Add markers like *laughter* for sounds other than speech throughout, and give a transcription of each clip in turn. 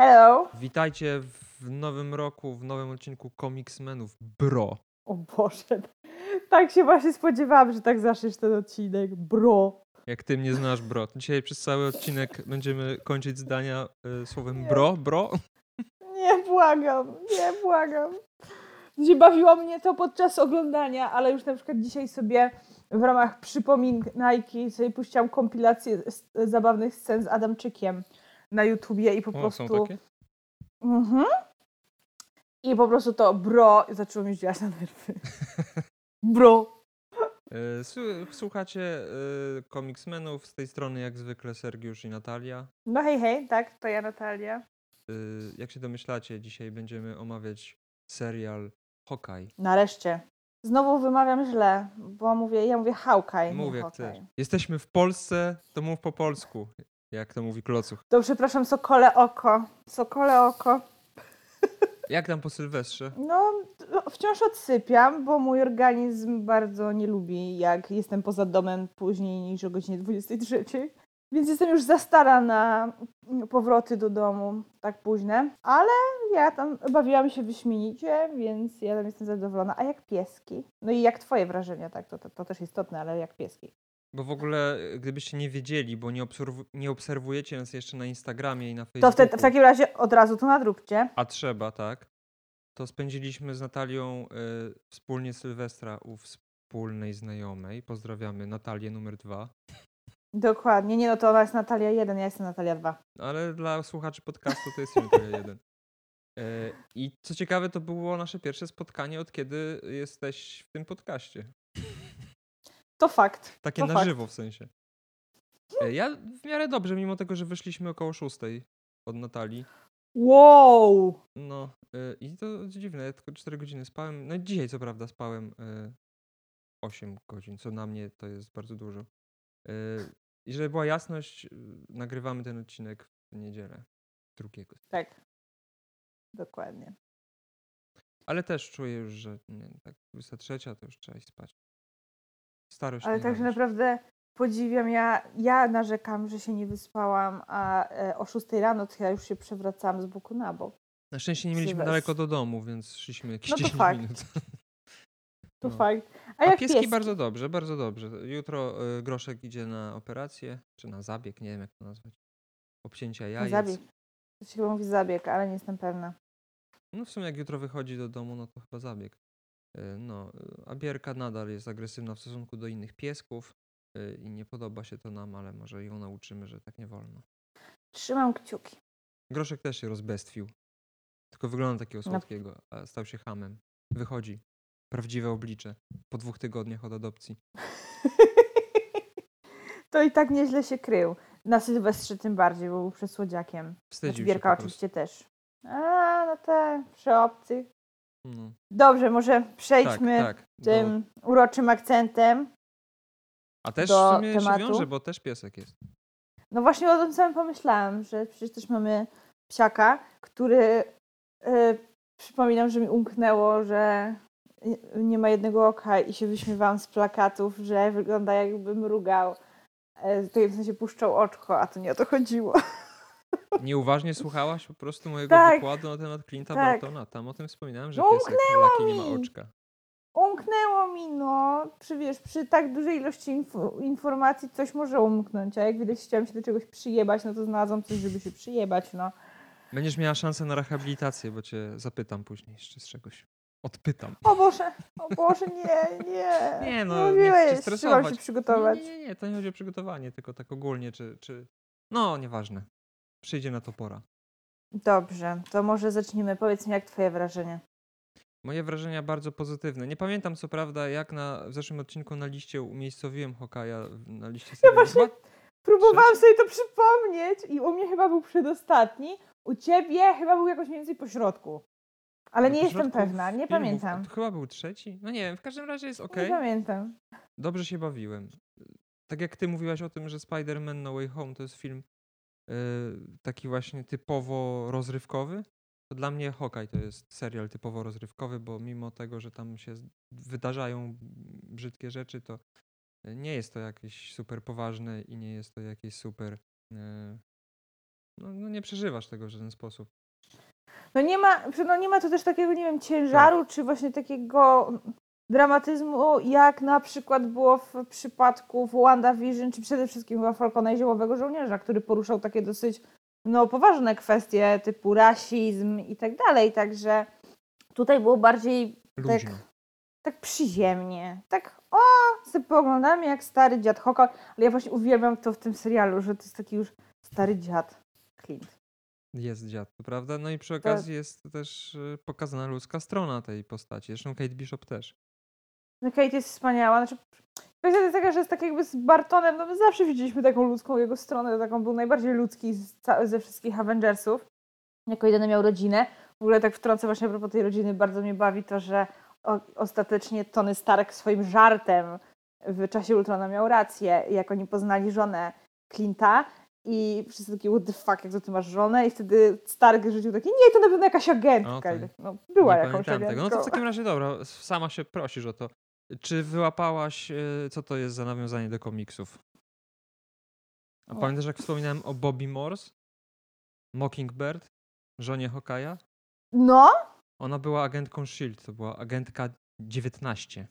Hello! Witajcie w nowym roku, w nowym odcinku Comicsmenów Bro. O Boże, tak się właśnie spodziewałam, że tak zaczniesz ten odcinek. Bro. Jak ty mnie znasz, bro. Dzisiaj przez cały odcinek będziemy kończyć zdania y, słowem Nie. bro, bro. Nie, błagam, nie, błagam. Gdzie bawiło mnie to podczas oglądania, ale już na przykład dzisiaj sobie w ramach przypominajki sobie puściłam kompilację z, zabawnych scen z Adamczykiem na YouTubie i po O, prostu... są takie? Mhm. I po prostu to bro zaczęło mi działać na nerwy. *laughs* Bro. Su- Słuchacie y, Comicsmenów, z tej strony jak zwykle Sergiusz i Natalia. No hej, hej, tak, to ja Natalia. Y, Jak się domyślacie, dzisiaj będziemy omawiać serial Hawkeye. Nareszcie. Znowu wymawiam źle, bo mówię, ja mówię Hawkeye, Mów nie Hawkeye. Jesteśmy w Polsce, to mów po polsku, jak to mówi Klocuch. To przepraszam, sokole oko. Sokole oko. Jak tam po Sylwestrze? No, wciąż odsypiam, bo mój organizm bardzo nie lubi, jak jestem poza domem później niż o godzinie 23. Więc jestem już za stara na powroty do domu tak późne. Ale ja tam bawiłam się wyśmienicie, więc ja tam jestem zadowolona. A jak pieski? No i jak twoje wrażenia, tak? To, to, to też istotne, ale jak pieski? Bo w ogóle, y, gdybyście nie wiedzieli, bo nie, obserwu- nie obserwujecie nas jeszcze na Instagramie i na To Facebooku, w, te, w takim razie od razu to nadróbcie. a trzeba, tak, to spędziliśmy z Natalią y, wspólnie Sylwestra u wspólnej znajomej. Pozdrawiamy Natalię numer dwa. Dokładnie. Nie, no to ona jest Natalia 1, ja jestem Natalia 2. Ale dla słuchaczy podcastu to jest Natalia *laughs* jeden. Y, I co ciekawe, to było nasze pierwsze spotkanie od kiedy jesteś w tym podcaście. To fakt. Takie to na fakt. żywo w sensie. Y, Ja w miarę dobrze, mimo tego, że wyszliśmy około szóstej od Natalii. Wow! No y, i to dziwne, ja tylko 4 godziny spałem. No dzisiaj co prawda spałem y, 8 godzin, co na mnie to jest bardzo dużo. Y, I żeby była jasność, y, nagrywamy ten odcinek w niedzielę drugiego. Tak. Dokładnie. Ale też czuję już, że nie, tak 23 to już trzeba iść spać. Starość Ale także naprawdę podziwiam. Ja, ja narzekam, że się nie wyspałam, a e, o 6 rano to ja już się przewracałam z boku na bok. Na szczęście nie mieliśmy Sylwest- daleko do domu, więc szliśmy jakieś No to 10 fakt. minut. *laughs* To No. fakt. A A jak pieski, pieski? bardzo dobrze, bardzo dobrze. Jutro y, Groszek idzie na operację, czy na zabieg, nie wiem jak to nazwać. Obcięcia jajec. Zabieg. To się chyba mówi zabieg, ale nie jestem pewna. No w sumie jak jutro wychodzi do domu, no to chyba zabieg. Y, No, a Bierka nadal jest agresywna w stosunku do innych piesków y, i nie podoba się to nam, ale może ją nauczymy, że tak nie wolno. Trzymam kciuki. Groszek też się rozbestwił. Tylko wygląda takiego No. słodkiego, a stał się hamem. Wychodzi. Prawdziwe oblicze. Po dwóch tygodniach od adopcji. *laughs* to i tak nieźle się krył. Na Sylwestrze tym bardziej, bo był przed słodziakiem. Znaczy Wstydził się Bierka oczywiście też. A, no te, przy obcych. No. Dobrze, może Tak, przejdźmy tak. do- tym uroczym akcentem. A też do w sumie się tematu. wiąże, bo też piesek jest. No właśnie o tym samym pomyślałam, że przecież też mamy psiaka, który e, przypominam, że mi umknęło, że nie- ma jednego oka i się wyśmiewałam z plakatów, że wygląda jakby mrugał. E, w sensie puszczał oczko, a to nie o to chodziło. *laughs* Nieuważnie słuchałaś po prostu mojego Tak. wykładu na temat Clint'a Tak. Bartona. Tam o tym wspominałem, że piesek Lucky nie ma oczka. Umknęło mi, no. Przy, wiesz, przy tak dużej ilości inf- informacji coś może umknąć, a jak widać chciałam się do czegoś przyjebać, no to znalazłam coś, żeby się przyjebać, no. Będziesz miała szansę na rehabilitację, bo cię zapytam później jeszcze z czegoś. Odpytam. O Boże, o Boże, nie, nie. *laughs* Nie, no, nie Mówiłeś, chcę trzymam stresować. się przygotować. Nie, nie, nie, nie, to nie chodzi o przygotowanie, tylko tak ogólnie, czy, czy... No, nieważne. Przyjdzie na to pora. Dobrze, to może zaczniemy. Powiedz mi, jak twoje wrażenie? Moje wrażenia bardzo pozytywne. Nie pamiętam co prawda, jak na, w zeszłym odcinku na liście umiejscowiłem Hokaja na liście serialu. właśnie- Próbowałam sobie to przypomnieć i u mnie chyba był przedostatni, u ciebie chyba był jakoś mniej więcej po środku. Ale no, nie jestem pewna, nie filmów, pamiętam. To chyba był trzeci? No nie wiem, w każdym razie jest ok. Nie pamiętam. Dobrze się bawiłem. Tak jak ty mówiłaś o tym, że Spider-Man No Way Home to jest film taki właśnie typowo rozrywkowy, to dla mnie Hawkeye to jest serial typowo rozrywkowy, bo mimo tego, że tam się wydarzają brzydkie rzeczy, to nie jest to jakieś super poważne i nie jest to jakieś super yy, no, no nie przeżywasz tego w żaden sposób. No nie ma, no nie ma tu też takiego, nie wiem, ciężaru, czy właśnie takiego dramatyzmu, jak na przykład było w przypadku w WandaVision, czy przede wszystkim chyba Falcona i Ziołowego Żołnierza, który poruszał takie dosyć no, poważne kwestie typu rasizm i tak dalej, także tutaj było bardziej Luźno. tak, tak przyziemnie, tak o, sobie pooglądamy jak stary dziad Hawkeye, ale ja właśnie uwielbiam to w tym serialu, że to jest taki już stary dziad Clint. Jest dziad, to prawda? No i przy okazji jest też y, pokazana ludzka strona tej postaci. Zresztą Kate Bishop też. No Kate jest wspaniała. Znaczy, kwestia jest taka, że jest tak jakby z Bartonem, no my zawsze widzieliśmy taką ludzką jego stronę, taką był najbardziej ludzki z, ze wszystkich Avengersów. Jako jedyny miał rodzinę. W ogóle tak wtrącę właśnie a propos tej rodziny, bardzo mnie bawi to, że o, ostatecznie Tony Stark swoim żartem w czasie Ultrona miał rację, jak oni poznali żonę Clint'a i wszyscy takie what the fuck, jak to ty masz żonę? I wtedy Stark rzucił taki, nie, to na pewno jakaś agentka. Tak, No, była nie jakąś agentką. tego. No to w takim razie dobra, sama się prosisz o to. Czy wyłapałaś, y, co to jest za nawiązanie do komiksów? A Nie. pamiętasz, jak wspominałem o Bobby Morse? Mockingbird? Żonie Hokaja? No, Ona była agentką S.H.I.E.L.D., to była agentka 19.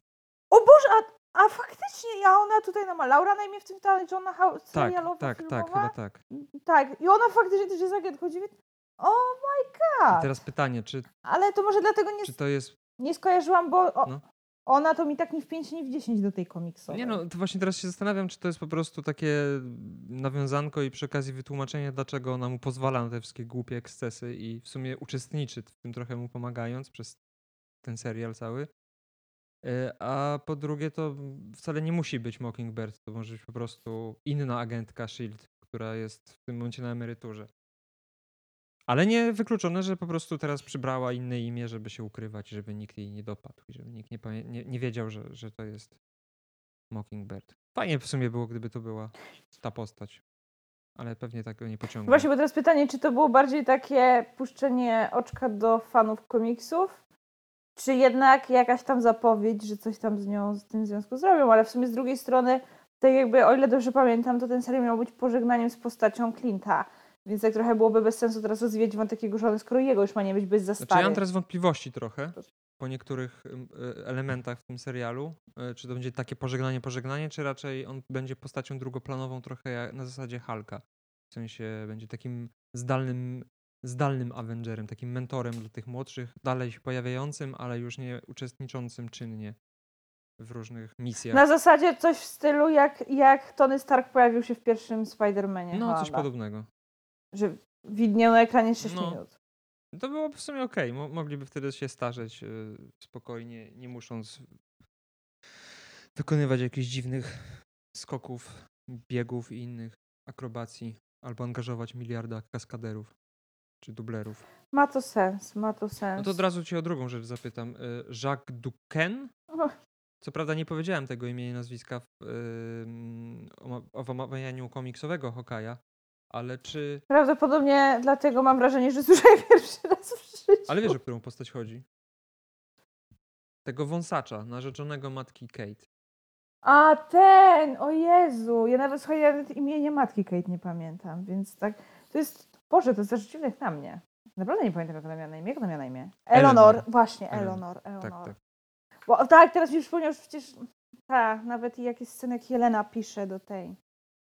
O Boże, a, a faktycznie, ja ona tutaj no ma Laura na imię w tym ta Johna Howe Tak, serialowa, tak, filmowa? tak, chyba tak. Tak, i ona faktycznie też jest agentką dziewięt... Oh my I god! teraz pytanie, czy, Ale to może dlatego nie, czy to jest... nie skojarzyłam, bo o, No. Ona to mi tak nie w 5, nie w 10 do tej komiksowej. Nie no, to właśnie teraz się zastanawiam, czy to jest po prostu takie nawiązanko i przy okazji wytłumaczenie, dlaczego ona mu pozwala na te wszystkie głupie ekscesy i w sumie uczestniczy w tym trochę mu pomagając przez ten serial cały. E, A po drugie, to wcale nie musi być Mockingbird, to może być po prostu inna agentka S.H.I.E.L.D., która jest w tym momencie na emeryturze. Ale nie wykluczone, że po prostu teraz przybrała inne imię, żeby się ukrywać, żeby nikt jej nie dopadł, i żeby nikt nie, nie, nie wiedział, że, że to jest Mockingbird. Fajnie w sumie było, gdyby to była ta postać. Ale pewnie tak go nie pociągnął. Właśnie, bo teraz pytanie, czy to było bardziej takie puszczenie oczka do fanów komiksów, czy jednak jakaś tam zapowiedź, że coś tam z nią z tym związku zrobią, ale w sumie z drugiej strony, tak jakby, o ile dobrze pamiętam, to ten serial miał być pożegnaniem z postacią Clint'a, więc tak trochę byłoby bez sensu teraz rozwijać wątek jego żony, skoro jego już ma nie być bez za Znaczy, ja mam teraz wątpliwości trochę po niektórych y, elementach w tym serialu. Y, Czy to będzie takie pożegnanie, pożegnanie, czy raczej on będzie postacią drugoplanową trochę jak na zasadzie Hulka. W sensie będzie takim zdalnym, zdalnym Avengerem, takim mentorem dla tych młodszych, dalej się pojawiającym, ale już nie uczestniczącym czynnie w różnych misjach. Na zasadzie coś w stylu, jak, jak Tony Stark pojawił się w pierwszym Spider-Manie. No, coś podobnego. Że widniał na ekranie 6 No. minut. To byłoby w sumie okej. Mo- Mogliby wtedy się starzeć y, spokojnie, nie musząc wykonywać jakichś dziwnych skoków, biegów i innych akrobacji, albo angażować miliarda kaskaderów czy dublerów. Ma to sens, ma to sens. No to od razu cię o drugą rzecz zapytam. Y, Jacques Duquesne? Och. Co prawda nie powiedziałem tego imienia i nazwiska w, oma- w omawianiu komiksowego Hokaja, ale czy... Prawdopodobnie dlatego mam wrażenie, że słyszę je *laughs* pierwszy raz w życiu. Ale wiesz, o którą postać chodzi? Tego wąsacza, narzeczonego matki Kate. A ten, o Jezu, ja nawet słuchaj, ja nawet imienia matki Kate nie pamiętam, więc tak, to jest, Boże, to jest jak na mnie. Naprawdę nie pamiętam, jak ona miała na imię. Jak ona miała na imię? Eleanor. Eleanor, właśnie, Eleanor. Eleanor, Eleanor. Tak, tak. Bo, tak, teraz mi przypomniał, że przecież, tak, nawet i jakieś sceny, jak Jelena pisze do tej,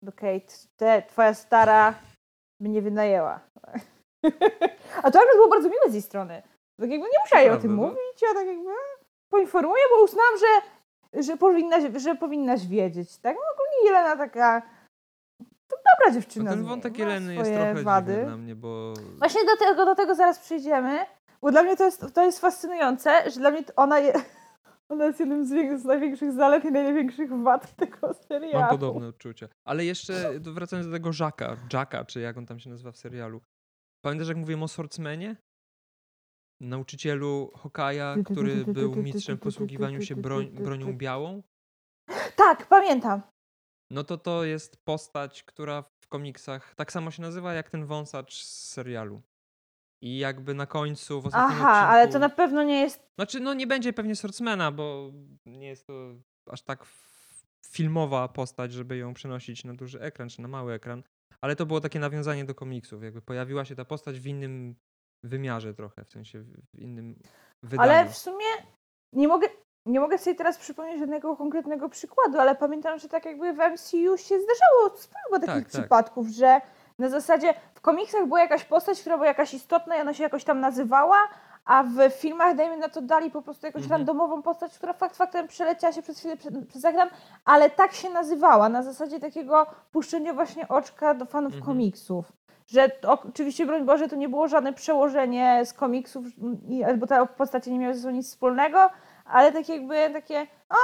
Kate, te, twoja stara mnie wynajęła. *laughs* A to akurat było bardzo miłe z jej strony. Tak jakby nie musiała jej o tym no. mówić, ja tak jakby poinformuję, bo uznałam, że, że, powinnaś, że powinnaś wiedzieć. Tak, no ogólnie Jelena taka, to dobra dziewczyna. Ten wątek Jeleny jest trochę wady. dla mnie, bo Właśnie do tego, do tego zaraz przejdziemy, bo dla mnie to jest, to jest fascynujące, że dla mnie ona, je, ona jest jednym z, z największych zalet i największych wad tego serialu. mam podobne odczucia. Ale jeszcze wracając do tego Jacka, Jacka, czy jak on tam się nazywa w serialu. Pamiętasz, jak mówiłem o Swordsmanie? Nauczycielu Hokaja, który był mistrzem w posługiwaniu się broń, bronią białą? Tak, pamiętam. No to to jest postać, która w komiksach tak samo się nazywa jak ten wąsacz z serialu. I jakby na końcu w ostatnim Aha, odcinku... ale to na pewno nie jest... Znaczy, no nie będzie pewnie Swordsmana, bo nie jest to aż tak filmowa postać, żeby ją przenosić na duży ekran czy na mały ekran. ale to było takie nawiązanie do komiksów. Jakby pojawiła się ta postać w innym wymiarze trochę, w sensie w w innym wydaniu. Ale w sumie nie mogę, nie mogę sobie teraz przypomnieć żadnego konkretnego przykładu, ale pamiętam, że tak jakby w MCU się zdarzało sporo takich Tak, tak. przypadków, że na zasadzie w komiksach była jakaś postać, która była jakaś istotna i ona się jakoś tam nazywała, a w filmach, dajmy na to, dali po prostu jakąś Mhm. randomową postać, która fakt faktem przeleciała się przez chwilę przez, ekran, ale tak się nazywała, na zasadzie takiego puszczenia właśnie oczka do fanów Mhm. komiksów. Że oczywiście, broń Boże, to nie było żadne przełożenie z komiksów, i- bo te postacie nie miały ze sobą nic wspólnego, ale tak jakby takie, a,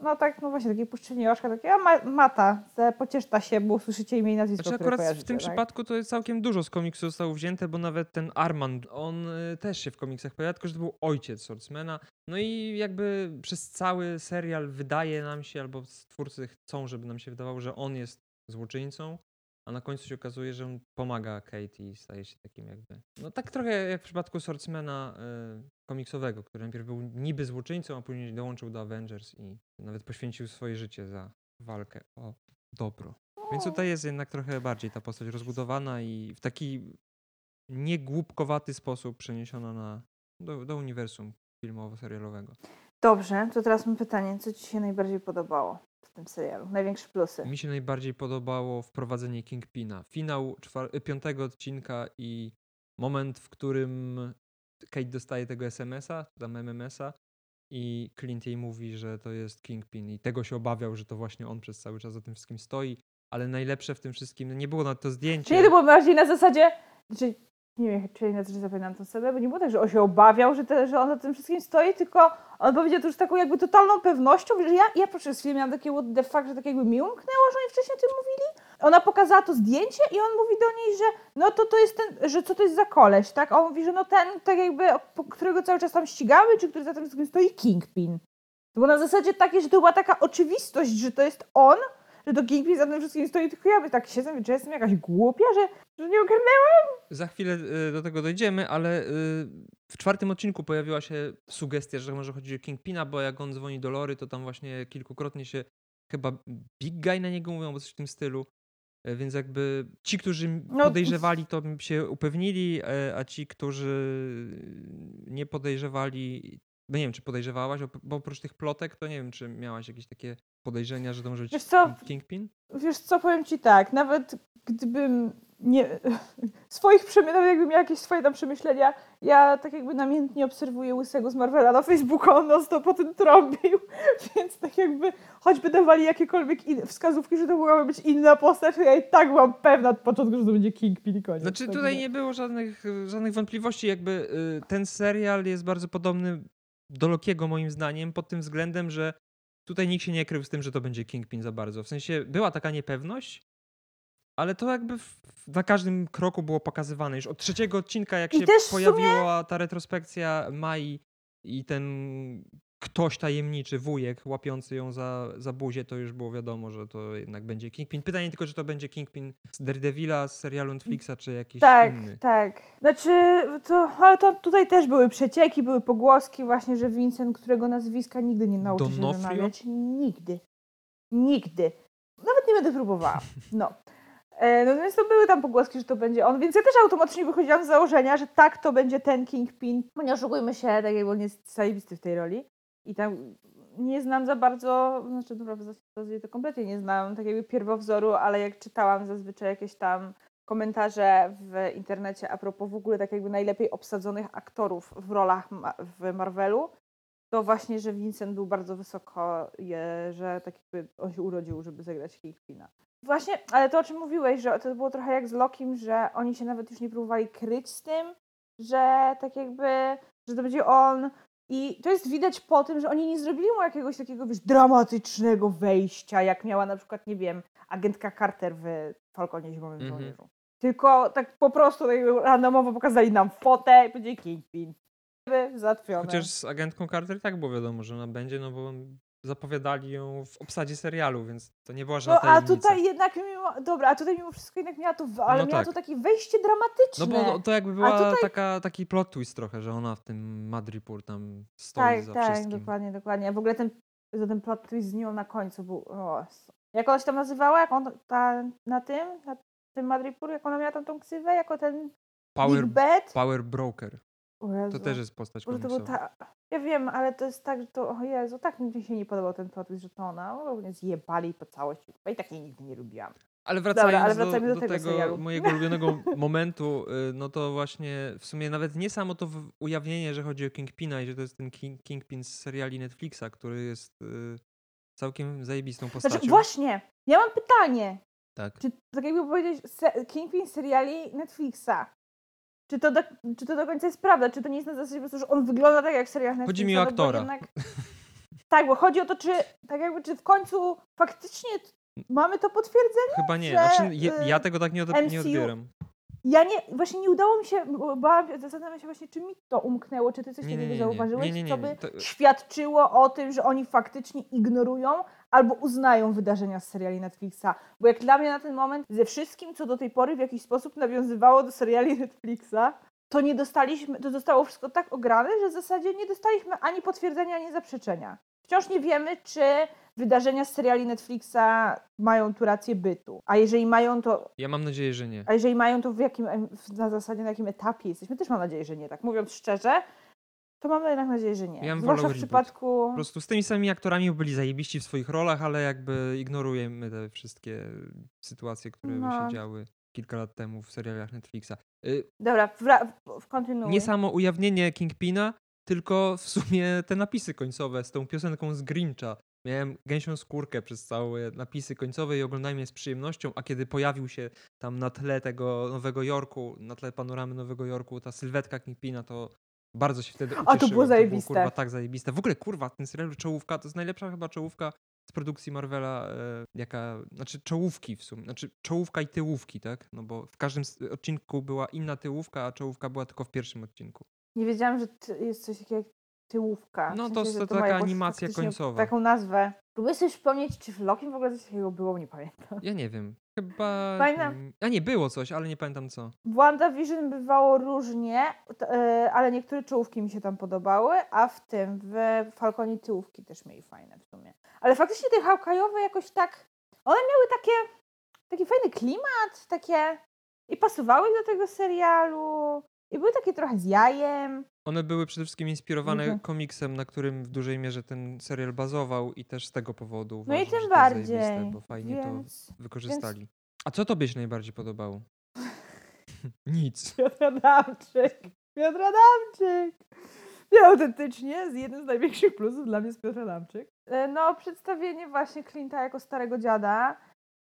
no tak, no właśnie, takie puszczenie oczka, takie, a ma, Mata, se- pocieszta się, bo usłyszycie imię i nazwisko, Znaczy które akurat w tym tak? przypadku to jest całkiem dużo z komiksu zostało wzięte, bo nawet ten Armand, on y, też się w komiksach pojawia, tylko że to był ojciec Swordsmana. No i jakby przez cały serial wydaje nam się, albo twórcy chcą, żeby nam się wydawało, że on jest złoczyńcą, a na końcu się okazuje, że on pomaga Kate i staje się takim jakby... No tak trochę jak w przypadku Swordsmana y, komiksowego, który najpierw był niby złoczyńcą, a później dołączył do Avengers i nawet poświęcił swoje życie za walkę o dobro. Więc tutaj jest jednak trochę bardziej ta postać rozbudowana i w taki niegłupkowaty sposób przeniesiona na, do, do uniwersum filmowo-serialowego. Dobrze, to teraz mam pytanie, co Ci się najbardziej podobało w tym serialu? Największe plusy? Mi się najbardziej podobało wprowadzenie Kingpina. Finał czwar- piątego odcinka i moment, w którym Kate dostaje tego SMS-a, tam MMS-a i Clint jej mówi, że to jest Kingpin i tego się obawiał, że to właśnie on przez cały czas za tym wszystkim stoi. Ale najlepsze w tym wszystkim, no nie było na to zdjęcie. Czyli to było bardziej na zasadzie, że nie wiem, czy na że zapamiętam tą scenę, bo nie było tak, że on się obawiał, że, te, że on za tym wszystkim stoi, tylko on powiedział to już taką jakby totalną pewnością, że ja, ja przez chwilę miałam takie what the fuck, że tak jakby mi umknęło, że oni wcześniej o tym mówili. Ona pokazała to zdjęcie i on mówi do niej, że no to to jest ten, że co to jest za koleś, tak? A on mówi, że no ten, tak jakby, którego cały czas tam ścigamy, czy który za tym wszystkim stoi, Kingpin. To było na zasadzie takiej, że to była taka oczywistość, że to jest on, że to Kingpin za tym wszystkim stoi, tylko ja by tak siedzę, że jestem jakaś głupia, że, że nie ogarnęłam. Za chwilę y, do tego dojdziemy, ale y, w czwartym odcinku pojawiła się sugestia, że może chodzi o Kingpina, bo jak on dzwoni do Lory, to tam właśnie kilkukrotnie się chyba Big Guy na niego mówią, bo coś w tym stylu. E, Więc jakby ci, którzy No, podejrzewali, to się upewnili, e, a ci, którzy nie podejrzewali, bo nie wiem, czy podejrzewałaś, bo oprócz tych plotek, to nie wiem, czy miałaś jakieś takie podejrzenia, że to może być Wiesz co? King- Kingpin? Wiesz co, powiem ci tak, nawet gdybym nie... *laughs* Swoich przemyśleń, jakbym miała jakieś swoje tam przemyślenia, ja tak jakby namiętnie obserwuję Łysego z Marvela na Facebooku, on non stop o tym trąbił, *laughs* więc tak jakby choćby dawali jakiekolwiek in... wskazówki, że to mogłaby być inna postać, to ja i tak byłam pewna od początku, że to będzie Kingpin i koniec. Znaczy tutaj nie było żadnych, żadnych wątpliwości, jakby y, ten serial jest bardzo podobny do Lokiego moim zdaniem pod tym względem, że tutaj nikt się nie krył z tym, że to będzie Kingpin za bardzo. W sensie była taka niepewność, ale to jakby w, na każdym kroku było pokazywane. Już od trzeciego odcinka, jak I się pojawiła ta retrospekcja Mai i ten ktoś tajemniczy, wujek łapiący ją za, za buzię, to już było wiadomo, że to jednak będzie Kingpin. Pytanie tylko, czy to będzie Kingpin z Daredevila, z serialu Netflixa, czy jakiś Tak, inny. tak. Znaczy, to, ale to tutaj też były przecieki, były pogłoski właśnie, że Vincent, którego nazwiska nigdy nie nauczy się Donofrio? wymawiać. Nigdy. Nigdy. Nawet nie będę próbowała. *laughs* No. E, No więc to były tam pogłoski, że to będzie on, więc ja też automatycznie wychodziłam z założenia, że tak, to będzie ten Kingpin. Bo nie oszukujmy się, tak jakby on jest zajebisty w tej roli. I tam nie znam za bardzo, znaczy dobra, w to kompletnie nie znam tak jakby pierwowzoru, ale jak czytałam zazwyczaj jakieś tam komentarze w internecie a propos w ogóle tak jakby najlepiej obsadzonych aktorów w rolach w Marvelu, to właśnie, że Vincent był bardzo wysoko, je, że tak jakby on się urodził, żeby zagrać Kingpina. Właśnie, ale to o czym mówiłeś, że to było trochę jak z Lokim, że oni się nawet już nie próbowali kryć z tym, że tak jakby, że to będzie on. I to jest widać po tym, że oni nie zrobili mu jakiegoś takiego, wiesz, dramatycznego wejścia, jak miała na przykład, nie wiem, agentka Carter w Falconie Zimowym Mhm. Żołnierzu. Tylko tak po prostu tak randomowo pokazali nam fotę i powiedzieli Kingpin. Załatwione. Chociaż z agentką Carter i tak było wiadomo, że ona będzie, no bo zapowiadali ją w obsadzie serialu, więc to nie była No żadna a tajemnica. tutaj jednak mimo, dobra, a tutaj mimo wszystko jednak miała to, ale No miała tak. to takie wejście dramatyczne. No bo to jakby była tutaj- taka, taki plot twist trochę, że ona w tym Madripur tam stoi tak, za tak, wszystkim. dokładnie, dokładnie. A w ogóle ten, za ten plot twist z nią na końcu był, o, Jak ona się tam nazywała? Jak on ta, na tym? Na tym Madripoor? Jak ona miała tam tą ksywę? Jako ten Power, Big Bad? Power Broker. O Jezu. To też jest postać Może to było komiksowa. ta... Ja wiem, ale to jest tak, że to, o Jezu, tak mi się nie podobał ten plot, twist, że to ona, mnie zjebali po całości. I tak jej nigdy nie lubiłam. Ale wracając, ale do, wracajmy do do tego serialu. mojego *laughs* ulubionego momentu, y, no to właśnie w sumie nawet nie samo to ujawnienie, że chodzi o Kingpina i że to jest ten King, Kingpin z seriali Netflixa, który jest y, całkiem zajebistą postacią. Znaczy, właśnie, ja mam pytanie. Tak. Czy, tak jakby powiedzieć, se, Kingpin seriali Netflixa, czy to, do, czy to do końca jest prawda? Czy to nie jest na zasadzie po prostu, że on wygląda tak jak w serialach Netflixa? Chodzi mi o aktora. Jednak... Tak, bo chodzi o to, czy tak jakby, czy w końcu faktycznie mamy to potwierdzenie? Chyba nie. że, Znaczy, ja, ja y, tego tak nie, od, nie odbieram. Ja nie, właśnie nie udało mi się, bo bałam, zastanawiam się właśnie, czy mi to umknęło, czy ty coś Nie, takiego nie, nie. zauważyłeś, Nie, nie, nie, co by To- świadczyło o tym, że oni faktycznie ignorują albo uznają wydarzenia z seriali Netflixa. Bo jak dla mnie na ten moment, ze wszystkim, co do tej pory w jakiś sposób nawiązywało do seriali Netflixa, to nie dostaliśmy, to zostało wszystko tak ograne, że w zasadzie nie dostaliśmy ani potwierdzenia, ani zaprzeczenia. Wciąż nie wiemy, czy wydarzenia z seriali Netflixa mają tu rację bytu. A jeżeli mają, to Ja mam nadzieję, że nie. a jeżeli mają, to w jakim, na zasadzie, na jakim etapie jesteśmy? Też mam nadzieję, że nie. Tak mówiąc szczerze, to mam jednak nadzieję, że nie. Ja bym Zwłaszcza wolał w reboot. przypadku... Po prostu z tymi samymi aktorami byli zajebiści w swoich rolach, ale jakby ignorujemy te wszystkie sytuacje, które No. się działy kilka lat temu w serialach Netflixa. Y, Dobra, wra- w- kontynuuj. nie samo ujawnienie Kingpina, tylko w sumie te napisy końcowe z tą piosenką z Grincha. Miałem gęsią skórkę przez całe napisy końcowe i oglądałem je z przyjemnością, a kiedy pojawił się tam na tle tego Nowego Jorku, na tle panoramy Nowego Jorku, ta sylwetka Kingpina, to bardzo się wtedy ucieszyłem. to było zajebiste. kurwa, tak zajebiste. W ogóle, kurwa, ten serial Czołówka to jest najlepsza chyba czołówka z produkcji Marvela, e, jaka, znaczy czołówki w sumie, znaczy czołówka i tyłówki, tak? No bo w każdym odcinku była inna tyłówka, a czołówka była tylko w pierwszym odcinku. Nie wiedziałam, że jest coś takiego jak tyłówka. W No to sensie, że to ma taka animacja końcowa. Taką nazwę. Próbuję sobie przypomnieć, czy w Loki w ogóle coś takiego było, nie pamiętam. Ja nie wiem, chyba... Pamiętam- A nie, było coś, ale nie pamiętam co. W WandaVision bywało różnie, t- e, ale niektóre czołówki mi się tam podobały, a w tym, w Falconie tyłówki też mieli fajne w sumie. Ale faktycznie te Hawkeye'owe jakoś tak, one miały takie, taki fajny klimat, takie i pasowały do tego serialu i były takie trochę z jajem. One były przede wszystkim inspirowane Mhm. komiksem, na którym w dużej mierze ten serial bazował i też z tego powodu No i uważam, tym jest zajebiste, bardziej, bo fajnie więc... to wykorzystali. A co tobie się najbardziej podobało? *laughs* Nic. Piotr Adamczyk. Piotr Adamczyk. Nie, autentycznie, z jednym z największych plusów dla mnie jest Piotr Adamczyk. E, No, przedstawienie właśnie Clint'a jako starego dziada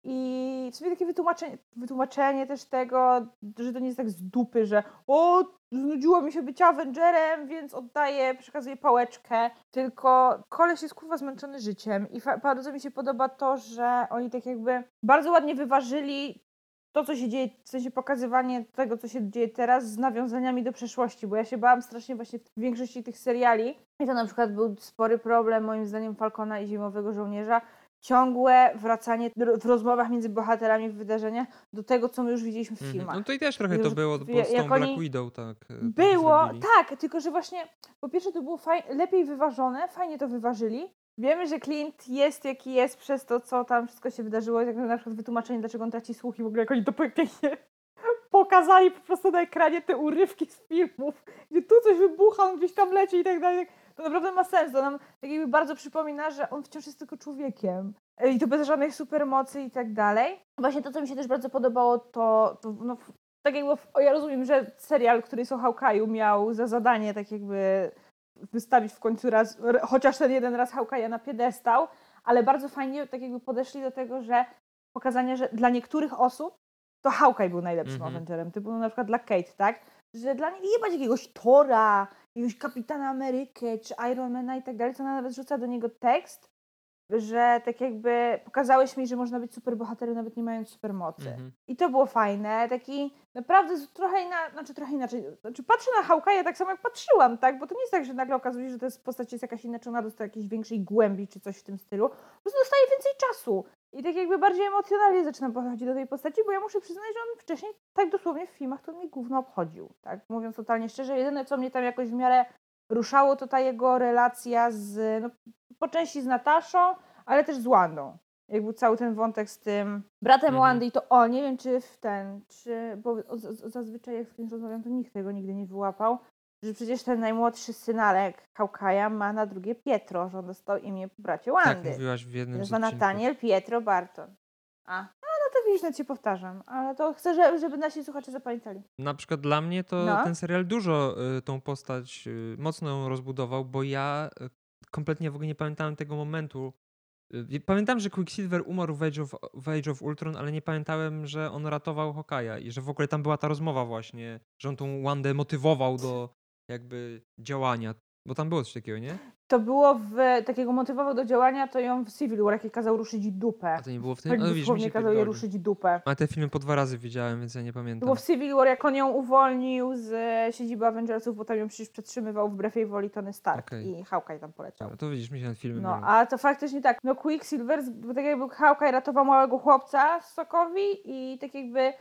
i w sumie takie wytłumaczenie, wytłumaczenie też tego, że to nie jest tak z dupy, że o, znudziło mi się bycie Avengerem, więc oddaję, przekazuję pałeczkę, tylko koleś jest kurwa zmęczony życiem i bardzo mi się podoba to, że oni tak jakby bardzo ładnie wyważyli to, co się dzieje, w sensie pokazywanie tego, co się dzieje teraz z nawiązaniami do przeszłości, bo ja się bałam strasznie właśnie w większości tych seriali. I to na przykład był spory problem moim zdaniem Falcona i Zimowego Żołnierza, ciągłe wracanie w rozmowach między bohaterami w wydarzeniach do tego, co my już widzieliśmy w Mhm. filmach. No tutaj też trochę to Już było wie- po- z tą Black Widow, tak. e, tak Było, zrobili. tak, tylko że właśnie po pierwsze to było lepiej wyważone, fajnie to wyważyli. Wiemy, że Clint jest jaki jest przez to, co tam wszystko się wydarzyło, jak na przykład wytłumaczenie, dlaczego on traci słuch i w ogóle jak oni to pięknie *laughs* pokazali po prostu na ekranie te urywki z filmów, gdzie tu coś wybucha, on gdzieś tam leci i tak dalej. To naprawdę ma sens, to nam tak jakby bardzo przypomina, że on wciąż jest tylko człowiekiem. I to bez żadnych supermocy i tak dalej. Właśnie to, co mi się też bardzo podobało, to, to no, tak jakby, o, ja rozumiem, że serial, który jest o Hawkeye'u miał za zadanie tak jakby wystawić w końcu raz, chociaż ten jeden raz Hawkeye'a na piedestał, ale bardzo fajnie tak jakby podeszli do tego, że pokazanie, że dla niektórych osób to Hawkeye był najlepszym Mhm. Avengerem, typu no, na przykład dla Kate, tak? Że dla niej nie jebać jakiegoś Tora, jakiegoś Kapitana Amerykę czy Ironmana i tak dalej, to ona nawet rzuca do niego tekst, że tak jakby pokazałeś mi, że można być superbohaterem nawet nie mając supermocy. Mhm. I to było fajne, taki naprawdę trochę inaczej, znaczy trochę inaczej, znaczy patrzę na Hawkeye'a tak samo jak patrzyłam, tak, bo to nie jest tak, że nagle okazuje się, że to jest postać jest jakaś inna, czy ona dostaje jakiejś większej głębi, czy coś w tym stylu, po prostu dostaje więcej czasu i tak jakby bardziej emocjonalnie zaczynam podchodzić do tej postaci, bo ja muszę przyznać, że on wcześniej tak dosłownie w filmach to mnie gówno obchodził, tak, mówiąc totalnie szczerze, jedyne co mnie tam jakoś w miarę ruszało, to ta jego relacja z, no po części z Nataszą, ale też z Wandą. jak był cały ten wątek z tym bratem Mhm. Wandy i to o, nie wiem czy w ten, czy, bo zazwyczaj jak z kimś rozmawiam, to nikt tego nigdy nie wyłapał, że przecież ten najmłodszy synalek Hawkeye'a ma na drugie Pietro, że on dostał imię po bracie Tak, Wandy. mówiłaś w jednym z Nazywa. Nathaniel Pietro Barton. A, no, no to widzisz, no ci powtarzam, ale to chcę, żeby, żeby nasi słuchacze zapamiętali. Na przykład dla mnie to No. ten serial dużo y, tą postać y, mocno ją rozbudował, bo ja y, kompletnie w ogóle nie pamiętałem tego momentu. Y, Pamiętam, że Quicksilver umarł w Age of, w Age of Ultron, ale nie pamiętałem, że on ratował Hawkeye'a i że w ogóle tam była ta rozmowa właśnie, że on tą Wandę motywował do jakby działania. Bo tam było coś takiego, nie? To było w, takiego motywował do działania, to ją w Civil War, jak jej kazał ruszyć dupę. A to nie było w tym? Tak No widzisz, mi się kazał jej ruszyć dupę. Ale te filmy po dwa razy widziałem, więc ja nie To pamiętam. było w Civil War, jak on ją uwolnił z e, siedziby Avengersów, bo tam ją przecież przetrzymywał wbrew jej woli Tony Stark Okej. i Hawkeye tam poleciał. Dobra, to widzisz, mi się ten film No, a to faktycznie tak, no Quicksilver, tak jakby Hawkeye ratował małego chłopca Sokowi i tak jakby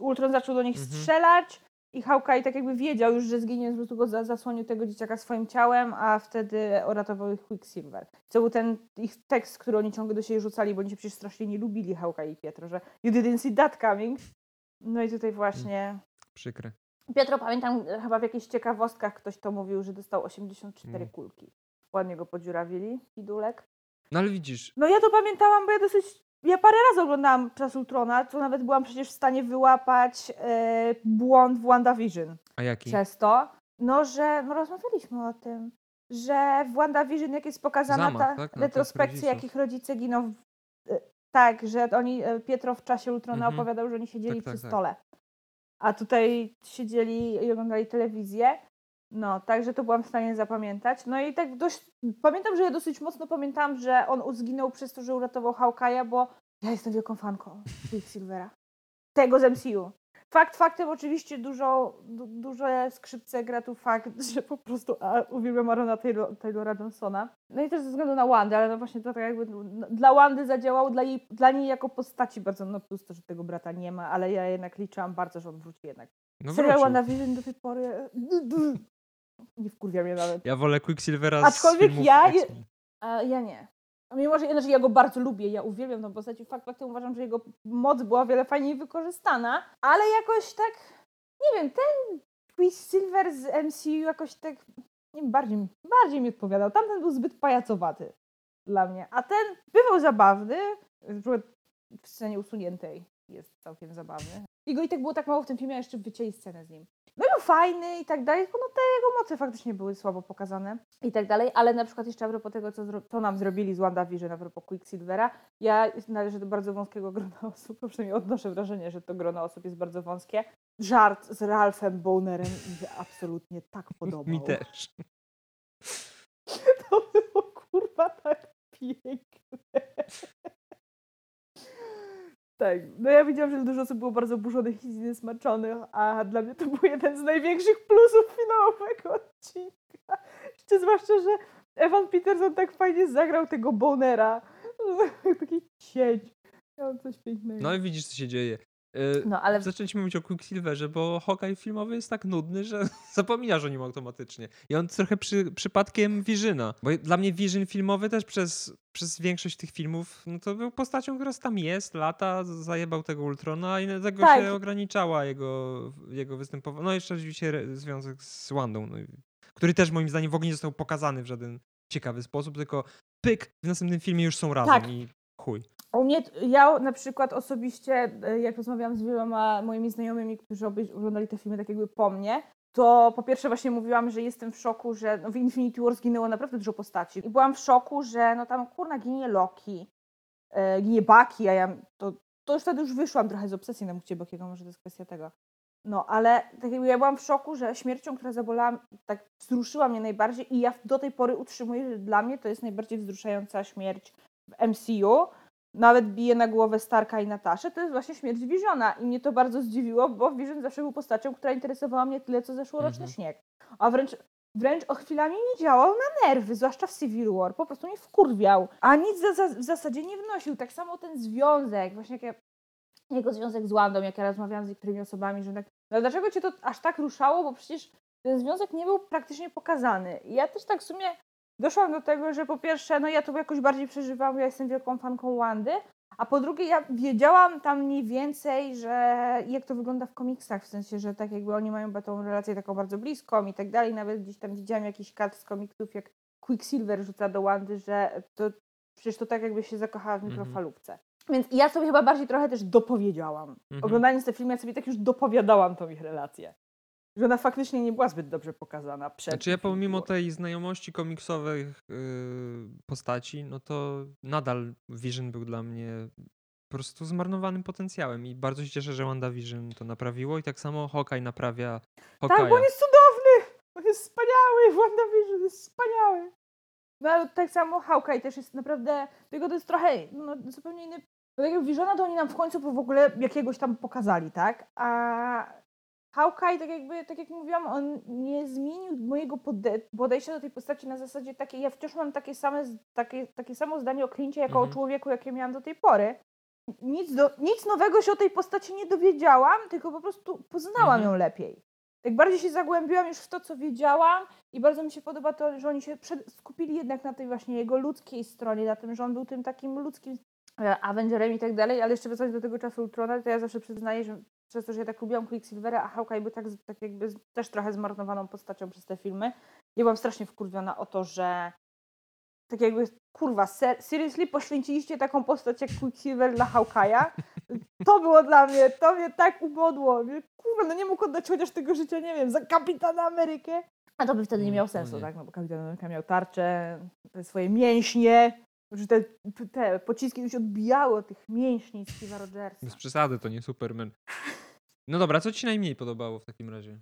Ultron zaczął do nich Mhm. strzelać i Hawkeye tak jakby wiedział już, że zginie, po prostu go za, zasłonił tego dzieciaka swoim ciałem, a wtedy uratował ich Quicksilver. To był ten ich tekst, który oni ciągle do siebie rzucali, bo oni się przecież strasznie nie lubili Hawkeye i Pietro, że you didn't see that coming. No i tutaj właśnie... Przykre. Pietro, pamiętam chyba w jakichś ciekawostkach ktoś to mówił, że dostał 84 Mm. kulki. Ładnie go podziurawili, idulek. No ale widzisz, No ja to pamiętałam, bo ja dosyć. Ja parę razy oglądałam Czas Ultrona, to nawet byłam przecież w stanie wyłapać e, błąd w WandaVision a jaki? przez to. No, że no, rozmawialiśmy o tym, że w WandaVision jak jest pokazana Zamach, ta tak? Tych retrospekcja, jakich rodzice giną. W, e, tak, że oni, e, Pietro w czasie Ultrona Mhm. opowiadał, że oni siedzieli Tak, tak, przy tak. stole. A tutaj siedzieli i oglądali telewizję. No, także to byłam w stanie zapamiętać. No i tak dość. Pamiętam, że ja dosyć mocno pamiętałam, że on zginął przez to, że uratował Hawkeye'a, bo ja jestem wielką fanką Quicksilvera. Tego z MCU. Fakt faktem oczywiście dużo, du, duże skrzypce gra tu fakt, *laughs* że po prostu a, uwielbiam Arona Taylor, Taylora Johnsona. No i też ze względu na Wandę, ale no właśnie to tak jakby no, dla Wandy zadziałał, dla, jej, dla niej jako postaci bardzo, no plus to, że tego brata nie ma, ale ja jednak liczyłam bardzo, że on wróci jednak. No Serial. WandaVision do tej pory nie wkurwia mnie nawet. Ja wolę Quicksilvera Aczkolwiek z filmów ja- X-Men. A ja nie. A Mimo, że znaczy ja go bardzo lubię, ja uwielbiam tą postać. i Fakt faktem uważam, że jego moc była o wiele fajniej wykorzystana, ale jakoś tak, nie wiem, ten Quicksilver z MCU jakoś tak, nie wiem, bardziej, mi- bardziej mi odpowiadał. Tamten był zbyt pajacowaty dla mnie, a ten bywał zabawny, w scenie usuniętej jest całkiem zabawny. I go i tak było tak mało w tym filmie, a jeszcze wycięli scenę z nim. Fajny i tak dalej, no te jego moce faktycznie były słabo pokazane i tak dalej, ale na przykład jeszcze a propos tego, co, co nam zrobili z WandaVision, a propos Quicksilvera, ja należę do bardzo wąskiego grona *laughs* osób, przynajmniej odnoszę wrażenie, że to grono osób jest bardzo wąskie. Żart z Ralphem Bonerem mi się absolutnie tak *laughs* podobał. Mi też. *laughs* To było kurwa tak piękne. Tak, no ja widziałam, że dużo osób było bardzo oburzonych i zniesmaczonych, a dla mnie to był jeden z największych plusów finałowego odcinka. Jeszcze zwłaszcza, że Evan Peterson tak fajnie zagrał tego Bonera. *laughs* Taki cień. Miał coś pięknego. No i widzisz, co się dzieje. Y, No, ale Zaczęliśmy mówić o Quicksilverze, bo Hawkeye filmowy jest tak nudny, że *laughs* zapominasz o nim automatycznie. I on trochę przy, przypadkiem Visiona. Bo dla mnie Vision filmowy też przez, przez większość tych filmów, no to był postacią, która tam jest, lata, zajebał tego Ultrona i do tego Tak. się ograniczała jego, jego występowanie. No i jeszcze oczywiście związek z Wandą, no, który też moim zdaniem w ogóle nie został pokazany w żaden ciekawy sposób, tylko pyk, w następnym filmie już są razem Tak. i chuj. U mnie, ja na przykład osobiście, e, jak rozmawiałam z wieloma moimi znajomymi, którzy oglądali te filmy tak jakby po mnie, to po pierwsze właśnie mówiłam, że jestem w szoku, że no w Infinity War zginęło naprawdę dużo postaci. I byłam w szoku, że no tam kurna ginie Loki, e, ginie Bucky, a ja to, to już wtedy już wyszłam trochę z obsesji na mówcie Buckiego, może to jest kwestia tego. No, ale tak jakby ja byłam w szoku, że śmiercią, która zabolała, tak wzruszyła mnie najbardziej i ja do tej pory utrzymuję, że dla mnie to jest najbardziej wzruszająca śmierć w MCU nawet bije na głowę Starka i Nataszę, to jest właśnie śmierć Visiona. I mnie to bardzo zdziwiło, bo Vision zawsze był postacią, która interesowała mnie tyle, co zeszłoroczny Mhm. śnieg. A wręcz, wręcz o chwilami mi działał na nerwy, zwłaszcza w Civil War. Po prostu mnie wkurwiał. A nic za, za, w zasadzie nie wnosił. Tak samo ten związek, właśnie jak ja, jego związek z Wandą, jak ja rozmawiałam z niektórymi osobami, że tak, no dlaczego cię to aż tak ruszało, bo przecież ten związek nie był praktycznie pokazany. I ja też tak w sumie doszłam do tego, że po pierwsze, no ja to jakoś bardziej przeżywam, ja jestem wielką fanką Wandy, A po drugie, ja wiedziałam tam mniej więcej, że jak to wygląda w komiksach, w sensie, że tak jakby oni mają tą relację taką bardzo bliską i tak dalej. Nawet gdzieś tam widziałam jakiś kat z komiksów, jak Quicksilver rzuca do Wandy, że to przecież to tak jakby się zakochała w Mhm. mikrofalówce. Więc ja sobie chyba bardziej trochę też dopowiedziałam. Mhm. Oglądając te filmy, ja sobie tak już dopowiadałam tą ich relację. Że ona faktycznie nie była zbyt dobrze pokazana przed Znaczy ja pomimo tej znajomości komiksowych yy, postaci, no to nadal Vision był dla mnie po prostu zmarnowanym potencjałem i bardzo się cieszę, że WandaVision to naprawiło i tak samo Hawkeye naprawia Tak, Hawkeye'a. bo on jest cudowny! On jest wspaniały! *laughs* WandaVision jest wspaniały! No ale tak samo Hawkeye też jest naprawdę, tylko to jest trochę no, zupełnie inny. Bo tak jak Visiona to oni nam w końcu w ogóle jakiegoś tam pokazali, tak? A Hawkeye, tak jakby, tak jak mówiłam, on nie zmienił mojego pode- podejścia do tej postaci na zasadzie takiej, ja wciąż mam takie, same, takie, takie samo zdanie o Clincie jako Mhm. o człowieku, jakie miałam do tej pory. Nic, do, nic nowego się o tej postaci nie dowiedziałam, tylko po prostu poznałam Mhm. ją lepiej. Tak bardziej się zagłębiłam już w to, co wiedziałam i bardzo mi się podoba to, że oni się przed, skupili jednak na tej właśnie jego ludzkiej stronie, na tym, że on był tym takim ludzkim e, Avengerem i tak dalej, ale jeszcze wracając do tego czasu Ultrona, to ja zawsze przyznaję, że przez to, że ja tak lubiłam Quicksilvera, a Hawkeye był tak, tak jakby też trochę zmarnowaną postacią przez te filmy, ja byłam strasznie wkurwiona o to, że tak jakby, kurwa, ser- seriously poświęciliście taką postać jak Quicksilver dla Hawkeye'a? To było dla mnie, to mnie tak ubodło. Mówię, Kurwa, no nie mógł oddać chociaż tego życia, nie wiem, za Kapitana Amerykę. A to by wtedy nie miało No sensu, nie. tak? No bo Kapitan Ameryka miał tarczę, te swoje mięśnie, że te, te pociski już odbijały od tych mięśni Steve'a Rogersa. Bez przesady, to nie Superman. No dobra, co ci najmniej podobało w takim razie?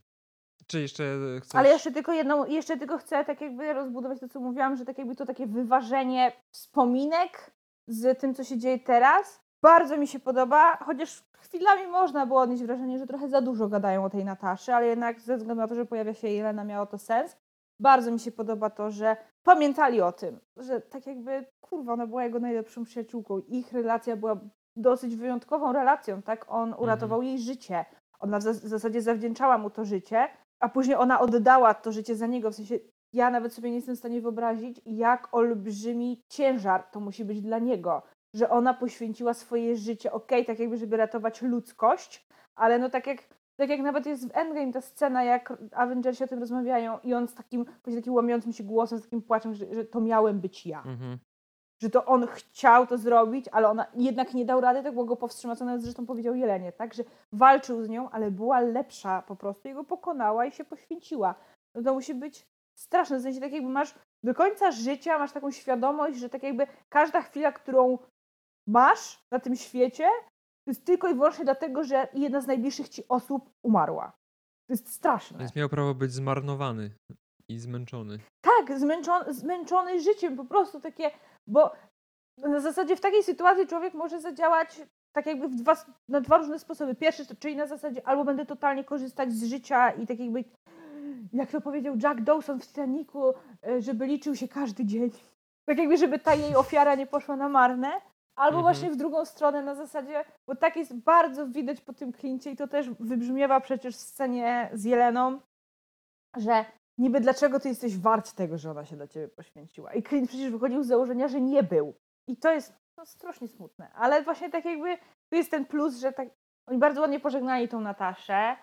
Czy jeszcze chcesz... Ale jeszcze tylko jedną, jeszcze tylko chcę tak jakby rozbudować to, co mówiłam, że tak jakby to takie wyważenie wspominek z tym, co się dzieje teraz. Bardzo mi się podoba, chociaż chwilami można było odnieść wrażenie, że trochę za dużo gadają o tej Nataszy, ale jednak ze względu na to, że pojawia się Jelena, miało to sens. Bardzo mi się podoba to, że pamiętali o tym, że tak jakby, kurwa, ona była jego najlepszą przyjaciółką. Ich relacja była dosyć wyjątkową relacją, tak? On uratował jej życie. Ona w zas- w zasadzie zawdzięczała mu to życie, a później ona oddała to życie za niego. W sensie ja nawet sobie nie jestem w stanie wyobrazić, jak olbrzymi ciężar to musi być dla niego, że ona poświęciła swoje życie, okej, tak jakby, żeby ratować ludzkość, ale no tak jak, tak jak nawet jest w Endgame ta scena, jak Avengersi o tym rozmawiają i on z takim, takim łamiącym się głosem, z takim płaczem, że, że to miałem być ja Mhm. Że to on chciał to zrobić, ale ona jednak nie dał rady, tak było go powstrzymać, co nawet zresztą powiedział Jelenie, tak, że walczył z nią, ale była lepsza po prostu, i go pokonała i się poświęciła. No to musi być straszne, w sensie tak jakby masz do końca życia, masz taką świadomość, że tak jakby każda chwila, którą masz na tym świecie, to jest tylko i wyłącznie dlatego, że jedna z najbliższych ci osób umarła. To jest straszne. Więc miał prawo być zmarnowany i zmęczony. Tak, zmęczony, zmęczony życiem, po prostu takie, bo na zasadzie w takiej sytuacji człowiek może zadziałać tak jakby dwa, na dwa różne sposoby. Pierwszy, to, czyli na zasadzie albo będę totalnie korzystać z życia i tak jakby, jak to powiedział Jack Dawson w Titanicu, e, żeby liczył się każdy dzień. Tak jakby, żeby ta jej ofiara nie poszła na marne. Albo Mhm. właśnie w drugą stronę na zasadzie, bo tak jest bardzo widać po tym klincie i to też wybrzmiewa przecież w scenie z Jeleną, że niby dlaczego ty jesteś wart tego, że ona się dla ciebie poświęciła. I Clint przecież wychodził z założenia, że nie był. I to jest no, strasznie smutne. Ale właśnie tak jakby tu jest ten plus, że tak oni bardzo ładnie pożegnali tą Nataszę.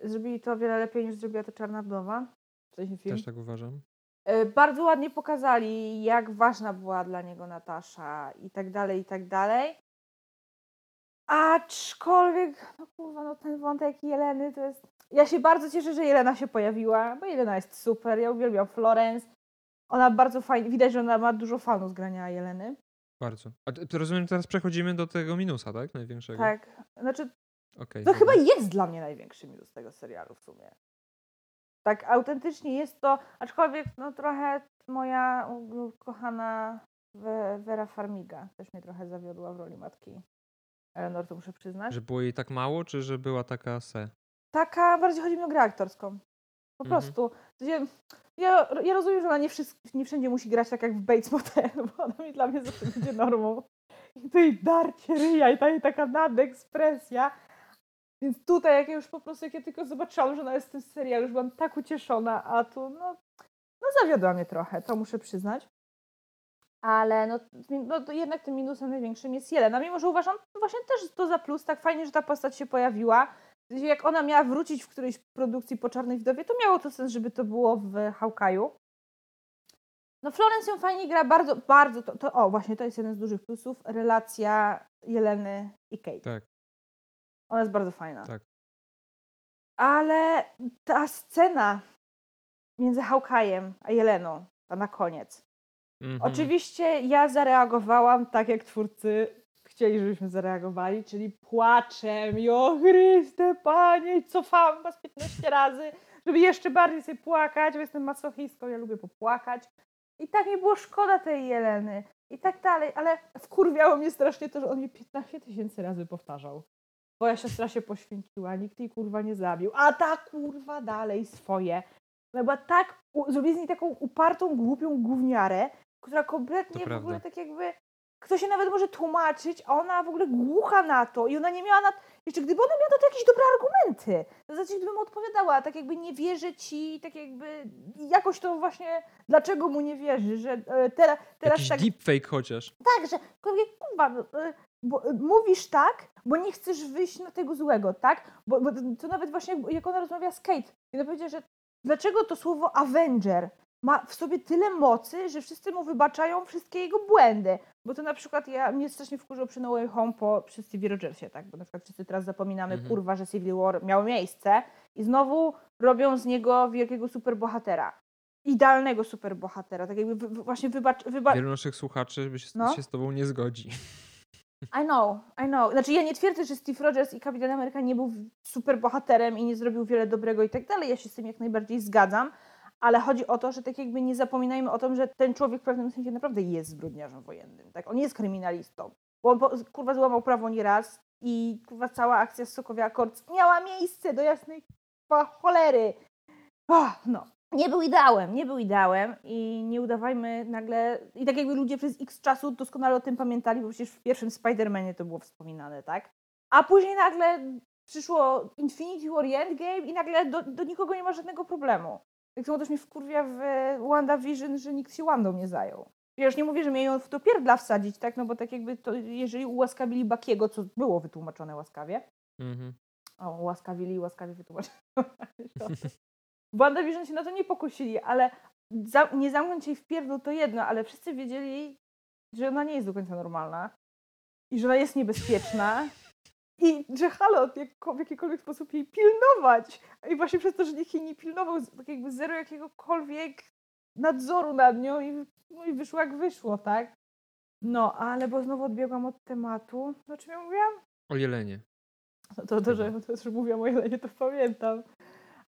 Zrobili to o wiele lepiej niż zrobiła to Czarna Wdowa. W sensie film. Też tak uważam. E, Bardzo ładnie pokazali, jak ważna była dla niego Natasza i tak dalej, i tak dalej. Aczkolwiek, no kurwa, no ten wątek Jeleny to jest... Ja się bardzo cieszę, że Jelena się pojawiła, bo Jelena jest super, ja uwielbiam Florence. Ona bardzo fajnie, widać, że ona ma dużo fanów z grania Jeleny. Bardzo. A to, to rozumiem, teraz przechodzimy do tego minusa, tak? Największego. Tak, znaczy Okej. To dobra. chyba jest dla mnie największy minus tego serialu w sumie. Tak autentycznie jest to, aczkolwiek no trochę moja kochana Vera Farmiga też mnie trochę zawiodła w roli matki Eleanor, to muszę przyznać. Że było jej tak mało, czy że była taka se? Taka, bardziej chodzi mi o grę aktorską. Po Mhm. prostu. Ja, ja rozumiem, że ona nie, wszys- nie wszędzie musi grać tak jak w Bates Motel, *laughs* bo ona mi dla mnie zawsze będzie normą. I to jej darcie ryja i ta jej taka nadekspresja. Więc tutaj, jak ja już po prostu, jak ja tylko zobaczyłam, że ona jest w tym serialu, już byłam tak ucieszona, a tu, no, no zawiodła mnie trochę, to muszę przyznać. Ale no, no jednak tym minusem największym jest Jelena, mimo że uważam właśnie też to za plus, tak fajnie, że ta postać się pojawiła. Jak ona miała wrócić w którejś produkcji po Czarnej Wdowie, to miało to sens, żeby to było w Hawkeye'u. No Florence ją fajnie gra, bardzo, bardzo, to, to, o właśnie to jest jeden z dużych plusów, relacja Jeleny i Kate. Tak. Ona jest bardzo fajna. Tak. Ale ta scena między Hawkeye'em a Jeleną, ta na koniec. Mhm. Oczywiście ja zareagowałam tak, jak twórcy chcieli, żebyśmy zareagowali, czyli płaczem i o Chryste, Panie, cofałam was 15 razy, żeby jeszcze bardziej sobie płakać, bo jestem masochistką, ja lubię popłakać. I tak mi było szkoda tej Jeleny i tak dalej, ale wkurwiało mnie strasznie to, że on mi 15 tysięcy razy powtarzał. Twoja siostra się poświęciła, nikt jej kurwa nie zabił, a ta kurwa dalej swoje. Ona była tak, zrobili z niej taką upartą, głupią gówniarę, która kompletnie w ogóle tak jakby, kto się nawet może tłumaczyć, a ona w ogóle głucha na to i ona nie miała na, jeszcze gdyby ona miała na to jakieś dobre argumenty, to znaczy gdybym odpowiadała, tak jakby nie wierzę ci, tak jakby jakoś to właśnie, dlaczego mu nie wierzy, że e, teraz, teraz Jakiś tak, deepfake chociaż. tak, że kurwa, no, e, bo, e, mówisz tak, bo nie chcesz wyjść na tego złego, tak? Bo, bo to nawet właśnie jak- jak ona rozmawia z Kate, i ona powiedziała, że dlaczego to słowo Avenger ma w sobie tyle mocy, że wszyscy mu wybaczają wszystkie jego błędy. Bo to na przykład ja, mnie strasznie wkurzyło przy No Way Home po, przy Stevie Rogersie, tak? Bo na przykład wszyscy teraz zapominamy, Mhm. kurwa, że Civil War miał miejsce i znowu robią z niego wielkiego superbohatera. Idealnego superbohatera, tak jakby właśnie wybacz... wybacz Wielu naszych słuchaczy by się, No. się z tobą nie zgodzi. *laughs* I know, I know. Znaczy ja nie twierdzę, że Steve Rogers i Kapitan Ameryka nie był super bohaterem i nie zrobił wiele dobrego i tak dalej. Ja się z tym jak najbardziej zgadzam. Ale chodzi o to, że tak jakby nie zapominajmy o tym, że ten człowiek w pewnym sensie naprawdę jest zbrodniarzem wojennym. Tak? On jest kryminalistą. Bo on po, kurwa złamał prawo nieraz i kurwa cała akcja z Sokowie Akord miała miejsce do jasnej kurwa cholery. Oh, no. Nie był ideałem, nie był ideałem i nie udawajmy nagle. I tak jakby ludzie przez x czasu doskonale o tym pamiętali, bo przecież w pierwszym Spider-Manie to było wspominane, tak? A później nagle przyszło Infinity War i Endgame i nagle do, do nikogo nie ma żadnego problemu. Tak samo też mnie wkurwia w WandaVision, że nikt się Wandą nie zajął. Ja już nie mówię, że mieli ją w to pierdla wsadzić, tak? No bo tak jakby to, jeżeli ułaskawili Bakiego, co było wytłumaczone łaskawie, Mhm. o, łaskawili, łaskawie wytłumaczyli. WandaVision się na to nie pokusili, ale za, nie zamknąć jej w pierdol to jedno, ale wszyscy wiedzieli, że ona nie jest do końca normalna i że ona jest niebezpieczna i że halo, jak, w jakikolwiek sposób jej pilnować. I właśnie przez to, że nikt jej nie pilnował, tak jakby zero jakiegokolwiek nadzoru nad nią i, no i wyszło jak wyszło, tak? No, ale bo znowu odbiegłam od tematu. No czym ja mówiłam? O Jelenie. No to, to, że, to, że mówiłam o Jelenie, to pamiętam.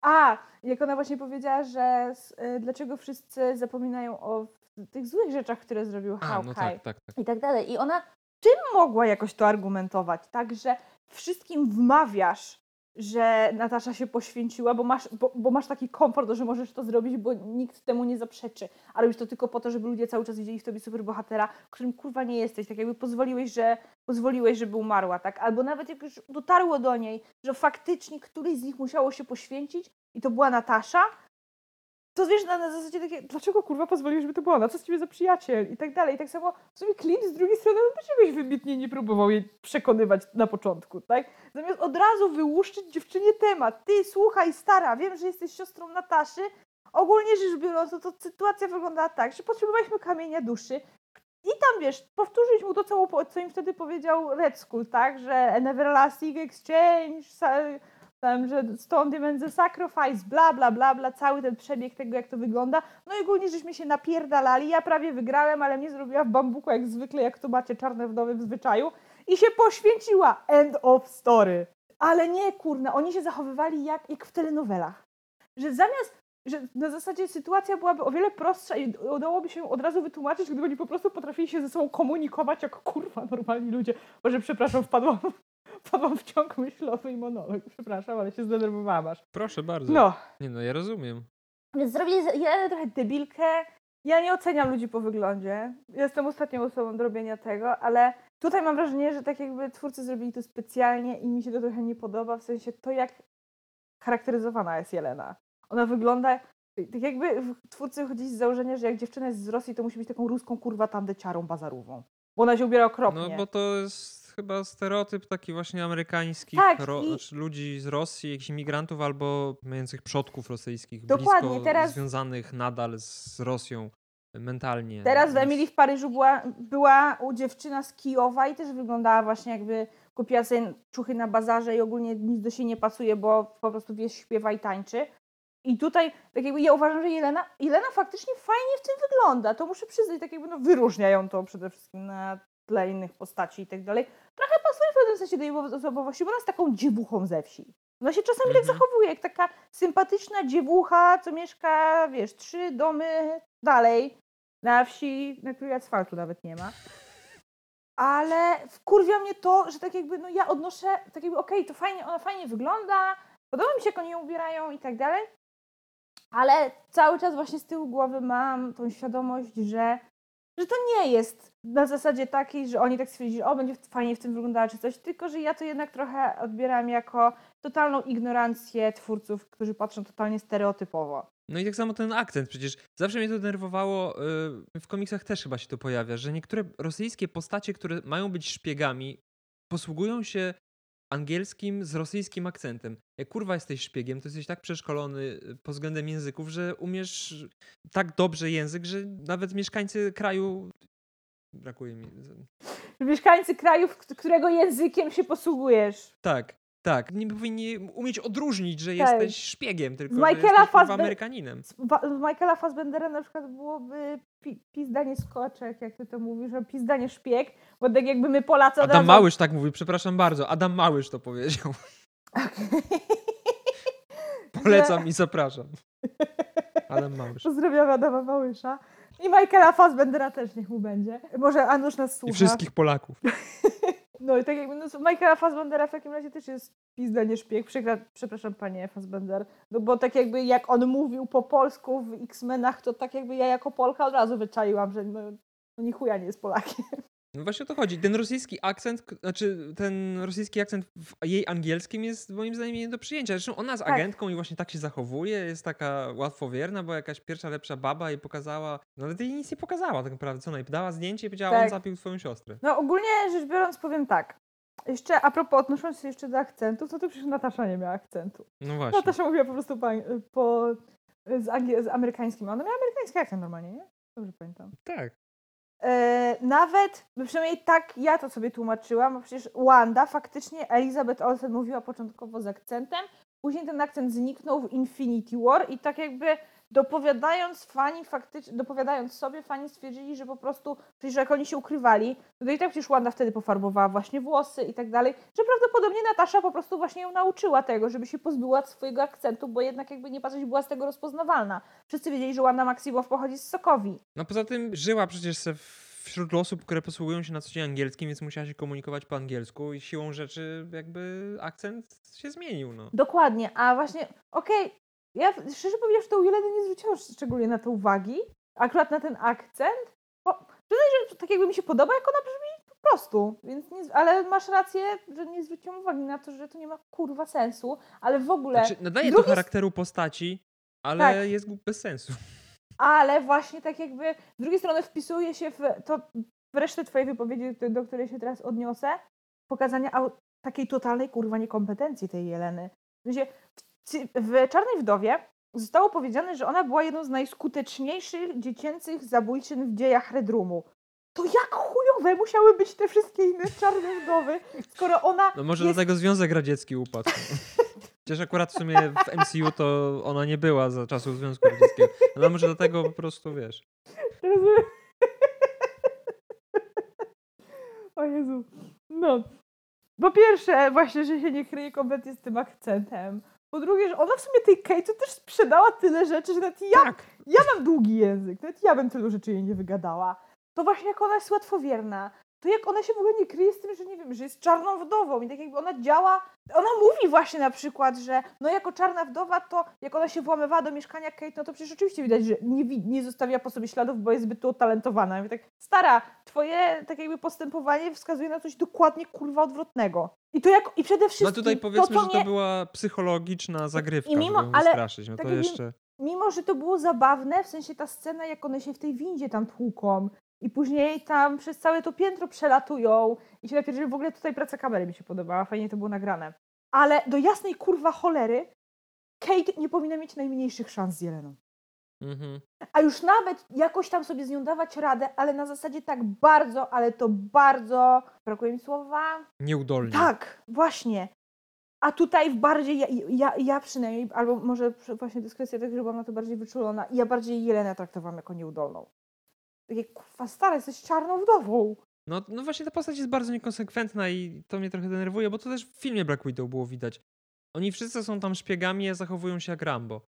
A, jak ona właśnie powiedziała, że y, dlaczego wszyscy zapominają o tych złych rzeczach, które zrobił A, Hawkeye no tak, tak, tak. i tak dalej. I ona czym mogła jakoś to argumentować? Tak, że wszystkim wmawiasz, że Natasza się poświęciła, bo masz, bo, bo masz taki komfort, że możesz to zrobić, bo nikt temu nie zaprzeczy. A robisz to tylko po to, żeby ludzie cały czas widzieli w tobie superbohatera, którym kurwa nie jesteś. Tak jakby pozwoliłeś, że pozwoliłeś, żeby umarła, tak? Albo nawet jak już dotarło do niej, że faktycznie któryś z nich musiało się poświęcić i to była Natasza, to wiesz, na, na zasadzie takie, dlaczego kurwa pozwoliłeś, żeby to była ona? Co z ciebie za przyjaciel? I tak dalej. I tak samo w sumie Clint z drugiej strony on też jakoś wybitnie nie próbował jej przekonywać na początku, tak? Zamiast od razu wyłuszczyć dziewczynie temat. Ty, słuchaj, stara, wiem, że jesteś siostrą Nataszy. Ogólnie rzecz biorąc, to, to sytuacja wyglądała tak, że potrzebowaliśmy kamienia duszy. I tam, wiesz, powtórzyć mu to, co, co im wtedy powiedział Red Skull, tak? Że an everlasting exchange, tam, że stąd the sacrifice, bla, bla, bla, bla, cały ten przebieg tego, jak to wygląda. No i ogólnie żeśmy się napierdalali, ja prawie wygrałem, ale mnie zrobiła w bambuku jak zwykle, jak to macie czarne w zwyczaju i się poświęciła. End of story. Ale nie, kurna, oni się zachowywali jak, jak w telenowelach. Że zamiast, że na zasadzie sytuacja byłaby o wiele prostsza i udałoby się od razu wytłumaczyć, gdyby oni po prostu potrafili się ze sobą komunikować jak kurwa normalni ludzie. Może przepraszam, wpadłam, wpadłam w ciąg myślowy i monolog. Przepraszam, ale się zdenerwowałam aż. Proszę bardzo. No, Nie no, ja rozumiem. więc zrobili ja trochę debilkę. Ja nie oceniam ludzi po wyglądzie. Jestem ostatnią osobą do robienia tego, ale tutaj mam wrażenie, że tak jakby twórcy zrobili to specjalnie i mi się to trochę nie podoba, w sensie to jak charakteryzowana jest Jelena. Ona wygląda Tak jakby twórcy chodzili z założenia, że jak dziewczyna jest z Rosji, to musi być taką ruską kurwa tandeciarą bazarową. Bo ona się ubiera okropnie. No bo to jest chyba stereotyp taki właśnie amerykańskich Tak, ro, i- znaczy ludzi z Rosji, jakichś imigrantów albo mających przodków rosyjskich, Dokładnie, blisko teraz- związanych nadal z Rosją mentalnie. Teraz w Emilii w Paryżu była, była u dziewczyna z Kijowa i też wyglądała właśnie jakby kupiła sobie czuchy na bazarze i ogólnie nic do siebie nie pasuje, bo po prostu wiesz, śpiewa i tańczy. I tutaj, tak jakby ja uważam, że Jelena, Jelena faktycznie fajnie w tym wygląda. To muszę przyznać, tak jakby no, wyróżnia ją to przede wszystkim na tle innych postaci i tak dalej. Trochę pasuje w pewnym sensie do jej osobowości, bo ona jest taką dziewuchą ze wsi. Ona się czasami tak Mhm. zachowuje, jak taka sympatyczna dziewucha, co mieszka, wiesz, trzy domy dalej na wsi, na której asfaltu nawet nie ma. Ale wkurwia mnie to, że tak jakby, no ja odnoszę, tak jakby, okej, to fajnie, ona fajnie wygląda, podoba mi się, jak oni ją ubierają i tak dalej, ale cały czas właśnie z tyłu głowy mam tą świadomość, że, że to nie jest na zasadzie takiej, że oni tak stwierdzili, o, będzie fajnie w tym wyglądała czy coś, tylko że ja to jednak trochę odbieram jako totalną ignorancję twórców, którzy patrzą totalnie stereotypowo. No i tak samo ten akcent, przecież zawsze mnie to denerwowało, y, w komiksach też chyba się to pojawia, że niektóre rosyjskie postacie, które mają być szpiegami, posługują się angielskim z rosyjskim akcentem. Jak kurwa jesteś szpiegiem, to jesteś tak przeszkolony y, pod względem języków, że umiesz tak dobrze język, że nawet mieszkańcy kraju... Brakuje mi... Mieszkańcy krajów, k- którego językiem się posługujesz. Tak, tak. Nie powinni umieć odróżnić, że Tak. jesteś szpiegiem, tylko że Michaela jesteś Amerykaninem. Z, z Michaela Fassbendera na przykład byłoby pi, pizdanie skoczek, jak ty to mówisz, a pizdanie szpieg, bo tak jakby my Polacy od Adam razu... Małysz tak mówi, przepraszam bardzo. Adam Małysz to powiedział. Polecam i zapraszam. Adam Małysz. Pozdrawiamy Adama Małysza. I Michaela Fassbendera też niech mu będzie. Może Anusz nas słucha. I wszystkich Polaków. *laughs* No i tak jakby, no, Michaela Fassbendera w takim razie też jest pizda, nie szpieg. Przekra- przepraszam, panie Fassbender. No bo tak jakby jak on mówił po polsku w X-Menach, to tak jakby ja jako Polka od razu wyczaiłam, że no, no ni chuja nie jest Polakiem. No właśnie o to chodzi. Ten rosyjski akcent, znaczy ten rosyjski akcent w jej angielskim jest moim zdaniem nie do przyjęcia. Zresztą ona jest Tak. agentką i właśnie tak się zachowuje, jest taka łatwowierna, bo jakaś pierwsza lepsza baba jej pokazała, no ale jej nic nie pokazała tak naprawdę. Co ona jej dała zdjęcie i powiedziała, on Tak. zabił twoją siostrę. No ogólnie rzecz biorąc powiem tak. Jeszcze a propos, odnosząc się jeszcze do akcentów, to to przecież Natasza nie miała akcentu. No właśnie. Natasza mówiła po prostu po, po, z, z amerykańskim. Ona miała amerykański akcent normalnie, nie? Dobrze pamiętam. Tak. E, nawet, no przynajmniej tak ja to sobie tłumaczyłam, bo przecież Wanda faktycznie Elizabeth Olsen mówiła początkowo z akcentem, później ten akcent zniknął w Infinity War i tak jakby dopowiadając fani faktycznie, dopowiadając sobie, fani stwierdzili, że po prostu, przecież jak oni się ukrywali, no to i tak przecież Wanda wtedy pofarbowała właśnie włosy i tak dalej, że prawdopodobnie Natasza po prostu właśnie ją nauczyła tego, żeby się pozbyła swojego akcentu, bo jednak jakby nie patrzeć była z tego rozpoznawalna. Wszyscy wiedzieli, że Wanda Maximow pochodzi z Sokowi. No poza tym żyła przecież se wśród osób, które posługują się na co dzień angielskim, więc musiała się komunikować po angielsku i siłą rzeczy jakby akcent się zmienił, no. Dokładnie, a właśnie, okej, ja szczerze powiedziawszy, to u Jeleny nie zwróciłam szczególnie na to uwagi, akurat na ten akcent, bo że tak jakby mi się podoba, jak ona brzmi po prostu, więc nie, ale masz rację, że nie zwróciłam uwagi na to, że to nie ma kurwa sensu, ale w ogóle, Znaczy, nadaje drugi to charakteru postaci, ale Tak. jest bez sensu. *laughs* ale właśnie tak jakby z drugiej strony wpisuje się w to, w resztę twojej wypowiedzi, do- której się teraz odniosę, pokazania takiej totalnej kurwa niekompetencji tej Jeleny. W, sensie, w, Czarnej Wdowie zostało powiedziane, że ona była jedną z najskuteczniejszych dziecięcych zabójczyn w dziejach Redrumu. To jak chujowe musiały być te wszystkie inne Czarne Wdowy, skoro ona No może jest... dlatego Związek Radziecki upadł. Chociaż akurat w sumie w MCU to ona nie była za czasów Związku Radzieckiego. No może dlatego po prostu, wiesz. O Jezu. No. Po pierwsze, właśnie, że się nie kryje kompletnie z tym akcentem. Po drugie, że ona w sumie tej Kate też sprzedała tyle rzeczy, że nawet ja, Tak. ja mam długi język, nawet ja bym tylu rzeczy jej nie wygadała. To właśnie jak ona jest łatwowierna, to jak ona się w ogóle nie kryje z tym, że nie wiem, że jest czarną wdową i tak jakby ona działa, ona mówi właśnie na przykład, że no jako czarna wdowa to jak ona się włamywała do mieszkania Kate, no to przecież oczywiście widać, że nie, nie zostawia po sobie śladów, bo jest zbyt utalentowana. Ja tak, stara, twoje tak jakby postępowanie wskazuje na coś dokładnie kurwa odwrotnego. I to jak, i przede wszystkim No tutaj powiedzmy, to, że to to nie, była psychologiczna zagrywka, i mimo- żeby ale wystraszyć. No tak to jeszcze... mimo że to było zabawne, w sensie ta scena, jak one się w tej windzie tam tłuką i później tam przez całe to piętro przelatują i się napierdzieli, w ogóle tutaj praca kamery mi się podobała, fajnie to było nagrane. Ale do jasnej kurwa cholery Kate nie powinna mieć najmniejszych szans z Jeleną. Mhm. A już nawet jakoś tam sobie z nią dawać radę, ale na zasadzie tak bardzo, ale to bardzo, brakuje mi słowa, Nieudolnie. tak, właśnie. A tutaj w bardziej, ja, ja, ja przynajmniej, albo może właśnie kwestia tego, że byłam na to bardziej wyczulona, ja bardziej Jelenę traktowałam jako nieudolną. Takie, kurwa, stara, jesteś czarną wdową. No, no właśnie ta postać jest bardzo niekonsekwentna i to mnie trochę denerwuje, bo to też w filmie Black Widow było widać. Oni wszyscy są tam szpiegami, a zachowują się jak Rambo.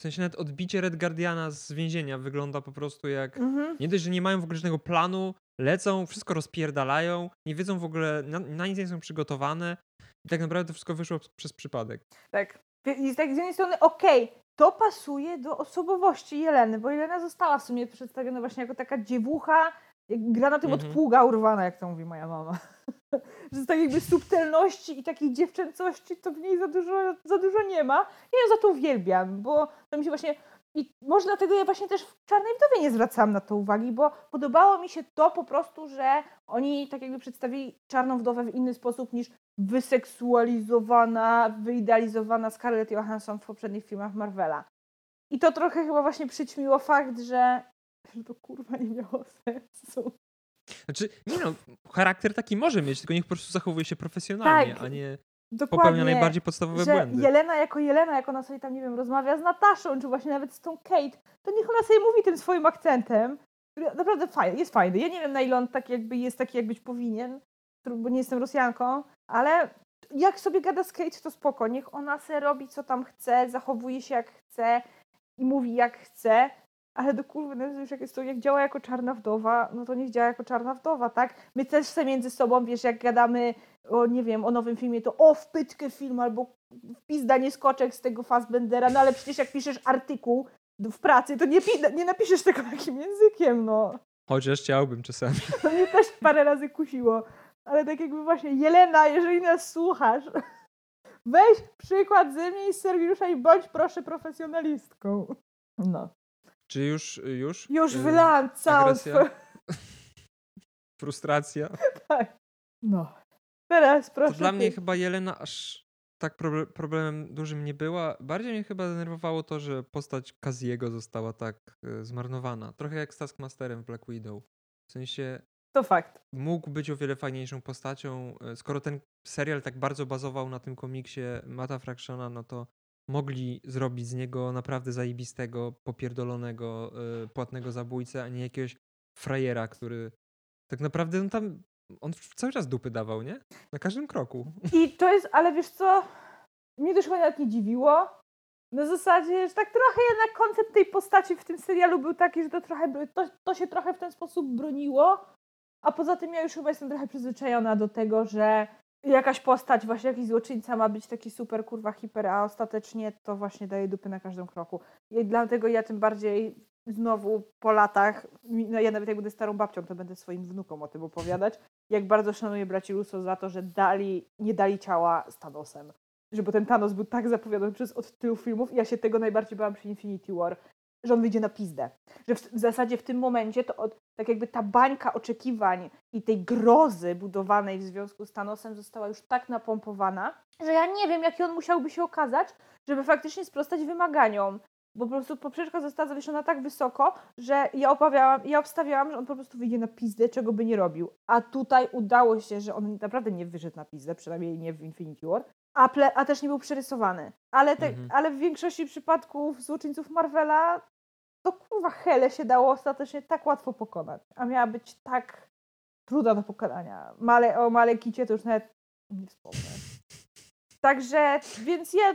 W sensie nawet odbicie Red Guardiana z więzienia wygląda po prostu jak... Mhm. Nie dość, że nie mają w ogóle żadnego planu, lecą, wszystko rozpierdalają, nie wiedzą w ogóle, na, na nic nie są przygotowane i tak naprawdę to wszystko wyszło przez przypadek. Tak. Tak z jednej strony, okej, to pasuje do osobowości Jeleny, bo Jelena została w sumie przedstawiona właśnie jako taka dziewucha, jak granatem Mhm. od pługa urwana, jak to mówi moja mama. *laughs* że z takiej jakby subtelności i takiej dziewczęcości to w niej za dużo, za dużo nie ma. Ja ją za to uwielbiam, bo to mi się właśnie... I może dlatego ja właśnie też w Czarnej Wdowie nie zwracałam na to uwagi, bo podobało mi się to po prostu, że oni tak jakby przedstawili Czarną Wdowę w inny sposób niż wyseksualizowana, wyidealizowana Scarlett Johansson w poprzednich filmach Marvela. I to trochę chyba właśnie przyćmiło fakt, że, że to kurwa nie miało sensu. Znaczy, nie no, charakter taki może mieć, tylko niech po prostu zachowuje się profesjonalnie, Tak, a nie Dokładnie. popełnia najbardziej podstawowe że błędy. Jelena jako Jelena, jak ona sobie tam, nie wiem, rozmawia z Nataszą, czy właśnie nawet z tą Kate, to niech ona sobie mówi tym swoim akcentem, który naprawdę fajny, jest fajny. Ja nie wiem, na ile on tak jakby jest taki, jak być powinien, bo nie jestem Rosjanką, ale jak sobie gada z Kate, to spoko. Niech ona se robi, co tam chce, zachowuje się jak chce i mówi jak chce, ale do kurwy, no już jak, jest to, jak działa jako czarna wdowa, no to niech działa jako czarna wdowa, tak? My też se między sobą, wiesz, jak gadamy o, nie wiem, o nowym filmie, to o, w pytkę film, albo pizda nie skoczek z tego Fassbendera, no ale przecież jak piszesz artykuł w pracy, to nie, nie napiszesz tego takim językiem, no. Chociaż chciałbym czasami. *laughs* To mnie też parę razy kusiło. Ale tak jakby właśnie, Jelena, jeżeli nas słuchasz, weź przykład ze mnie i z Sergiusza i bądź proszę profesjonalistką. No. Czy już, już? Już Y, wylałam całą. *laughs* Frustracja? *laughs* Tak. No. Teraz proszę To dla mnie chyba Jelena aż tak proble- problemem dużym nie była. Bardziej mnie chyba denerwowało to, że postać Kaziego została tak e, zmarnowana. Trochę jak z Taskmasterem w Black Widow. W sensie To fakt. mógł być o wiele fajniejszą postacią. e, Skoro ten serial tak bardzo bazował na tym komiksie Mata Fractiona, no to mogli zrobić z niego naprawdę zajebistego, popierdolonego, e, płatnego zabójcę, a nie jakiegoś frajera, który tak naprawdę on tam on cały czas dupy dawał, nie? Na każdym kroku. I to jest, ale wiesz co? Mnie już chyba nawet nie dziwiło. Na zasadzie, że tak trochę jednak koncept tej postaci w tym serialu był taki, że to trochę to, to się trochę w ten sposób broniło. A poza tym ja już chyba jestem trochę przyzwyczajona do tego, że jakaś postać, właśnie jakiś złoczyńca ma być taki super kurwa hiper, a ostatecznie to właśnie daje dupy na każdym kroku. I dlatego ja tym bardziej znowu po latach, no ja nawet jak będę starą babcią, to będę swoim wnukom o tym opowiadać, jak bardzo szanuję braci Russo za to, że dali, nie dali ciała z Thanosem. Że bo ten Thanos był tak zapowiadany przez od tylu filmów i ja się tego najbardziej bałam przy Infinity War, że on wyjdzie na pizdę. Że w, w zasadzie w tym momencie to od, tak jakby ta bańka oczekiwań i tej grozy budowanej w związku z Thanosem została już tak napompowana, że ja nie wiem, jaki on musiałby się okazać, żeby faktycznie sprostać wymaganiom. Bo po prostu poprzeczka została zawieszona tak wysoko, że ja obawiałam, ja obstawiałam, że on po prostu wyjdzie na pizdę, czego by nie robił. A tutaj udało się, że on naprawdę nie wyszedł na pizdę, przynajmniej nie w Infinity War, a, ple, a też nie był przerysowany. Ale, te, Mhm. ale w większości przypadków złoczyńców Marvela to kurwa hele się dało ostatecznie tak łatwo pokonać, a miała być tak trudna do pokonania. Male, o Malekicie to już nawet nie wspomnę. Także, więc ja,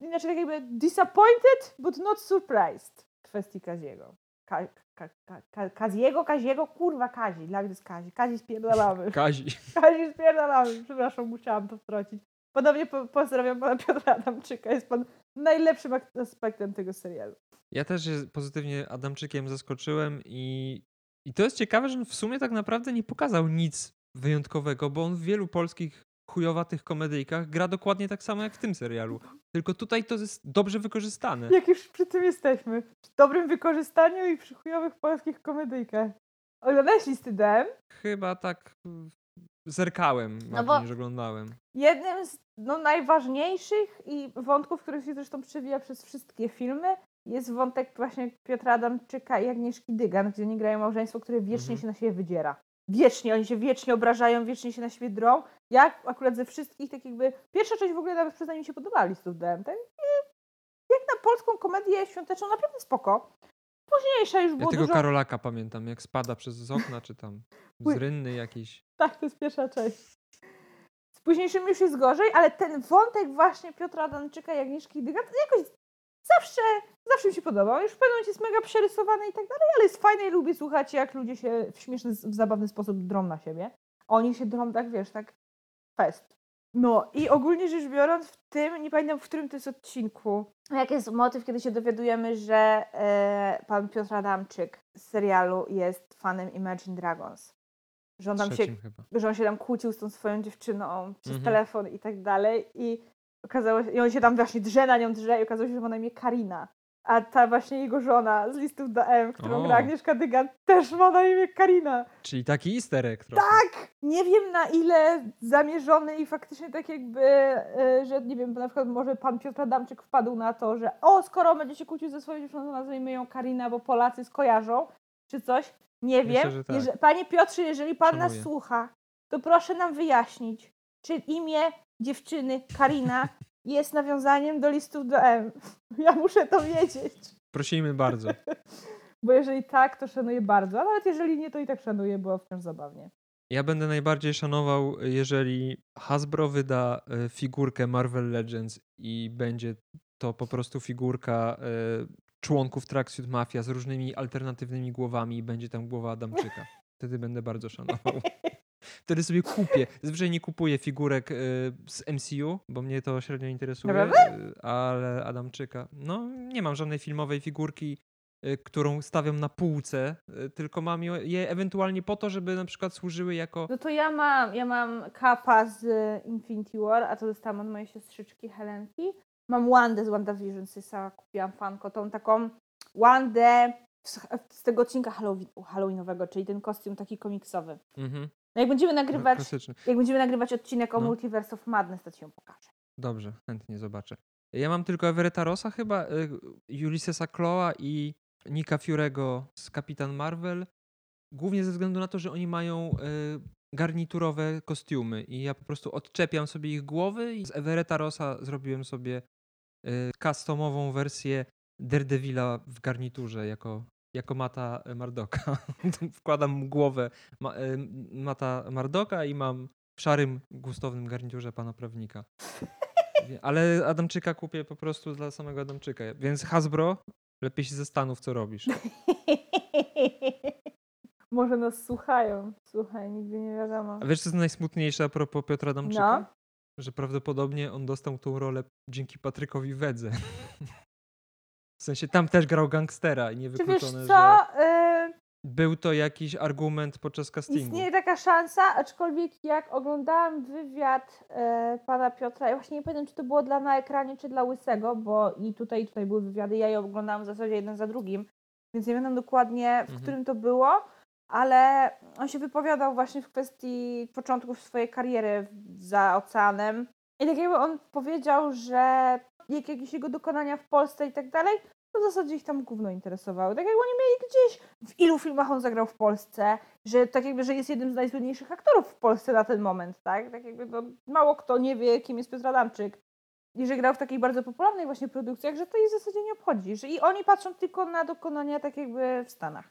inaczej tak jakby disappointed, but not surprised w kwestii Kaziego. Ka, ka, ka, ka, Kaziego, Kaziego, kurwa Kazi, dla mnie jest Kazi. Kazi spierdalamy. *laughs* Kazi. Kazi spierdalamy. Przepraszam, musiałam to wtrącić. Ponownie po, pozdrawiam pana Piotra Adamczyka. Jest pan najlepszym aspektem tego serialu. Ja też się pozytywnie Adamczykiem zaskoczyłem i, i to jest ciekawe, że on w sumie tak naprawdę nie pokazał nic wyjątkowego, bo on w wielu polskich chujowatych komedyjkach gra dokładnie tak samo jak w tym serialu. Tylko tutaj to jest dobrze wykorzystane. Jak już przy tym jesteśmy. Przy dobrym wykorzystaniu i przy chujowych polskich komedyjkach. Oglądałeś listy DM? Chyba tak mm, zerkałem No bo- niż oglądałem. Jednym z no, najważniejszych i wątków, który się zresztą przewija przez wszystkie filmy, jest wątek właśnie Piotra Adamczyka i Agnieszki Dygan, gdzie oni grają małżeństwo, które wiecznie Mhm. się na siebie wydziera. Wiecznie, oni się wiecznie obrażają, wiecznie się na siebie drą. Jak akurat ze wszystkich, tak jakby... Pierwsza część w ogóle nawet przyznaję mi się podobała listów DM, tak? Jak na polską komedię świąteczną, naprawdę spoko. Późniejsza już Ja było tego dużo... Karolaka pamiętam, jak spada przez okna, czy tam z rynny jakiś. Tak, to jest pierwsza część. Z późniejszym już jest gorzej, ale ten wątek właśnie Piotra Adamczyka i Agnieszki Dyga to jakoś zawsze, zawsze mi się podobał. Już w pewnym momencie jest mega przerysowany i tak dalej, ale jest fajne i lubię słuchać, jak ludzie się w śmieszny, w zabawny sposób drą na siebie. Oni się drą tak, wiesz, tak fest. No i ogólnie rzecz biorąc w tym, nie pamiętam w którym to jest odcinku, jak jest motyw, kiedy się dowiadujemy, że e, pan Piotr Adamczyk z serialu jest fanem Imagine Dragons. Że on tam się chyba. że on się tam kłócił z tą swoją dziewczyną przez Mhm. telefon i tak dalej i okazało się, i on się tam właśnie drze na nią drze i okazało się, że ma na imię Karina. A ta właśnie jego żona z listów do M, którą O. gra Agnieszka Dygan, też ma na imię Karina. Czyli taki easter egg trochę. Tak! Nie wiem na ile zamierzony i faktycznie tak jakby, e, że nie wiem, na przykład może pan Piotr Adamczyk wpadł na to, że o, skoro będzie się kłócił ze swoją dziewczyną, to nazwijmy ją Karina, bo Polacy skojarzą, czy coś. Nie Myślę, wiem. że tak. Panie Piotrze, jeżeli pan nas słucha, to proszę nam wyjaśnić, czy imię dziewczyny Karina jest nawiązaniem do listów do M. *laughs* Ja muszę to wiedzieć. Prosimy bardzo. *laughs* Bo jeżeli tak, to szanuję bardzo, a nawet jeżeli nie, to i tak szanuję, bo wciąż zabawnie. Ja będę najbardziej szanował, jeżeli Hasbro wyda e, figurkę Marvel Legends i będzie to po prostu figurka e, członków Tracksuit Mafia z różnymi alternatywnymi głowami i będzie tam głowa Adamczyka. *laughs* Wtedy będę bardzo szanował. Wtedy sobie kupię. Zazwyczaj nie kupuję figurek e, z MCU, bo mnie to średnio interesuje, e, ale Adamczyka. No, nie mam żadnej filmowej figurki, e, którą stawiam na półce, e, tylko mam je ewentualnie po to, żeby na przykład służyły jako No to ja mam, ja mam kapa z Infinity War, a to dostałam od mojej siostrzyczki Helenki. Mam Wandę z WandaVision, sobie sama kupiłam fanko, tą taką Wandę z, z tego odcinka Halloween, Halloweenowego, czyli ten kostium taki komiksowy. Mhm. No jak będziemy nagrywać, Klasyczny. jak będziemy nagrywać odcinek o No. Multiverse of Madness, to ci ją pokażę. Dobrze, chętnie zobaczę. Ja mam tylko Everetta Rossa chyba, y, Ulyssesa Kloa i Nika Furego z Kapitan Marvel. Głównie ze względu na to, że oni mają y, garniturowe kostiumy i ja po prostu odczepiam sobie ich głowy i z Everetta Rossa zrobiłem sobie y, customową wersję Daredevila w garniturze jako, jako Mata Mardoka. *laughs* Wkładam mu głowę ma, y, Mata Mardoka i mam w szarym, gustownym garniturze pana prawnika. Ale Adamczyka kupię po prostu dla samego Adamczyka. Więc Hasbro, lepiej się zastanów, co robisz. *laughs* Może nas słuchają. Słuchaj, nigdy nie wiadomo. A wiesz, co jest najsmutniejsze a propos Piotra Adamczyka? No. Że prawdopodobnie on dostał tą rolę dzięki Patrykowi Wedze. *laughs* W sensie tam też grał gangstera i Czy wiesz niewykluczone, co? że Y, był to jakiś argument podczas castingu. Istnieje taka szansa, aczkolwiek jak oglądałam wywiad e, pana Piotra, ja właśnie nie pamiętam, czy to było dla na ekranie, czy dla Łysego, bo i tutaj, i tutaj były wywiady, ja je oglądałam w zasadzie jeden za drugim, więc nie pamiętam dokładnie, w Mhm. którym to było, ale on się wypowiadał właśnie w kwestii początków swojej kariery za oceanem i tak jakby on powiedział, że jak jakieś jego dokonania w Polsce i tak dalej, to w zasadzie ich tam gówno interesowały. Tak jakby oni mieli gdzieś w ilu filmach on zagrał w Polsce, że tak jakby, że jest jednym z najsłynniejszych aktorów w Polsce na ten moment, tak? Tak jakby no, mało kto nie wie, kim jest Piotr Adamczyk. I że grał w takich bardzo popularnych właśnie produkcjach, że to ich w zasadzie nie obchodzi. Że I oni patrzą tylko na dokonania tak jakby w Stanach.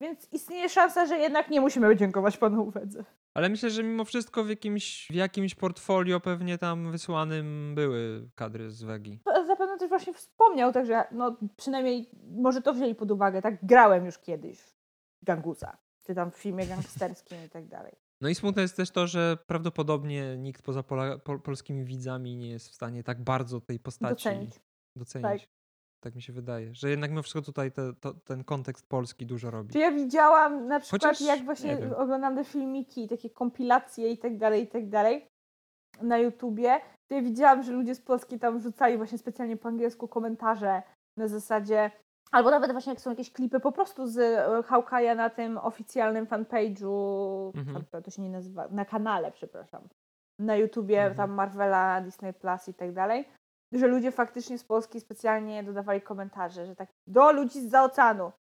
Więc istnieje szansa, że jednak nie musimy dziękować panu Wedze. Ale myślę, że mimo wszystko w jakimś, w jakimś portfolio pewnie tam wysłanym były kadry z Wegi. Zapewne też właśnie wspomniał, także no przynajmniej może to wzięli pod uwagę, tak? Grałem już kiedyś w Gangusa, czy tam w filmie gangsterskim i tak dalej. No i smutne jest też to, że prawdopodobnie nikt poza Pola, pol, polskimi widzami nie jest w stanie tak bardzo tej postaci Docenić. docenić. Tak. Mi się wydaje, że jednak mimo wszystko tutaj te, to, ten kontekst polski dużo robi. Czy ja widziałam na przykład, Chociaż jak nie właśnie oglądam te filmiki, takie kompilacje i tak dalej, i tak dalej. na YouTubie, to ja widziałam, że ludzie z Polski tam wrzucali właśnie specjalnie po angielsku komentarze na zasadzie, albo nawet właśnie jak są jakieś klipy po prostu z e, Hawkeye'a na tym oficjalnym fanpage'u, Mhm. to się nie nazywa, na kanale, przepraszam, na YouTubie, Mhm. tam Marvela, Disney Plus i tak dalej, że ludzie faktycznie z Polski specjalnie dodawali komentarze, że tak do ludzi z oceanu.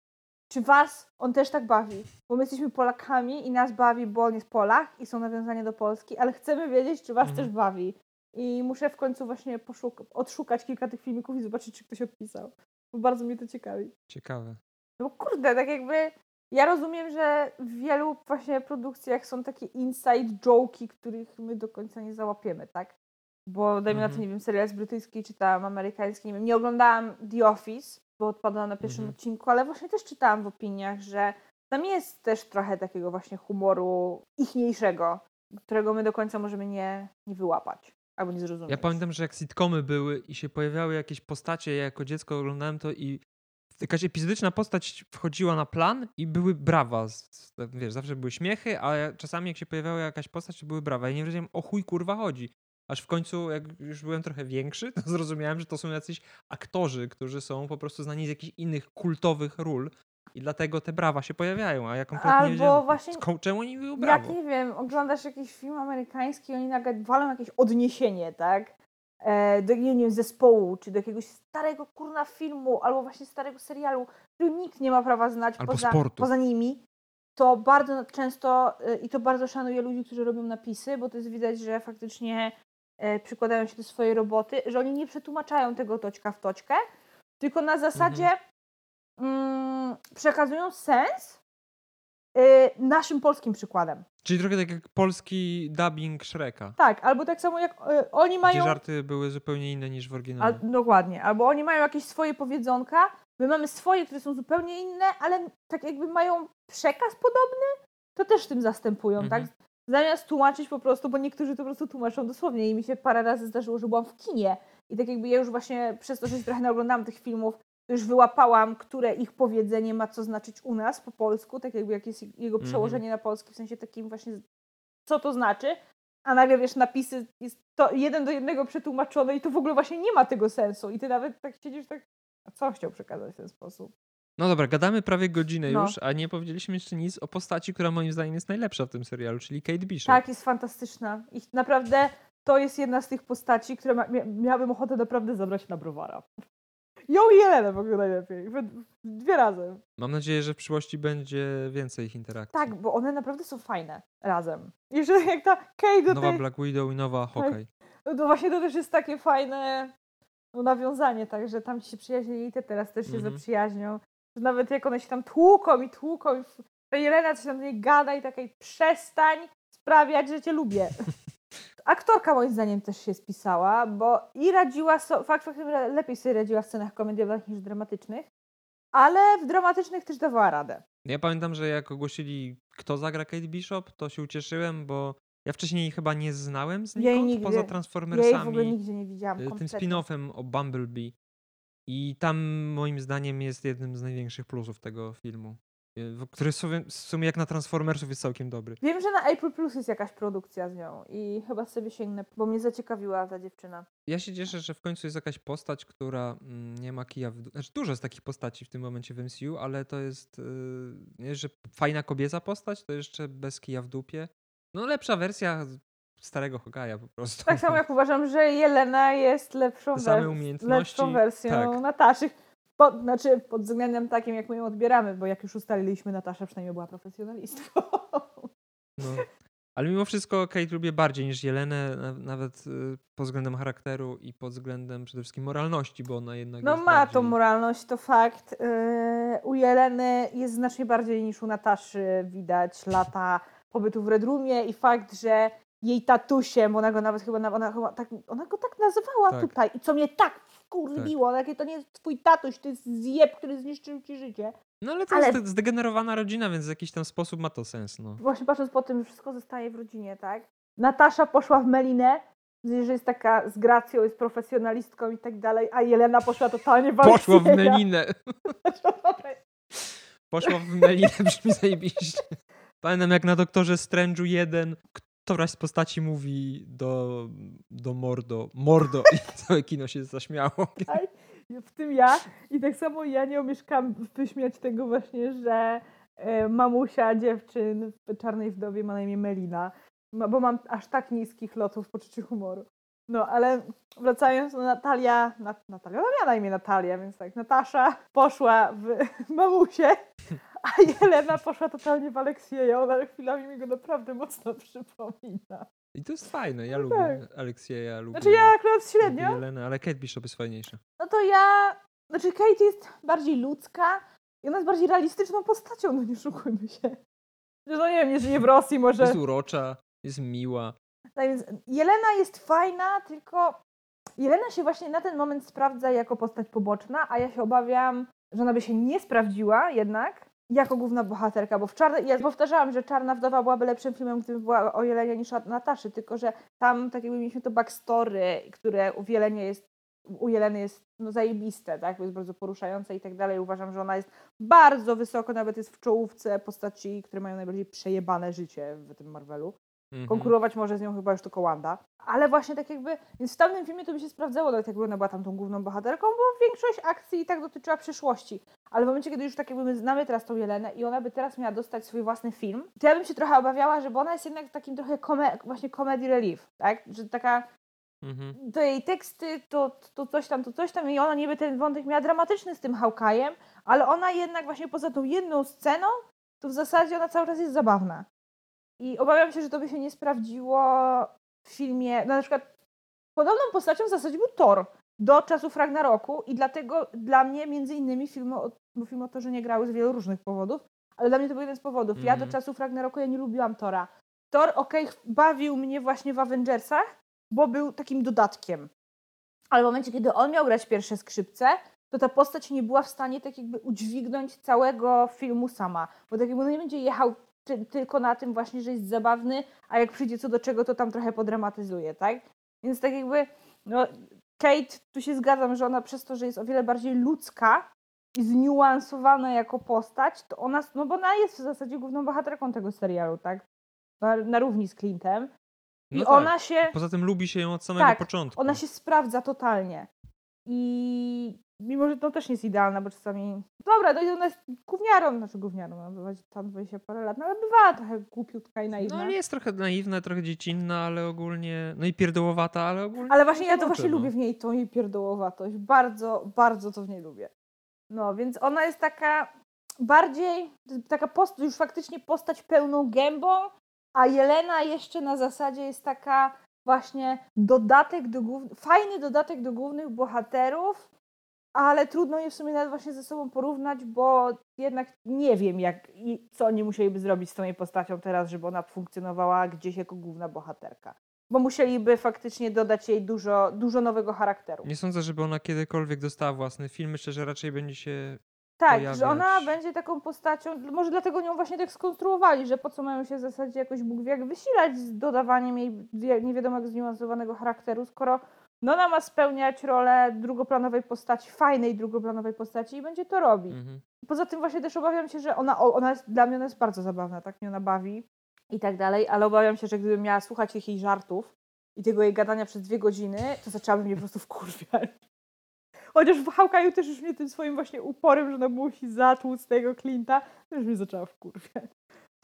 Czy was on też tak bawi? Bo my jesteśmy Polakami i nas bawi, bo on jest Polak i są nawiązania do Polski, ale chcemy wiedzieć, czy was Mhm. też bawi. I muszę w końcu właśnie poszuk- odszukać kilka tych filmików i zobaczyć, czy ktoś odpisał. Bo bardzo mnie to ciekawi. Ciekawe. No bo kurde, tak jakby ja rozumiem, że w wielu właśnie produkcjach są takie inside joke'i, których my do końca nie załapiemy, tak? Bo dajmy na to, Mhm. nie wiem, serial jest brytyjski, czy tam amerykański, nie wiem, nie oglądałam The Office, bo odpadłam na pierwszym Mhm. odcinku, ale właśnie też czytałam w opiniach, że tam jest też trochę takiego właśnie humoru ichniejszego, którego my do końca możemy nie, nie wyłapać albo nie zrozumieć. Ja pamiętam, że jak sitcomy były i się pojawiały jakieś postacie, ja jako dziecko oglądałem to i jakaś epizodyczna postać wchodziła na plan i były brawa. z- z- Wiesz, zawsze były śmiechy, a czasami jak się pojawiała jakaś postać, to były brawa. Ja nie wiedziałem, o chuj kurwa chodzi. Aż w końcu, jak już byłem trochę większy, to *laughs* zrozumiałem, że to są jacyś aktorzy, którzy są po prostu znani z jakichś innych kultowych ról i dlatego te brawa się pojawiają, a ja kompletnie Albo nie wiedziałem, właśnie- sko- czemu oni mówią Jak brawo. nie wiem, oglądasz jakiś film amerykański i oni nagle walą jakieś odniesienie, tak? E, do nie wiem, zespołu, czy do jakiegoś starego kurna filmu, albo właśnie starego serialu, który nikt nie ma prawa znać Albo poza, sportu. poza nimi. To bardzo często e, i to bardzo szanuję ludzi, którzy robią napisy, bo to jest widać, że faktycznie przykładają się do swojej roboty, że oni nie przetłumaczają tego toczka w toczkę, tylko na zasadzie mm, przekazują sens y, naszym polskim przykładem. Czyli trochę tak jak polski dubbing Shreka, Tak, albo tak samo jak y, oni gdzie mają. żarty były zupełnie inne niż w Al, oryginale. dokładnie, albo oni mają jakieś swoje powiedzonka, my mamy swoje, które są zupełnie inne, ale tak jakby mają przekaz podobny, to też tym zastępują, Mhm. tak? Zamiast tłumaczyć po prostu, bo niektórzy to po prostu tłumaczą dosłownie i mi się parę razy zdarzyło, że byłam w kinie i tak jakby ja już właśnie przez to, że się trochę naoglądałam tych filmów, już wyłapałam, które ich powiedzenie ma co znaczyć u nas po polsku, tak jakby jakie jest jego Mhm. przełożenie na polski, w sensie takim właśnie co to znaczy, a nagle wiesz, napisy jest to jeden do jednego przetłumaczone i to w ogóle właśnie nie ma tego sensu i ty nawet tak siedzisz tak, a co chciał przekazać w ten sposób? No dobra, gadamy prawie godzinę No. już, a nie powiedzieliśmy jeszcze nic o postaci, która moim zdaniem jest najlepsza w tym serialu, czyli Kate Bishop. Tak, jest fantastyczna i naprawdę to jest jedna z tych postaci, które ma, mia, miałabym ochotę naprawdę zabrać na browara. Ją i Jelenę w ogóle najlepiej, dwie razy. Mam nadzieję, że w przyszłości będzie więcej ich interakcji. Tak, bo one naprawdę są fajne razem. I że jak ta Kate do Nowa tej... Black Widow i nowa Hawkeye. No to właśnie to też jest takie fajne no, nawiązanie, tak, że tam ci się przyjaźnili i te teraz też się Mhm. zaprzyjaźnią. Że nawet jak one się tam tłuką i tłuką, i ta Jelena coś tam do niej gada i takiej przestań sprawiać, że cię lubię. *laughs* Aktorka moim zdaniem też się spisała, bo i radziła, so, fakt faktem le- lepiej sobie radziła w scenach komediowych niż dramatycznych, ale w dramatycznych też dawała radę. Ja pamiętam, że jak ogłosili, kto zagra Kate Bishop, to się ucieszyłem, bo ja wcześniej chyba nie znałem Jej znikąd, nigdy- poza Ja jej w Transformersami, ogóle nigdzie nie widziałam y, tym kompletnie. spin-offem o Bumblebee. I tam moim zdaniem jest jednym z największych plusów tego filmu, y, który w sumie, jak na Transformersów jest całkiem dobry. Wiem, że na April Plus jest jakaś produkcja z nią i chyba sobie sięgnę, bo mnie zaciekawiła ta dziewczyna. Ja się cieszę, że w końcu jest jakaś postać, która mm, nie ma kija w. Znaczy dużo jest takich postaci w tym momencie w MCU, ale to jest, yy, że fajna kobieca postać, to jeszcze bez kija w dupie. No lepsza wersja starego Hogaja po prostu. Tak samo jak *laughs* uważam, że Jelena jest lepszą, same wers- lepszą wersją tak. Nataszy. Po, znaczy pod względem takim, jak my ją odbieramy, bo jak już ustaliliśmy, Natasza przynajmniej była profesjonalistką. No. *laughs* Ale mimo wszystko Kate lubię bardziej niż Jelenę, na- nawet y, pod względem charakteru i pod względem przede wszystkim moralności, bo ona jednak No ma bardziej... tą moralność, to fakt. Yy, u Jeleny jest znacznie bardziej niż u Nataszy widać lata pobytu w Red Roomie i fakt, że jej tatusiem, ona go nawet chyba, na- ona, chyba tak, ona go tak nazywała Tak. tutaj i co mnie tak wkurwiło, takie to nie jest twój tatuś, to jest zjeb, który zniszczył ci życie. No ale to Ale- jest zdegenerowana rodzina, więc w jakiś tam sposób ma to sens, no. Właśnie patrząc po tym, że wszystko zostaje w rodzinie, tak? Natasza poszła w Melinę, że jest taka z gracją, jest profesjonalistką i tak dalej, a Jelena poszła totalnie w Poszła w. Melinę. *laughs* Poszła w Melinę, brzmi zajebiście. Pamiętam jak na Doktorze Strange'u 1, któraś z postaci mówi do, do Mordo, Mordo i *laughs* całe kino się zaśmiało. W tym ja. I tak samo ja nie omieszkam wyśmiać tego właśnie, że e, mamusia dziewczyn w Czarnej Wdowie ma na imię Melina, bo mam aż tak niskich lotów w poczuciu humoru. No, ale wracając, no Natalia, Nat, Natalia, ona miała na imię Natalia, więc tak, Natasza poszła w *laughs* mamusię, a Jelena poszła totalnie w Aleksieja. Ona chwilami mi go naprawdę mocno przypomina. I to jest fajne, ja No lubię tak. Aleksieja, lubię, Znaczy ja akurat średnio, Jelenę, ale Kate Bishop jest fajniejsza. no to ja, znaczy Kate jest bardziej ludzka i ona jest bardziej realistyczną postacią, no nie szukujmy się. No nie wiem, nie żyje w Rosji może. Jest urocza, jest miła. Tak więc Jelena jest fajna, tylko Jelena się właśnie na ten moment sprawdza jako postać poboczna, a ja się obawiam, że ona by się nie sprawdziła jednak jako główna bohaterka, bo w czarnej, ja powtarzałam, że Czarna Wdowa byłaby lepszym filmem, gdyby była o Jelenie niż o Nataszy, tylko że tam tak jakby mieliśmy to backstory, które u Jelenie jest u Jeleny jest no, zajebiste, tak? Jest bardzo poruszające i tak dalej. Uważam, że ona jest bardzo wysoko, nawet jest w czołówce postaci, które mają najbardziej przejebane życie w tym Marvelu. Mhm. Konkurować może z nią chyba już tylko Wanda. Ale właśnie tak jakby, więc w tamtym filmie to by się sprawdzało, nawet jakby ona była tam tą główną bohaterką, bo większość akcji i tak dotyczyła przyszłości. Ale w momencie, kiedy już tak jakby my znamy teraz tą Jelenę i ona by teraz miała dostać swój własny film, to ja bym się trochę obawiała, że bo ona jest jednak takim trochę kome, właśnie comedy relief, tak? Że taka, Mhm. to jej teksty, to, to coś tam, to coś tam i ona niby ten wątek miała dramatyczny z tym Hawkeye'em, ale ona jednak właśnie poza tą jedną sceną, to w zasadzie ona cały czas jest zabawna. I obawiam się, że to by się nie sprawdziło w filmie, no na przykład podobną postacią w zasadzie był Thor do czasów Ragnaroku i dlatego dla mnie między innymi filmy, o, bo filmy o Torze nie grały z wielu różnych powodów, ale dla mnie to był jeden z powodów. Ja do Mhm. czasów Ragnaroku ja nie lubiłam Tora. Thor, okej, bawił mnie właśnie w Avengersach, bo był takim dodatkiem. Ale w momencie, kiedy on miał grać pierwsze skrzypce, to ta postać nie była w stanie tak jakby udźwignąć całego filmu sama. Bo tak jakby no nie będzie jechał tylko na tym właśnie, że jest zabawny, a jak przyjdzie co do czego, to tam trochę podramatyzuje, tak? Więc tak jakby, no, Kate, tu się zgadzam, że ona przez to, że jest o wiele bardziej ludzka i zniuansowana jako postać, to ona, no bo ona jest w zasadzie główną bohaterką tego serialu, tak? Na, na równi z Clintem. I No tak. ona się, Poza tym lubi się ją od samego Tak, początku. ona się sprawdza totalnie. I mimo, że to też nie jest idealna, bo czasami... Dobra, no ona jest gówniarą, znaczy gówniarą, ona bywa tam 20 parę lat, no ale bywa trochę głupiutka i No naiwna. ale jest trochę naiwna, trochę dziecinna, ale ogólnie, no i pierdołowata, ale ogólnie... Ale właśnie ja to zobaczy, właśnie no. lubię w niej, tą jej pierdołowatość. Bardzo, bardzo to w niej lubię. No, więc ona jest taka bardziej, taka post, już faktycznie postać pełną gębą, a Jelena jeszcze na zasadzie jest taka właśnie dodatek do głów... fajny dodatek do głównych bohaterów, ale trudno je w sumie nawet właśnie ze sobą porównać, bo jednak nie wiem, jak i co oni musieliby zrobić z tą jej postacią teraz, żeby ona funkcjonowała gdzieś jako główna bohaterka. Bo musieliby faktycznie dodać jej dużo, dużo nowego charakteru. Nie sądzę, żeby ona kiedykolwiek dostała własny film. Myślę, że raczej będzie się... Tak, że ona pojawiać. będzie taką postacią, może dlatego nią właśnie tak skonstruowali, że po co mają się w zasadzie jakoś Bóg wie jak wysilać z dodawaniem jej nie wiadomo jak zniuansowanego charakteru, skoro no ona ma spełniać rolę drugoplanowej postaci, fajnej drugoplanowej postaci i będzie to robić. Mhm. Poza tym właśnie też obawiam się, że ona, ona jest, dla mnie ona jest bardzo zabawna, tak mnie ona bawi i tak dalej, ale obawiam się, że gdybym miała słuchać jej żartów i tego jej gadania przez dwie godziny, to zaczęłabym mnie po prostu wkurwiać. Chociaż w Hałkaju też już mnie tym swoim właśnie uporem, że ona musi zatłuc tego Clint'a, to już mnie zaczęła wkurwiać.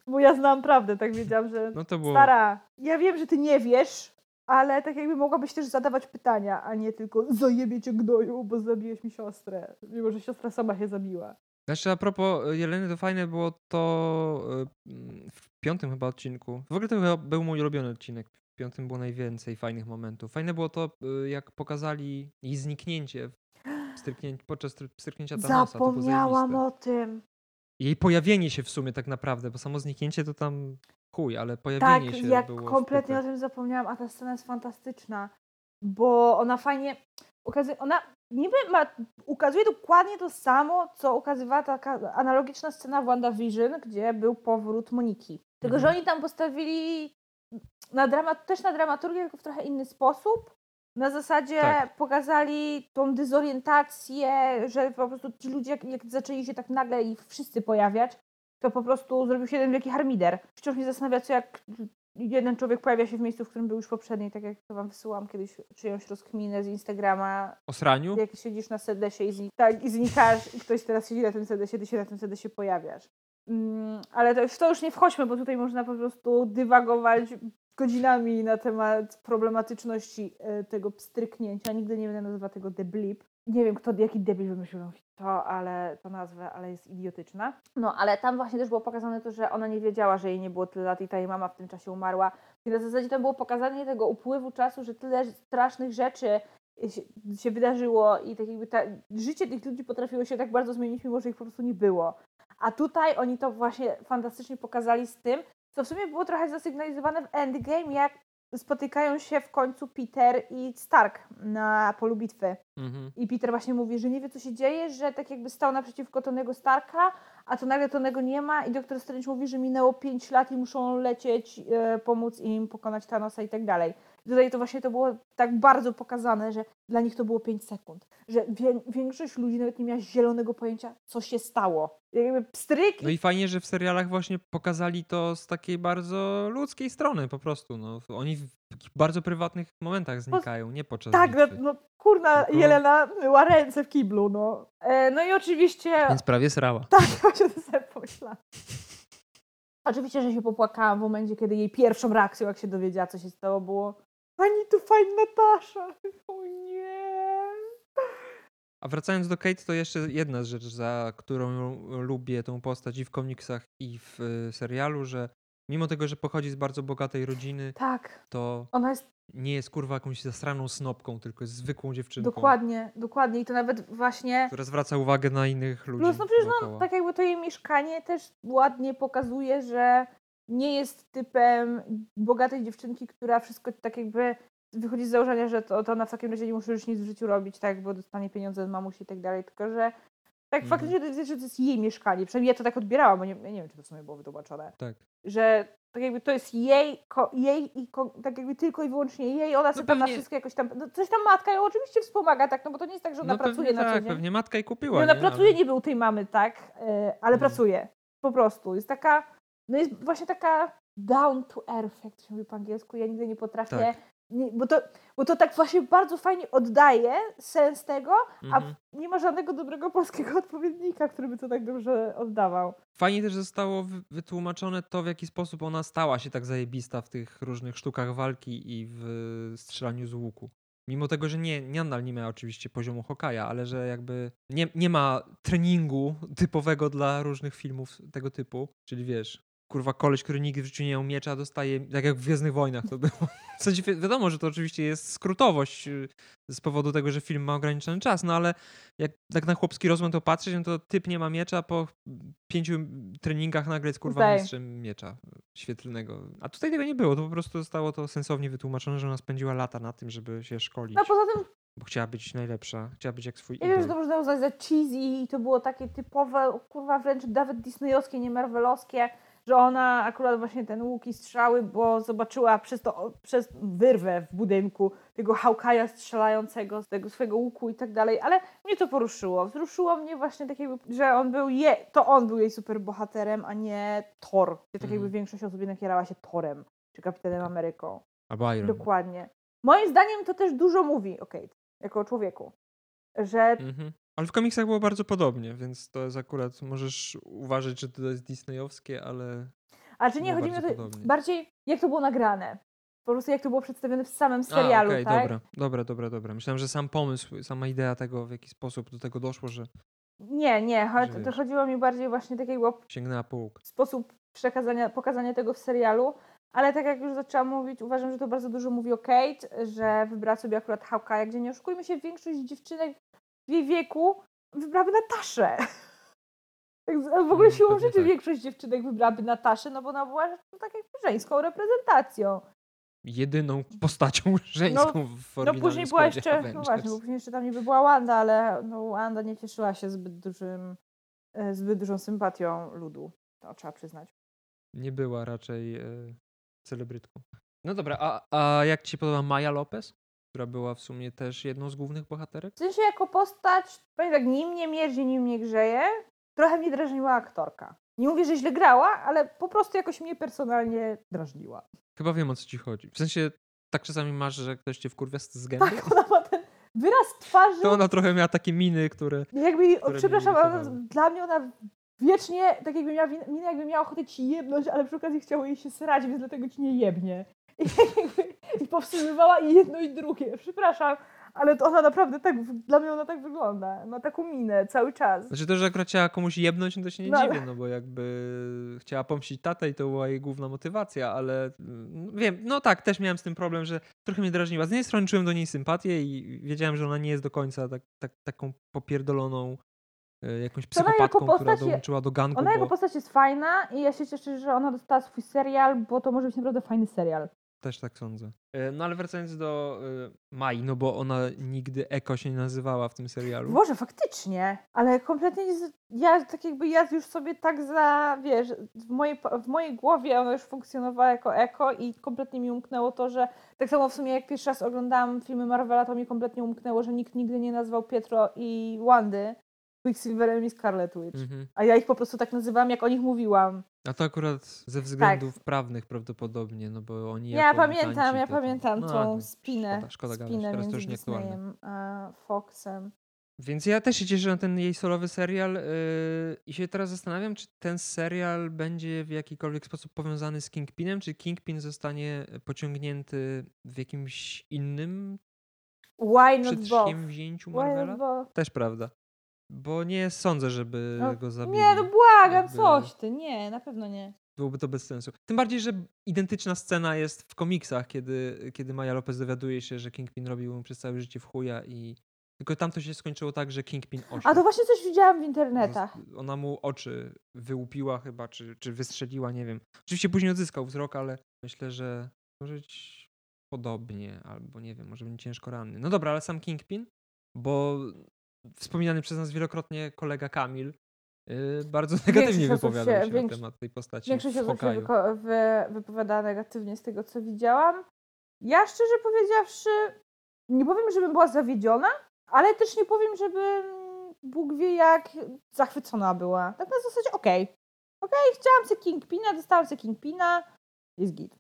Bo ja znam prawdę, tak wiedziałam, że No to było... stara, ja wiem, że ty nie wiesz, ale tak jakby mogłabyś też zadawać pytania, a nie tylko zajebie cię gnoju, bo zabiłeś mi siostrę. Mimo, że siostra sama się zabiła. Znaczy a propos e, Jeleny, to fajne było to e, mm, w piątym chyba odcinku. W ogóle to był mój ulubiony odcinek. W piątym było najwięcej fajnych momentów. Fajne było to, e, jak pokazali jej zniknięcie podczas stry- stryknięcia Thanosa. Zapomniałam o tym. Jej pojawienie się w sumie tak naprawdę, bo samo zniknięcie to tam chuj, ale pojawienie Tak, się jak było kompletnie o tym zapomniałam, a ta scena jest fantastyczna, bo ona fajnie ukazuje, ona niby ma, ukazuje dokładnie to samo, co ukazywała taka analogiczna scena w WandaVision, gdzie był powrót Moniki. Tylko, że Mhm. oni tam postawili na dramat, też na dramaturgię, tylko w trochę inny sposób. Na zasadzie Tak. pokazali tą dezorientację, że po prostu ci ludzie, jak, jak zaczęli się tak nagle i wszyscy pojawiać, to po prostu zrobił się jeden wielki harmider. Wciąż mnie zastanawia, co jak jeden człowiek pojawia się w miejscu, w którym był już poprzedni, tak jak to wam wysyłam kiedyś czyjąś rozkminę z Instagrama, O sraniu? jak siedzisz na sedesie i, tak, i znikasz i ktoś teraz siedzi na tym sedesie, ty się na tym sedesie pojawiasz. Mm, ale to, w to już nie wchodźmy, bo tutaj można po prostu dywagować godzinami na temat problematyczności e, tego pstryknięcia. Nigdy nie będę nazywać tego the blip. Nie wiem, kto, jaki debil wymyślił to, ale to nazwę, ale jest idiotyczna. No, ale tam właśnie też było pokazane to, że ona nie wiedziała, że jej nie było tyle lat i ta jej mama w tym czasie umarła. I na zasadzie tam było pokazanie tego upływu czasu, że tyle strasznych rzeczy się, się wydarzyło i tak jakby ta, życie tych ludzi potrafiło się tak bardzo zmienić, mimo że ich po prostu nie było. A tutaj oni to właśnie fantastycznie pokazali z tym, co w sumie było trochę zasygnalizowane w Endgame, jak spotykają się w końcu Peter i Stark na polu bitwy. Mhm. I Peter właśnie mówi, że nie wie, co się dzieje, że tak jakby stał naprzeciwko Tonego Starka, a to nagle Tonego nie ma i doktor Strange mówi, że minęło 5 lat i muszą lecieć, e, pomóc im pokonać Thanosa i tak dalej. I Tutaj to właśnie to było tak bardzo pokazane, że dla nich to było 5 sekund. Że wie, większość ludzi nawet nie miała zielonego pojęcia, co się stało. Jakby pstryk No i fajnie, że w serialach właśnie pokazali to z takiej bardzo ludzkiej strony po prostu. No. Oni w takich bardzo prywatnych momentach znikają, nie podczas Tak, no, no kurna, Tylko- Jelena myła ręce w kiblu, no. E, no i oczywiście... Więc prawie srała. *laughs* Tak, właśnie to sobie pomyślałam. Oczywiście, że się popłakałam w momencie, kiedy jej pierwszą reakcją, jak się dowiedziała, co się stało, było Pani tu fajna Natasza. O nie. A wracając do Kate, to jeszcze jedna rzecz, za którą lubię tą postać i w komiksach, i w y, serialu, że mimo tego, że pochodzi z bardzo bogatej rodziny, Tak, to ona jest nie jest kurwa jakąś zasraną snopką, tylko jest zwykłą dziewczynką, dokładnie, dokładnie i to nawet właśnie... która zwraca uwagę na innych ludzi. Plus, no przecież no, tak jakby to jej mieszkanie też ładnie pokazuje, że nie jest typem bogatej dziewczynki, która wszystko tak jakby wychodzi z założenia, że to, to ona w takim razie nie musi już nic w życiu robić, tak, bo dostanie pieniądze od mamusi i tak dalej, tylko że tak Mhm. faktycznie to jest, że to jest jej mieszkanie. Przynajmniej ja to tak odbierałam, bo nie, nie wiem, czy to w sumie było wytłumaczone. Tak. Że tak jakby to jest jej, ko, jej i ko, tak jakby tylko i wyłącznie jej, ona sobie tam na pewnie- wszystko jakoś tam, no coś tam matka ją oczywiście wspomaga, tak, no bo to nie jest tak, że ona No pracuje pewnie na co tak, dzień. pewnie matka i Nie, kupiła, ona nie? pracuje Ale- niby u tej mamy, tak, e, ale Mhm. pracuje. Po prostu. Jest taka, no jest właśnie taka down to earth, jak to się mówi po angielsku. Ja nigdy nie potrafię, Tak. nie, bo, to, bo to tak właśnie bardzo fajnie oddaje sens tego, a Mhm. nie ma żadnego dobrego polskiego *laughs* odpowiednika, który by to tak dobrze oddawał. Fajnie też zostało wy- wytłumaczone to, w jaki sposób ona stała się tak zajebista w tych różnych sztukach walki i w strzelaniu z łuku. Mimo tego, że nie, nie nadal nie miała oczywiście poziomu Hokaja, ale że jakby nie, nie ma treningu typowego dla różnych filmów tego typu. Czyli wiesz, kurwa koleś, który nigdy w życiu nie miał miecza, dostaje, tak jak w Gwiezdnych Wojnach to było. *laughs* W sensie wi- wiadomo, że to oczywiście jest skrótowość y, z powodu tego, że film ma ograniczony czas, no ale jak tak na chłopski rozum to patrzeć, no to typ nie ma miecza, po pięciu treningach nagle jest kurwa Tutaj. mistrzem miecza świetlnego. A tutaj tego nie było, to po prostu zostało to sensownie wytłumaczone, że ona spędziła lata na tym, żeby się szkolić, No poza tym, bo chciała być najlepsza, chciała być jak swój ja wiem, że to można uznać za cheesy i to było takie typowe, kurwa wręcz nawet disneyowskie, nie marvelowskie, że ona akurat właśnie ten łuk i strzały, bo zobaczyła przez to, przez wyrwę w budynku tego Hawkeye'a strzelającego z tego swojego łuku i tak dalej, ale mnie to poruszyło. Wzruszyło mnie właśnie tak jakby, że on był je, to on był jej superbohaterem, a nie Thor. Gdzie tak jakby Mhm. większość osób jednak jarała się Thorem, czy Kapitanem Ameryką. Albo Iron. Dokładnie. Moim zdaniem to też dużo mówi o Kate, jako o człowieku. Że Mhm. Ale w komiksach było bardzo podobnie, więc to jest akurat, możesz uważać, że to jest disneyowskie, ale Ale czy nie chodzi mi o to podobnie. bardziej, jak to było nagrane? Po prostu jak to było przedstawione w samym A, serialu, okej, tak? dobra, dobra, dobra, dobra. Myślałem, że sam pomysł, sama idea tego, w jaki sposób do tego doszło, że Nie, nie, to chodziło mi bardziej właśnie tak jakby o sięgnęła po łuk. sposób przekazania, pokazania tego w serialu, ale tak jak już zaczęłam mówić, uważam, że to bardzo dużo mówi o Kate, że wybrała sobie akurat Hawkeye'a, gdzie nie oszukujmy się, większość dziewczynek w jej wieku wybrałaby Nataszę. *laughs* Tak W ogóle Mm, siłą rzeczy tak. większość dziewczynek wybrałaby Nataszę, no bo ona była no, tak jakby żeńską reprezentacją. Jedyną postacią *laughs* żeńską w No później była jeszcze, no Avengers. właśnie, bo później jeszcze tam niby była Wanda, ale no Wanda nie cieszyła się zbyt dużym, e, zbyt dużą sympatią ludu. To trzeba przyznać. Nie była raczej e, celebrytką. No dobra, a, a jak ci się podoba Maja Lopez? Która była w sumie też jedną z głównych bohaterek? W sensie jako postać, powiem tak, nim nie mierzy, nim nie grzeje, trochę mnie drażniła aktorka. Nie mówię, że źle grała, ale po prostu jakoś mnie personalnie drażniła. Chyba wiem o co ci chodzi. W sensie tak czasami masz, że ktoś cię wkurwia z zgęby? Tak, ona ma ten wyraz twarzy. To ona trochę miała takie miny, które... Jakby, które przepraszam, ale dla mnie ona wiecznie, tak jakby miała minę, jakby miała ochotę ci jebnąć, ale przy okazji chciało jej się srać, więc dlatego ci nie jebnie. *laughs* I, jakby, i powstrzymywała i jedno i drugie. Przepraszam, ale to ona naprawdę tak, dla mnie ona tak wygląda. Ma taką minę cały czas. Znaczy to, że akurat chciała komuś jebnąć, no to się nie No, dziwię, no bo jakby chciała pomścić tatę i to była jej główna motywacja, ale mm, wiem, no tak, też miałem z tym problem, że trochę mnie drażniła. Z jednej strony czułem do niej sympatię i wiedziałem, że ona nie jest do końca tak, tak, taką popierdoloną e, jakąś jako psychopatką, która postać je- dołączyła do gangu, Ona jako bo postać jest fajna i ja się cieszę, że ona dostała swój serial, bo to może być naprawdę fajny serial. Też tak sądzę. E, No ale wracając do e, Mai, no bo ona nigdy Eko się nie nazywała w tym serialu. Boże, faktycznie, ale kompletnie nie z... ja tak jakby ja już sobie tak za, wiesz, w mojej, w mojej głowie ona już funkcjonowała jako eko i kompletnie mi umknęło to, że tak samo w sumie jak pierwszy raz oglądałam filmy Marvela, to mi kompletnie umknęło, że nikt nigdy nie nazwał Pietro i Wandy Quicksilverem i Scarlet Witch. Mhm. A ja ich po prostu tak nazywałam, jak o nich mówiłam. A to akurat ze względów prawnych prawdopodobnie, no bo oni Ja pamiętam, ja to tam- paniętam no, tą ale spinę, Szkoda, szkoda gadać, teraz to już nieaktualne. A Foxem. Więc ja też się cieszę na ten jej solowy serial yy, i się teraz zastanawiam, czy ten serial będzie w jakikolwiek sposób powiązany z Kingpinem, czy Kingpin zostanie pociągnięty w jakimś innym Why not both? przedsięwzięciu Why Marvela? not both? Też prawda. Bo nie sądzę, żeby No, go zabili. Nie, no błagam, Jakby- coś ty. Nie, na pewno nie. Byłoby to bez sensu. Tym bardziej, że identyczna scena jest w komiksach, kiedy, kiedy Maja Lopez dowiaduje się, że Kingpin robił mu przez całe życie w chuja i tylko tam to się skończyło tak, że Kingpin oślepł. A to właśnie coś widziałam w internetach. Ona mu oczy wyłupiła chyba, czy, czy wystrzeliła, nie wiem. Oczywiście później odzyskał wzrok, ale myślę, że może być podobnie, albo nie wiem, może będzie ciężko ranny. No dobra, ale sam Kingpin, bo wspominany przez nas wielokrotnie kolega Kamil yy, bardzo negatywnie wypowiadał się- się większo- na temat tej postaci Większość osób się wyko- wy, wypowiada negatywnie z tego, co widziałam. Ja szczerze powiedziawszy, nie powiem, żebym była zawiedziona, ale też nie powiem, żebym Bóg wie jak zachwycona była. Tak na zasadzie, okej, okej, chciałam sobie Kingpina, dostałam sobie Kingpina, jest git.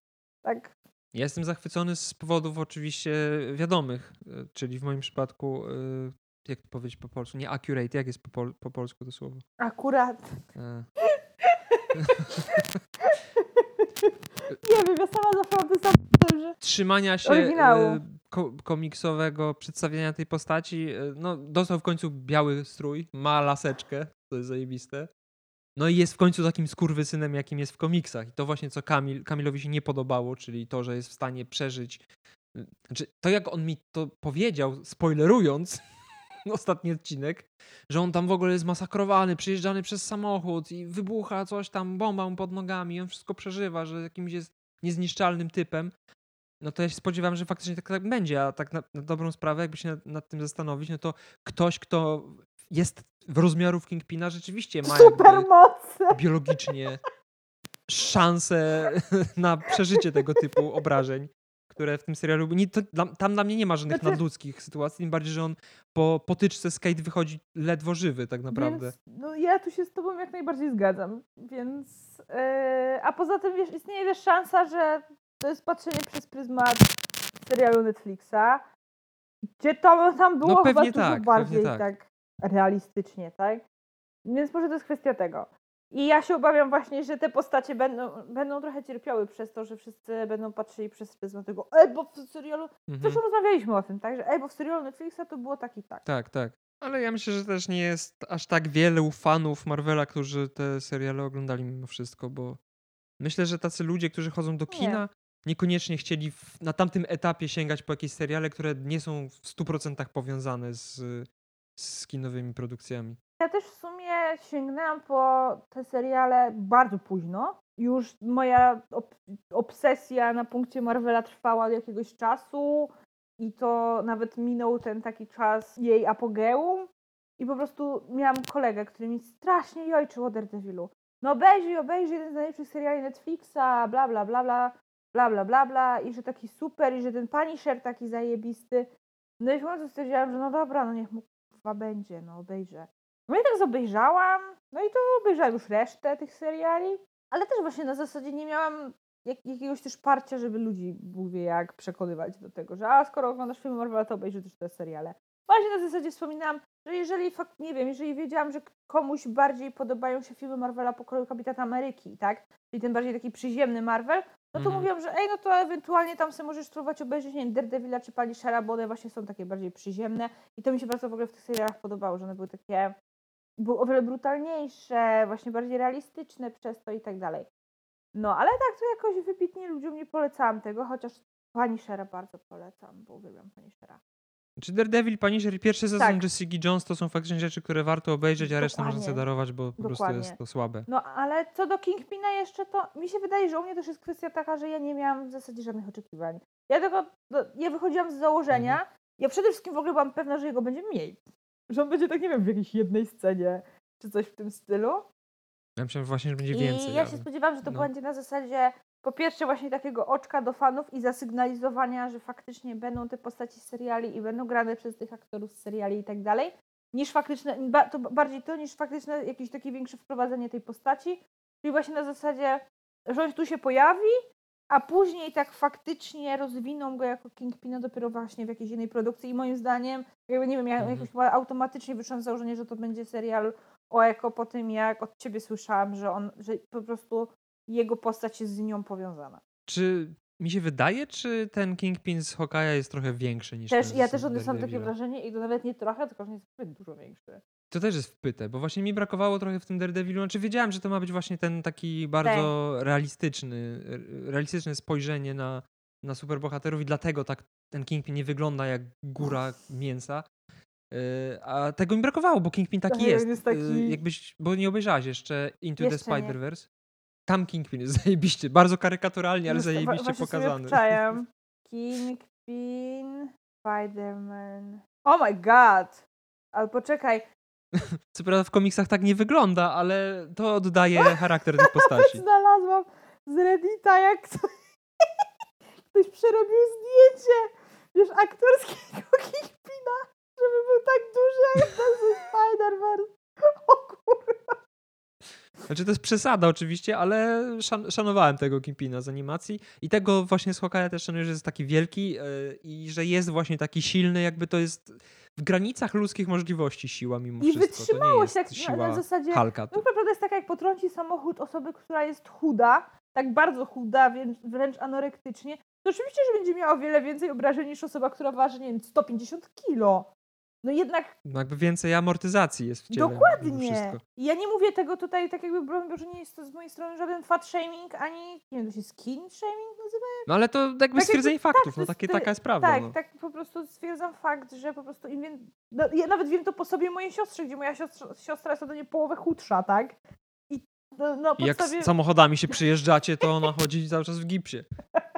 Tak, Ja jestem zachwycony z powodów oczywiście wiadomych, y, czyli w moim przypadku, y, jak to powiedzieć po polsku, nie accurate, jak jest po, pol- po polsku to słowo? akurat. E, *laughs* Nie wiem, ja sama to samo, że... trzymania się Oryginału. e, ko- komiksowego przedstawiania tej postaci. e, No, dostał w końcu biały strój, ma laseczkę, to jest zajebiste. No i jest w końcu takim skurwysynem, jakim jest w komiksach. I to właśnie, co Kamil, Kamilowi się nie podobało, czyli to, że jest w stanie przeżyć. y, Znaczy, to jak on mi to powiedział, spoilerując *laughs* ostatni odcinek, że on tam w ogóle jest masakrowany, przyjeżdżany przez samochód i wybucha coś tam, bomba mu pod nogami, on wszystko przeżywa, że jakimś jest niezniszczalnym typem no to ja się spodziewałem, że faktycznie tak, tak będzie, a tak na, na dobrą sprawę, jakby się nad, nad tym zastanowić, no to ktoś, kto jest w rozmiarów Kingpina, rzeczywiście ma jakby Supermoce! biologicznie *laughs* szansę *laughs* na przeżycie tego typu obrażeń, które w tym serialu... Nie, to, tam dla mnie nie ma żadnych Znaczy- nadludzkich sytuacji, tym bardziej, że on po potyczce z Kate wychodzi ledwo żywy tak naprawdę. Więc, no ja tu się z tobą jak najbardziej zgadzam, więc... Yy, a poza tym, wiesz, istnieje też szansa, że to jest patrzenie przez pryzmat serialu Netflixa, gdzie to tam było No chyba tak, bardziej tak. tak. realistycznie, tak? Więc może to jest kwestia tego. I ja się obawiam właśnie, że te postacie będą, będą trochę cierpiały przez to, że wszyscy będą patrzyli przez pryzmat tego, ej, bo w serialu, Mhm. zresztą rozmawialiśmy o tym, tak, że ej, bo w serialu Netflixa to było tak i tak. Tak, tak. Ale ja myślę, że też nie jest aż tak wielu fanów Marvela, którzy te seriale oglądali mimo wszystko, bo myślę, że tacy ludzie, którzy chodzą do Nie. kina, niekoniecznie chcieli w, na tamtym etapie sięgać po jakieś seriale, które nie są w 100% powiązane z, z kinowymi produkcjami. Ja też w sumie sięgnęłam po te seriale bardzo późno. Już moja ob- obsesja na punkcie Marvela trwała od jakiegoś czasu i to nawet minął ten taki czas jej apogeum. I po prostu miałam kolegę, który mi strasznie jojczył o Daredevilu. No obejrzyj, obejrzyj jeden z najlepszych seriali Netflixa, bla bla bla bla, bla bla bla bla i że taki super i że ten Punisher taki zajebisty. No i w końcu stwierdziłam, że no dobra, no niech mu chyba będzie, no obejrzę. No i tak zobejrzałam, no i to obejrzałam już resztę tych seriali, ale też właśnie na zasadzie nie miałam jak, jakiegoś też parcia, żeby ludzi, Bóg wie jak, przekonywać do tego, że a skoro oglądasz filmy Marvela, to obejrzyj też te seriale. Właśnie na zasadzie wspominałam, że jeżeli fakt, nie wiem, jeżeli wiedziałam, że komuś bardziej podobają się filmy Marvela pokroju Kapitana Ameryki, tak? Czyli ten bardziej taki przyziemny Marvel, no to Mhm. mówiłam, że ej, no to ewentualnie tam sobie możesz spróbować obejrzeć, nie wiem, Daredevila czy Punishera, bo one właśnie są takie bardziej przyziemne i to mi się bardzo w ogóle w tych serialach podobało, że one były takie, były o wiele brutalniejsze, właśnie bardziej realistyczne przez to i tak dalej. No, ale tak to jakoś wybitnie ludziom nie polecałam tego, chociaż Punishera bardzo polecam, bo uwielbiam Punishera. Czy Daredevil, Punisher i pierwszy sezon Tak. Jessica Jones to są faktycznie rzeczy, które warto obejrzeć, a resztę można sobie Dokładnie. darować, bo po prostu Dokładnie. jest to słabe. No, ale co do Kingpina jeszcze, to mi się wydaje, że u mnie też jest kwestia taka, że ja nie miałam w zasadzie żadnych oczekiwań. Ja tylko, no, ja wychodziłam z założenia, Mhm. ja przede wszystkim w ogóle byłam pewna, że jego będzie mniej. Że on będzie tak, nie wiem, w jakiejś jednej scenie, czy coś w tym stylu. Ja myślałem właśnie, że będzie I więcej. ja się ale- spodziewałam, że to no. będzie na zasadzie po pierwsze właśnie takiego oczka do fanów i zasygnalizowania, że faktycznie będą te postaci z seriali i będą grane przez tych aktorów z seriali i tak dalej, niż faktyczne, to bardziej to niż faktyczne jakieś takie większe wprowadzenie tej postaci, czyli właśnie na zasadzie, że on tu się pojawi, a później tak faktycznie rozwiną go jako Kingpina dopiero właśnie w jakiejś innej produkcji i moim zdaniem, jakby nie wiem, ja Mhm. jakoś chyba automatycznie wyszłam z założenia, że to będzie serial o Eko po tym, jak od ciebie słyszałam, że on, że po prostu jego postać jest z nią powiązana. Czy mi się wydaje, czy ten Kingpin z Hawkeye'a jest trochę większy niż Też, ten ja też odniosłam takie wrażenie i to nawet nie trochę, tylko że jest zbyt dużo większy. To też jest wpyte, bo właśnie mi brakowało trochę w tym Daredevilu. Znaczy wiedziałem, że to ma być właśnie ten taki bardzo realistyczny, re- realistyczne spojrzenie na, na superbohaterów i dlatego tak ten Kingpin nie wygląda jak góra *laughs* mięsa. Yy, A tego mi brakowało, bo Kingpin taki Tak, jest. jest Yy, taki- Jakbyś, bo nie obejrzałaś jeszcze Into the Jeszcze nie. Spider-Verse. Tam Kingpin jest *laughs* zajebiście, bardzo karykaturalnie, ale wa- zajebiście pokazany. Kingpin, Spider-Man. Oh my god! Ale poczekaj, *laughs* Co prawda w komiksach tak nie wygląda, ale to oddaje charakter tych *laughs* postaci. znalazłam z Reddita, jak ktoś, *laughs* ktoś przerobił zdjęcie, wiesz, aktorskiego Kingpina, żeby był tak duży jak ten ze Spider-Man. O kurwa. Znaczy to jest przesada oczywiście, ale szan szanowałem tego Kingpina z animacji i tego właśnie z Hawkeye'a też szanuję, że jest taki wielki yy, i że jest właśnie taki silny, jakby to jest w granicach ludzkich możliwości siła mimo I wszystko. nie wytrzymałość tak siła na, na zasadzie... Hulka. No prawda jest taka, jak potrąci samochód osoby, która jest chuda, tak bardzo chuda, wręcz, wręcz anorektycznie, to oczywiście, że będzie miała o wiele więcej obrażeń niż osoba, która waży, nie wiem, 150 kilo. No jednak No jakby więcej amortyzacji jest w ciele. dokładnie. ja nie mówię tego tutaj tak jakby, broń Boże, nie jest to z mojej strony żaden fat shaming, ani, nie wiem, to się skin shaming nazywa? No ale to jakby jakby- stwierdzenie tak, faktów, to no takie, taka jest prawda. Tak, no. tak po prostu stwierdzam fakt, że po prostu im więcej... No, ja nawet wiem to po sobie mojej siostrze, gdzie moja siostra, siostra jest ode mnie połowę chudsza, tak? I no, no I jak podstawie... z samochodami się przyjeżdżacie, to ona chodzi cały czas w gipsie. *laughs*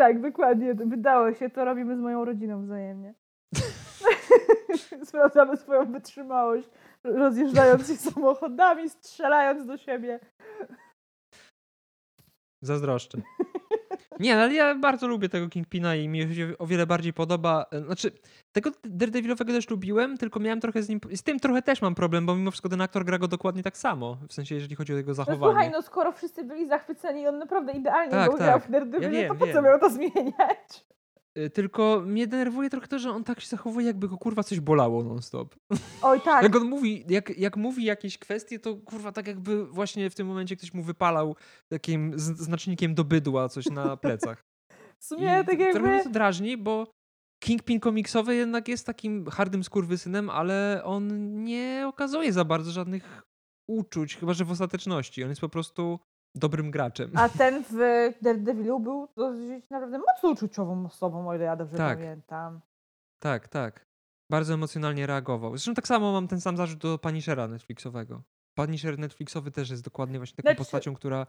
Tak, dokładnie. Wydało się, to robimy z moją rodziną wzajemnie. *laughs* Sprawdzamy swoją wytrzymałość, rozjeżdżając się samochodami, strzelając do siebie. Zazdroszczę. Nie, no ale ja bardzo lubię tego Kingpina i mi się o wiele bardziej podoba. e, Znaczy, tego Daredevilowego też lubiłem, tylko miałem trochę z nim. Z tym trochę też mam problem, bo mimo wszystko ten aktor gra go dokładnie tak samo. W sensie, jeżeli chodzi o jego No zachowanie. słuchaj, no skoro wszyscy byli zachwyceni i on naprawdę idealnie Tak, go grał tak. w Daredevil, Ja wiem, to po co wiem. miał to zmieniać? Y, Tylko mnie denerwuje trochę to, że on tak się zachowuje, jakby go kurwa coś bolało non-stop. Oj tak, *laughs* Jak on mówi, jak, jak mówi jakieś kwestie, to kurwa tak jakby właśnie w tym momencie ktoś mu wypalał takim znacznikiem do bydła coś na *laughs* plecach. w sumie I tak Trochę mnie jakby... to drażni, bo Kingpin komiksowy jednak jest takim hardym skurwysynem, ale on nie okazuje za bardzo żadnych uczuć, chyba że w ostateczności. On jest po prostu dobrym graczem. A ten w Daredevilu był dosyć naprawdę mocno uczuciową osobą, o ile ja dobrze Tak. pamiętam. Tak, tak. Bardzo emocjonalnie reagował. Zresztą tak samo mam ten sam zarzut do Punishera Netflixowego. Punisher Netflixowy też jest dokładnie właśnie taką Znaczy- postacią, która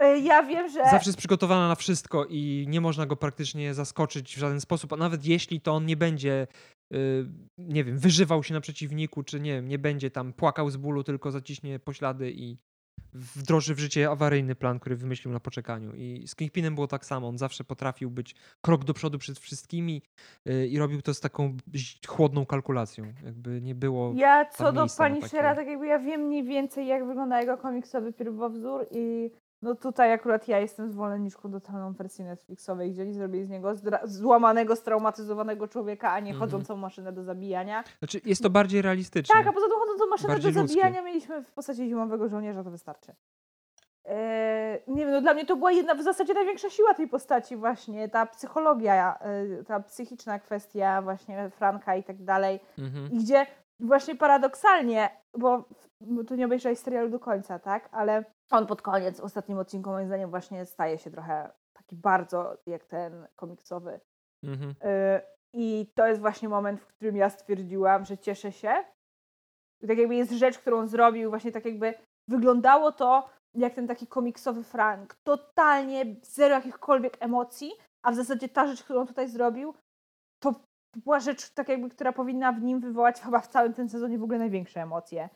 E, Ja wiem, że... zawsze jest przygotowana na wszystko i nie można go praktycznie zaskoczyć w żaden sposób, a nawet jeśli to on nie będzie, y, nie wiem, wyżywał się na przeciwniku, czy nie wiem, nie będzie tam płakał z bólu, tylko zaciśnie poślady i wdroży w życie awaryjny plan, który wymyślił na poczekaniu. I z Kingpinem było tak samo. On zawsze potrafił być krok do przodu przed wszystkimi y, i robił to z taką chłodną kalkulacją. Jakby nie było... Ja co do Punishera, takie- tak jakby ja wiem mniej więcej, jak wygląda jego komiksowy pierwowzór i no tutaj akurat ja jestem zwolenniczką totalną wersji Netflixowej, gdzie oni zrobili z niego złamanego, straumatyzowanego człowieka, a nie Mhm. chodzącą maszynę do zabijania. Znaczy, jest to bardziej realistyczne. Tak, a poza tym chodzącą maszynę Bardziej do ludzkie. zabijania mieliśmy w postaci zimowego żołnierza, to wystarczy. Eee, nie wiem, no dla mnie to była jedna w zasadzie największa siła tej postaci właśnie, ta psychologia, e, ta psychiczna kwestia właśnie Franka i tak dalej. Mhm. I gdzie właśnie paradoksalnie, bo bo tu nie obejrzałeś serialu do końca, tak? Ale on pod koniec, w ostatnim odcinku moim zdaniem właśnie staje się trochę taki bardzo jak ten komiksowy. Mhm. Y, I to jest właśnie moment, w którym ja stwierdziłam, że cieszę się. I tak jakby jest rzecz, którą zrobił, właśnie tak jakby wyglądało to jak ten taki komiksowy Frank. Totalnie zero jakichkolwiek emocji, a w zasadzie ta rzecz, którą tutaj zrobił, to była rzecz, tak jakby, która powinna w nim wywołać chyba w całym tym sezonie w ogóle największe emocje.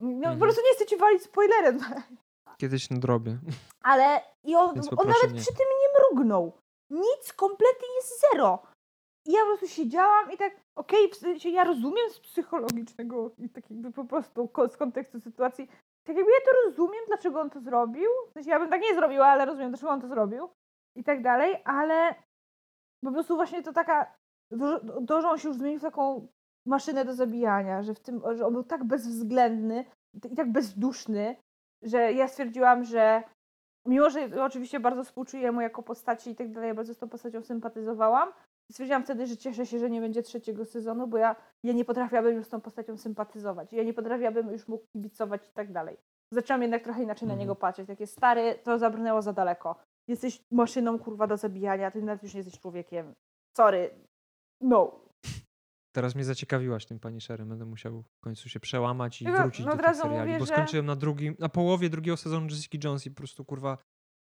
No, Mhm. Po prostu nie chcę ci walić spoilerem, *laughs* Kiedyś nadrobię. ale i on, on nawet nie. przy tym nie mrugnął. Nic, kompletnie jest zero. I ja po prostu siedziałam i tak, okej, w sensie ja rozumiem z psychologicznego i tak jakby po prostu z kontekstu sytuacji, tak jakby ja to rozumiem, dlaczego on to zrobił. W sensie ja bym tak nie zrobiła, ale rozumiem, dlaczego on to zrobił i tak dalej, ale po prostu właśnie to taka, to, to że on się już zmienił w taką maszynę do zabijania, że w tym, że on był tak bezwzględny i tak bezduszny, że ja stwierdziłam, że mimo, że oczywiście bardzo współczuję mu jako postaci i tak dalej, ja bardzo z tą postacią sympatyzowałam, stwierdziłam wtedy, że cieszę się, że nie będzie trzeciego sezonu, bo ja, ja nie potrafiłabym już z tą postacią sympatyzować. Ja nie potrafiłabym już mu kibicować i tak dalej. Zaczęłam jednak trochę inaczej na Mhm. niego patrzeć. Takie stary, to zabrnęło za daleko. Jesteś maszyną, kurwa, do zabijania, ty nawet już nie jesteś człowiekiem. Sorry. No. Teraz mnie zaciekawiłaś tym Punisherem. Będę musiał w końcu się przełamać i Tylko, wrócić no do razu seriali, mówię, bo że- skończyłem na drugim, na połowie drugiego sezonu Jessica Jones i po prostu kurwa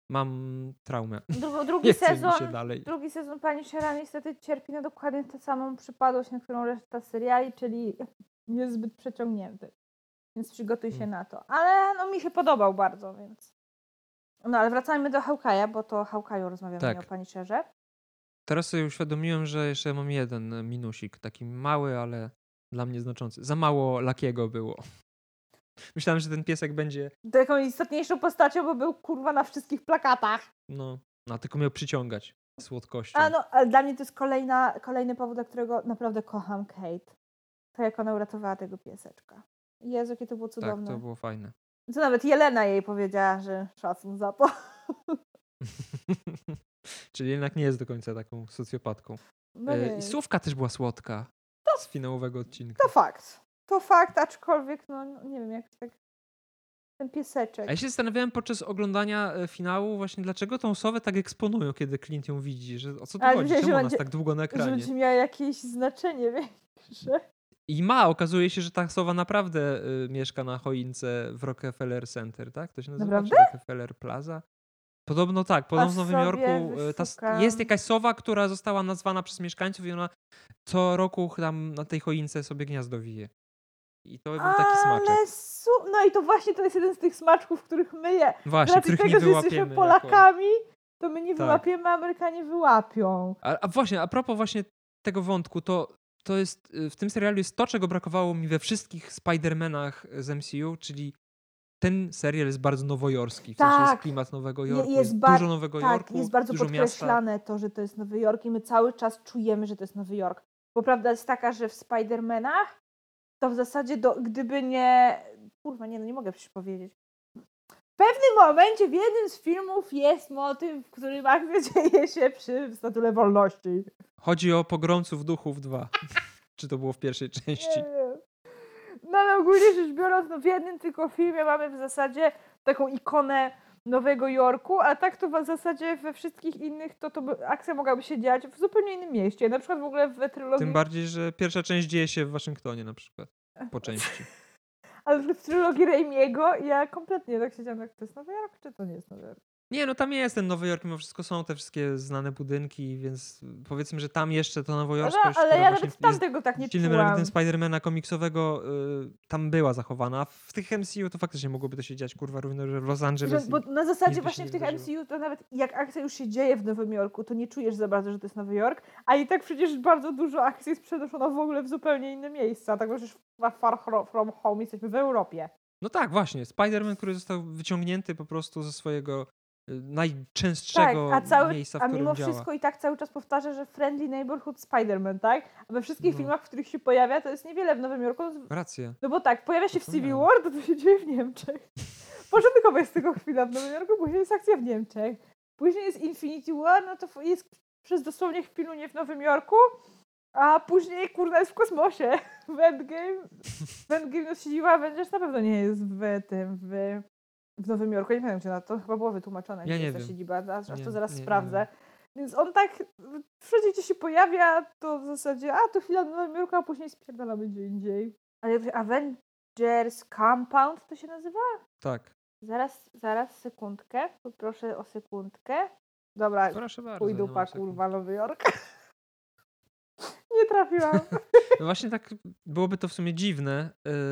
mam traumę. Dru- *laughs* drugi sezon. się dalej. Drugi sezon Pani Shera niestety cierpi na dokładnie tę samą przypadłość, na którą reszta seriali, czyli *laughs* jest zbyt przeciągnięty. Więc przygotuj się Mm. na to. Ale no mi się podobał bardzo, więc. No ale wracajmy do Hawkeye'a, bo to Hawkeye'u rozmawiamy, Tak. o Pani Sherze. Teraz sobie uświadomiłem, że jeszcze mam jeden minusik, taki mały, ale dla mnie znaczący. Za mało Lakiego było. *laughs* Myślałem, że ten piesek będzie, Taką istotniejszą postacią, bo był kurwa na wszystkich plakatach. no, no tylko miał przyciągać słodkością. A no, ale dla mnie to jest kolejna, kolejny powód, dla którego naprawdę kocham Kate. To jak ona uratowała tego pieseczka. Jezu, jakie to było tak, cudowne. to było fajne. Co nawet Jelena jej powiedziała, że szacun za to. *laughs* *laughs* Czyli jednak nie jest do końca taką socjopatką. No E. I słówka też była słodka. Z finałowego odcinka. To fakt. To fakt, aczkolwiek, no no, nie wiem, jak tak. Ten pieseczek. A ja się zastanawiałem podczas oglądania e, finału właśnie dlaczego tą sowę tak eksponują, kiedy Clint ją widzi, że o co tu Ale chodzi, czemu że ona tak długo na Że ekranie. będzie miała jakieś znaczenie większe. I ma, okazuje się, że ta sowa naprawdę y, mieszka na choince w Rockefeller Center, tak? To się nazywa? Naprawdę? Rockefeller Plaza? Podobno tak, podobno w Nowym Jorku y, ta, jest jakaś sowa, która została nazwana przez mieszkańców i ona co roku tam na tej choince sobie gniazdo wije. I to był taki smaczek. Su... No i to właśnie to jest jeden z tych smaczków, których my je. Właśnie, racji których tego, nie że jesteśmy wyłapiemy. Jako... Polakami, to my nie Tak. wyłapiemy, Amerykanie wyłapią. A, a właśnie, a propos właśnie tego wątku, to, to jest, y, w tym serialu jest to, czego brakowało mi we wszystkich Spider-Manach z MCU, czyli ten serial jest bardzo nowojorski. W sensie jest Tak. klimat Nowego Jorku, jest jest, dużo Nowego Tak, Jorku, jest bardzo dużo miasta. podkreślane to, że to jest Nowy Jork i my cały czas czujemy, że to jest Nowy Jork. Bo prawda jest taka, że w Spider-Manach to w zasadzie do, gdyby nie... Kurwa, nie, no nie mogę przecież powiedzieć. W pewnym momencie w jednym z filmów jest motyw, w którym akcja *laughs* dzieje się przy Statule Wolności. Chodzi o Pogromców Duchów 2. *laughs* Czy to było w pierwszej części? Nie wiem. No ale ogólnie rzecz biorąc, no w jednym tylko filmie mamy w zasadzie taką ikonę Nowego Jorku, a tak to w zasadzie we wszystkich innych to, to by, akcja mogłaby się dziać w zupełnie innym mieście. Na przykład w ogóle w trylogii, Tym bardziej, że pierwsza część dzieje się w Waszyngtonie na przykład. Po *laughs* części. ale w trylogii Raimiego ja kompletnie tak siedziałam, jak to jest Nowy Jork, czy to nie jest Nowy Jork? Nie, no tam jest ten Nowy Jork, mimo wszystko są te wszystkie znane budynki, więc powiedzmy, że tam jeszcze to Ale, nowojorskość, ale która ja nawet jest tamtego tak nie silnym czułam. elementem Spidermana komiksowego, y, tam była zachowana. W tych MCU to faktycznie mogłoby to się dziać, kurwa, równo, że w Los Że, Angeles. i- bo na zasadzie właśnie w tych. MCU to nawet jak akcja już się dzieje w Nowym Jorku, to nie czujesz za bardzo, że to jest Nowy Jork, a i tak przecież bardzo dużo akcji jest przenoszona w ogóle w zupełnie inne miejsca. Tak przecież Far Fro- From Home jesteśmy w Europie. No tak, właśnie. Spider-Man, który został wyciągnięty po prostu ze swojego najczęstszego tak, a, cały, miejsca, w a którym mimo działa. wszystko i tak cały czas powtarza, że Friendly Neighborhood Spider-Man, tak? A we wszystkich No. filmach, w których się pojawia, to jest niewiele w Nowym Jorku. Racja. No bo tak, pojawia się w Civil. War, to to się dzieje w Niemczech. *laughs* Początkowo jest tylko chwila w Nowym Jorku, później jest akcja w Niemczech. Później jest Infinity War, no to jest przez dosłownie chwilunie w Nowym Jorku, a później kurna jest w kosmosie. *laughs* W Endgame, w Endgame no, siedziła Avengers na pewno nie jest w tym, w, w Nowym Jorku. Nie pamiętam, czy na to chyba było wytłumaczone, Ja gdzie nie jest ta siedziba, aż Nie, to zaraz nie, nie sprawdzę. wiem. Więc on tak wszędzie, gdzie się pojawia, to w zasadzie, a to chwila w Nowym Jorku, a później spierdalamy gdzie indziej. Ale Avengers Compound to się nazywa? Tak. Zaraz, zaraz, sekundkę. Poproszę o sekundkę. Dobra, Proszę bardzo. pój nie dupa, mam sekund. kurwa, Nowy Jork. *laughs* Nie trafiłam. No właśnie tak byłoby to w sumie dziwne,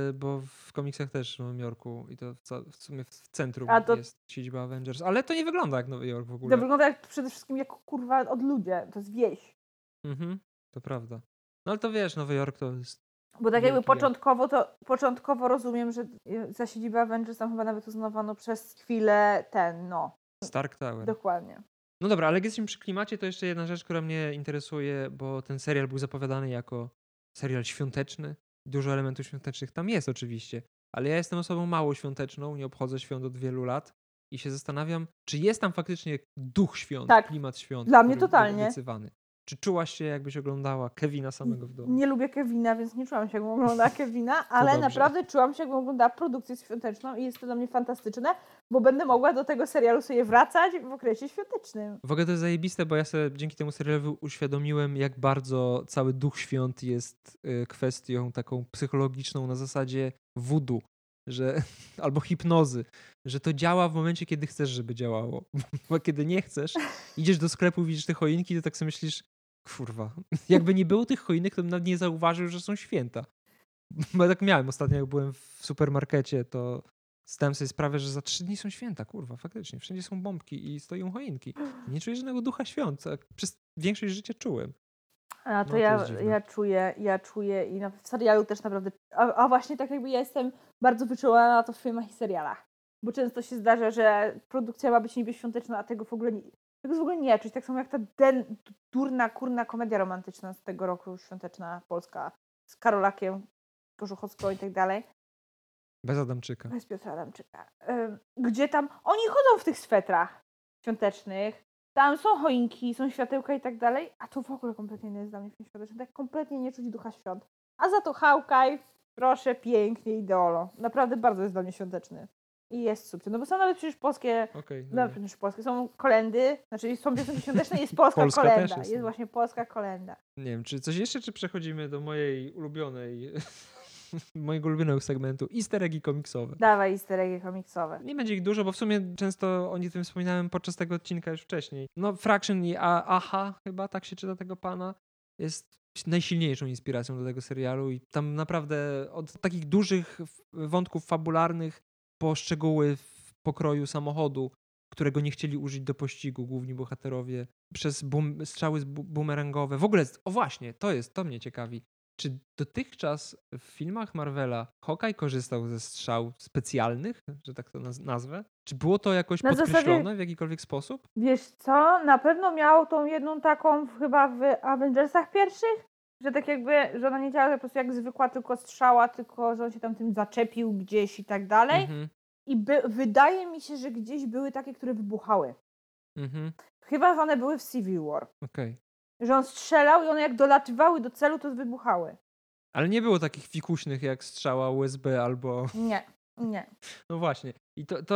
y, bo w komiksach też w Nowym Jorku i to w, sumie w centrum to- jest siedziba Avengers, ale to nie wygląda jak Nowy Jork w ogóle. To wygląda jak, przede wszystkim jak kurwa od ludzie. To jest wieś. Mhm, to prawda. No ale to wiesz, Nowy Jork to jest... Bo tak jakby początkowo to początkowo rozumiem, że y, za siedzibę Avengers tam chyba nawet uznawano przez chwilę ten, no. Stark Tower. Dokładnie. No dobra, ale jak jesteśmy przy klimacie, to jeszcze jedna rzecz, która mnie interesuje, bo ten serial był zapowiadany jako serial świąteczny. Dużo elementów świątecznych tam jest oczywiście, ale ja jestem osobą mało świąteczną, nie obchodzę świąt od wielu lat i się zastanawiam, czy jest tam faktycznie duch świąt, Tak. klimat świąt. Dla mnie totalnie. Obiecywany. Czy czułaś się, jakbyś oglądała Kevina samego w domu? Nie lubię Kevina, więc nie czułam się, jakbym oglądała Kevina, *laughs* ale naprawdę czułam się, jakbym oglądała produkcję świąteczną i jest to dla mnie fantastyczne, bo będę mogła do tego serialu sobie wracać w okresie świątecznym. W ogóle to jest zajebiste, bo ja sobie dzięki temu serialowi uświadomiłem, jak bardzo cały duch świąt jest y, kwestią taką psychologiczną na zasadzie voodoo, że, *laughs* albo hipnozy, że to działa w momencie, kiedy chcesz, żeby działało. *laughs* Bo kiedy nie chcesz, idziesz do sklepu, widzisz te choinki, to tak sobie myślisz, kurwa, *laughs* jakby nie było tych choinek, to bym nawet nie zauważył, że są święta. Bo ja tak miałem ostatnio, jak byłem w supermarkecie, to zdałem sobie sprawę, że za trzy dni są święta, kurwa, faktycznie. Wszędzie są bombki i stoją choinki. Nie czuję żadnego ducha świąt. Przez większość życia czułem. A to, No, to ja, ja czuję, ja czuję i na, w serialu też naprawdę. A, a właśnie tak jakby ja jestem bardzo wyczulona na to w filmach i serialach. Bo często się zdarza, że produkcja ma być niby świąteczna, a tego w ogóle nie, tego w ogóle nie czuć. Tak samo jak ta den, durna, kurna komedia romantyczna z tego roku świąteczna polska z Karolakiem Korzuchowską i tak dalej. Bez Adamczyka. Bez Piotra Adamczyka. Gdzie tam oni chodzą w tych swetrach świątecznych. Tam są choinki, są światełka i tak dalej, a to w ogóle kompletnie nie jest dla mnie film świąteczny. Tak kompletnie nie czuć ducha świąt. A za to Hałkaj, proszę, pięknie, idolo. Naprawdę bardzo jest dla mnie świąteczny. I jest super. No bo są nawet przecież polskie, Okej. no przecież polskie, są kolendy, znaczy są piosenki świąteczne, jest polska Polska kolenda. Jest, jest, właśnie polska kolenda. Nie wiem, czy coś jeszcze, czy przechodzimy do mojej ulubionej, *laughs* mojego ulubionego segmentu easter eggi komiksowe. Dawaj easter eggi komiksowe. Nie będzie ich dużo, bo w sumie często o tym wspominałem podczas tego odcinka już wcześniej. No, Fraction i A- Aha, chyba tak się czyta tego pana, jest najsilniejszą inspiracją do tego serialu i tam naprawdę od takich dużych wątków fabularnych po szczegóły w pokroju samochodu, którego nie chcieli użyć do pościgu główni bohaterowie, przez bum, strzały bumerangowe. W ogóle, o właśnie, to jest, to mnie ciekawi. Czy dotychczas w filmach Marvela Hawkeye korzystał ze strzał specjalnych, że tak to naz- nazwę? Czy było to jakoś Na zasadzie- podkreślone w jakikolwiek sposób? Wiesz co, na pewno miał tą jedną taką chyba w Avengersach pierwszych, że tak jakby, że ona nie działa po prostu jak zwykła tylko strzała, tylko że on się tam tym zaczepił gdzieś i tak dalej. Mhm, I by, wydaje mi się, że gdzieś były takie, które wybuchały. mhm, Chyba one były w Civil War. okej. Że on strzelał i one jak dolatywały do celu, to wybuchały. Ale nie było takich fikuśnych jak strzała USB albo... Nie. Nie. No właśnie. I to, to,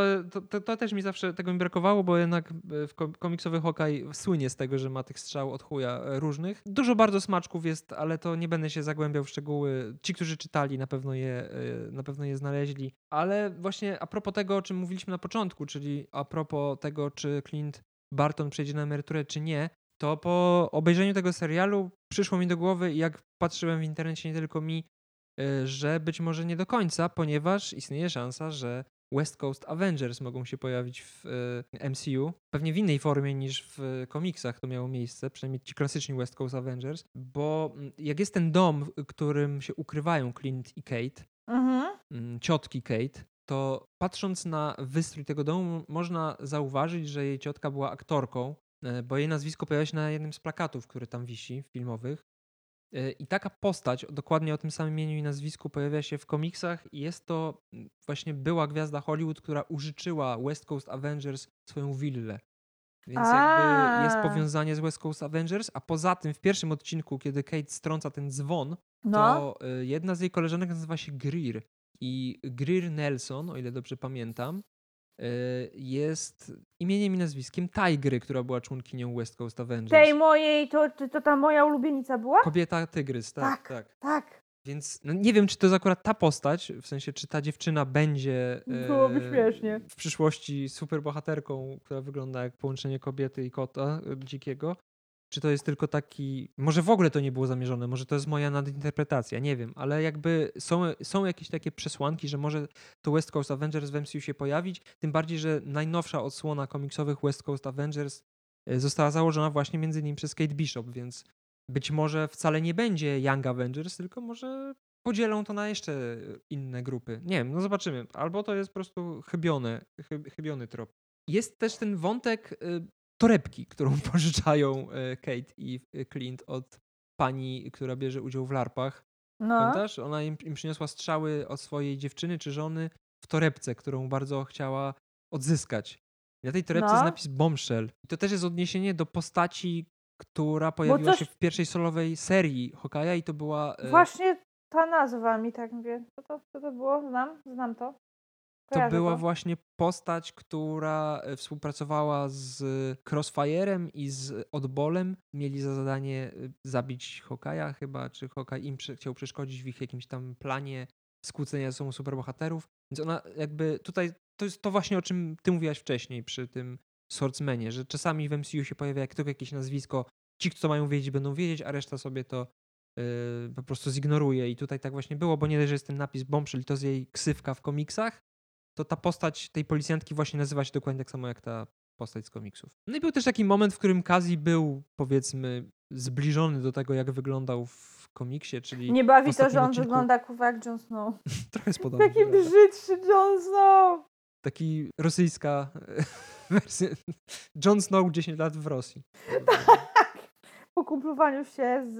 to, to, też mi zawsze tego mi brakowało, bo jednak e, w kom- komiksowy Hawkeye słynie z tego, że ma tych strzał od chuja e, różnych. Dużo bardzo smaczków jest, ale to nie będę się zagłębiał w szczegóły. Ci, którzy czytali, na pewno je, e, na pewno je znaleźli. Ale właśnie a propos tego, o czym mówiliśmy na początku, czyli a propos tego, czy Clint Barton przejdzie na emeryturę, czy nie, to po obejrzeniu tego serialu przyszło mi do głowy, jak patrzyłem w internecie, nie tylko mi, że być może nie do końca, ponieważ istnieje szansa, że West Coast Avengers mogą się pojawić w y, MCU. Pewnie w innej formie niż w komiksach to miało miejsce, przynajmniej ci klasyczni West Coast Avengers, bo mm, jak jest ten dom, w którym się ukrywają Clint i Kate, Mhm. mm, ciotki Kate, to patrząc na wystrój tego domu, można zauważyć, że jej ciotka była aktorką, e, bo jej nazwisko pojawia się na jednym z plakatów, który tam wisi, filmowych. E, I taka postać, dokładnie o tym samym imieniu i nazwisku, pojawia się w komiksach i jest to mm, właśnie była gwiazda Hollywood, która użyczyła West Coast Avengers swoją willę. Więc jakby jest powiązanie z West Coast Avengers, a poza tym w pierwszym odcinku, kiedy Kate strąca ten dzwon, No. to y, jedna z jej koleżanek nazywa się Greer. I Greer Nelson, o ile dobrze pamiętam, y, jest imieniem i nazwiskiem Tigry, która była członkinią West Coast Avengers. Tej mojej, to, to, to ta moja ulubienica była? Kobieta tygrys, tak, Tak. tak. Tak. Więc no nie wiem, czy to jest akurat ta postać, w sensie, czy ta dziewczyna będzie e, w przyszłości superbohaterką, która wygląda jak połączenie kobiety i kota e, dzikiego. Czy to jest tylko taki. Może w ogóle to nie było zamierzone, może to jest moja nadinterpretacja, nie wiem, ale jakby są, są jakieś takie przesłanki, że może to West Coast Avengers w MCU się pojawić. Tym bardziej, że najnowsza odsłona komiksowych West Coast Avengers e, została założona właśnie między innymi przez Kate Bishop, więc być może wcale nie będzie Young Avengers, tylko może podzielą to na jeszcze inne grupy. Nie wiem, no zobaczymy. Albo to jest po prostu chybione, chyb, chybiony trop. Jest też ten wątek y, torebki, którą *laughs* pożyczają y, Kate i y, Clint od pani, która bierze udział w larpach. No. Pamiętasz? Ona im, im przyniosła strzały od swojej dziewczyny czy żony w torebce, którą bardzo chciała odzyskać. I na tej torebce jest No. napis Bombshell. I to też jest odniesienie do postaci, która pojawiła coś- się w pierwszej solowej serii Hokaja i to była... e, Właśnie ta nazwa mi tak mówię. Co to, co to było? Znam? Znam to. To była właśnie postać, która e, współpracowała z Crossfire'em i z Oddbolem. Mieli za zadanie e, zabić Hokaja chyba, czy Hokaj im chciał przeszkodzić w ich jakimś tam planie skłócenia ze sobą superbohaterów. Więc ona jakby tutaj, to jest to właśnie o czym ty mówiłaś wcześniej przy tym Swordsmanie, że czasami w MCU się pojawia jak tylko jakieś nazwisko, ci, kto mają wiedzieć, będą wiedzieć, a reszta sobie to po prostu zignoruje. I tutaj tak właśnie było, bo nie dość, że jest ten napis Bombshell, to jest jej ksywka w komiksach, to ta postać tej policjantki właśnie nazywa się dokładnie tak samo jak ta postać z komiksów. No i był też taki moment, w którym Kazi był powiedzmy zbliżony do tego, jak wyglądał w komiksie, czyli Nie bawi to, że on odcinku- wygląda kurwa jak Jon Snow. *laughs* trochę jest podobny. Taki brzydszy Jon Snow. Taki rosyjska *laughs* wersja. Jon Snow 10 lat w Rosji. *laughs* Po kumplowaniu się z,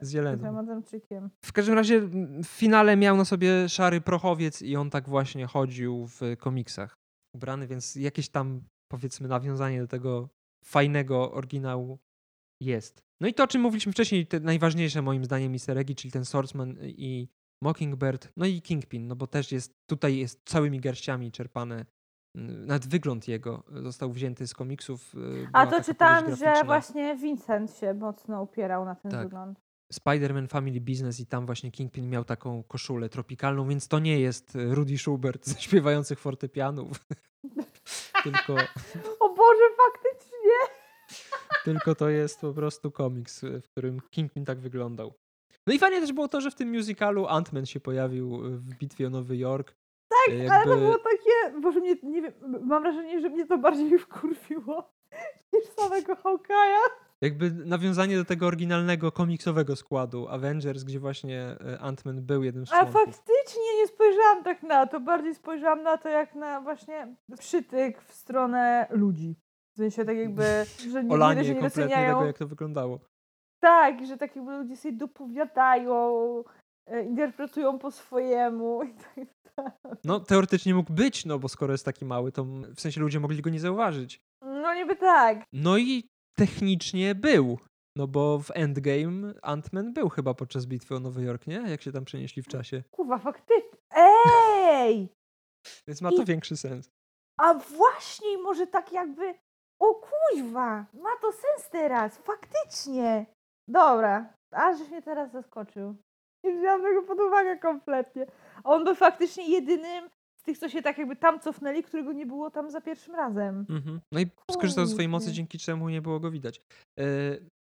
Z Jeleną. Amazonczykiem. W każdym razie w finale miał na sobie szary prochowiec i on tak właśnie chodził w komiksach ubrany, więc jakieś tam powiedzmy nawiązanie do tego fajnego oryginału jest. No i to, o czym mówiliśmy wcześniej, te najważniejsze moim zdaniem easter eggi, czyli ten Swordsman i Mockingbird, no i Kingpin, no bo też jest, tutaj jest całymi garściami czerpane, nawet wygląd jego został wzięty z komiksów. y, A to czytałam, że właśnie Vincent się mocno upierał na ten Tak. wygląd. Spider-Man Family Business i tam właśnie Kingpin miał taką koszulę tropikalną, więc to nie jest e, Rudy Schubert ze śpiewających fortepianów, *laughs* tylko, O Boże, faktycznie! tylko to jest po prostu komiks, e, w którym Kingpin tak wyglądał. No i fajnie też było to, że w tym musicalu Ant-Man się pojawił e, w bitwie o Nowy Jork. Tak, E, ale to jakby- było takie, Boże, mnie, nie wiem, mam wrażenie, że mnie to bardziej *laughs* wkurwiło niż samego Hawkeye'a. Jakby nawiązanie do tego oryginalnego komiksowego składu Avengers, gdzie właśnie e, Ant-Man był jednym z A członków. faktycznie nie spojrzałam tak na to, bardziej spojrzałam na to jak na właśnie przytyk w stronę ludzi. W sensie tak jakby, że nie, nie, Olanie nie kompletnie doceniają. tego, jak to wyglądało. Tak, że tak jakby ludzie sobie dopowiadają, e, interpretują po swojemu i tak No teoretycznie mógł być, no bo skoro jest taki mały, to w sensie ludzie mogli go nie zauważyć. No niby tak. No i technicznie był. No bo w Endgame Ant-Man był chyba podczas bitwy o Nowy Jork, nie? Jak się tam przenieśli w czasie. Kurwa, faktycznie. Ej! Więc ma to I- większy sens. A właśnie może tak jakby. O kuźwa, ma to sens teraz, faktycznie. Dobra, aż mnie teraz zaskoczył. Nie wziąłam tego pod uwagę kompletnie. On był faktycznie jedynym z tych, co się tak jakby tam cofnęli, którego nie było tam za pierwszym razem. Mhm. No i skorzystał ze swojej mocy, dzięki czemu nie było go widać. E,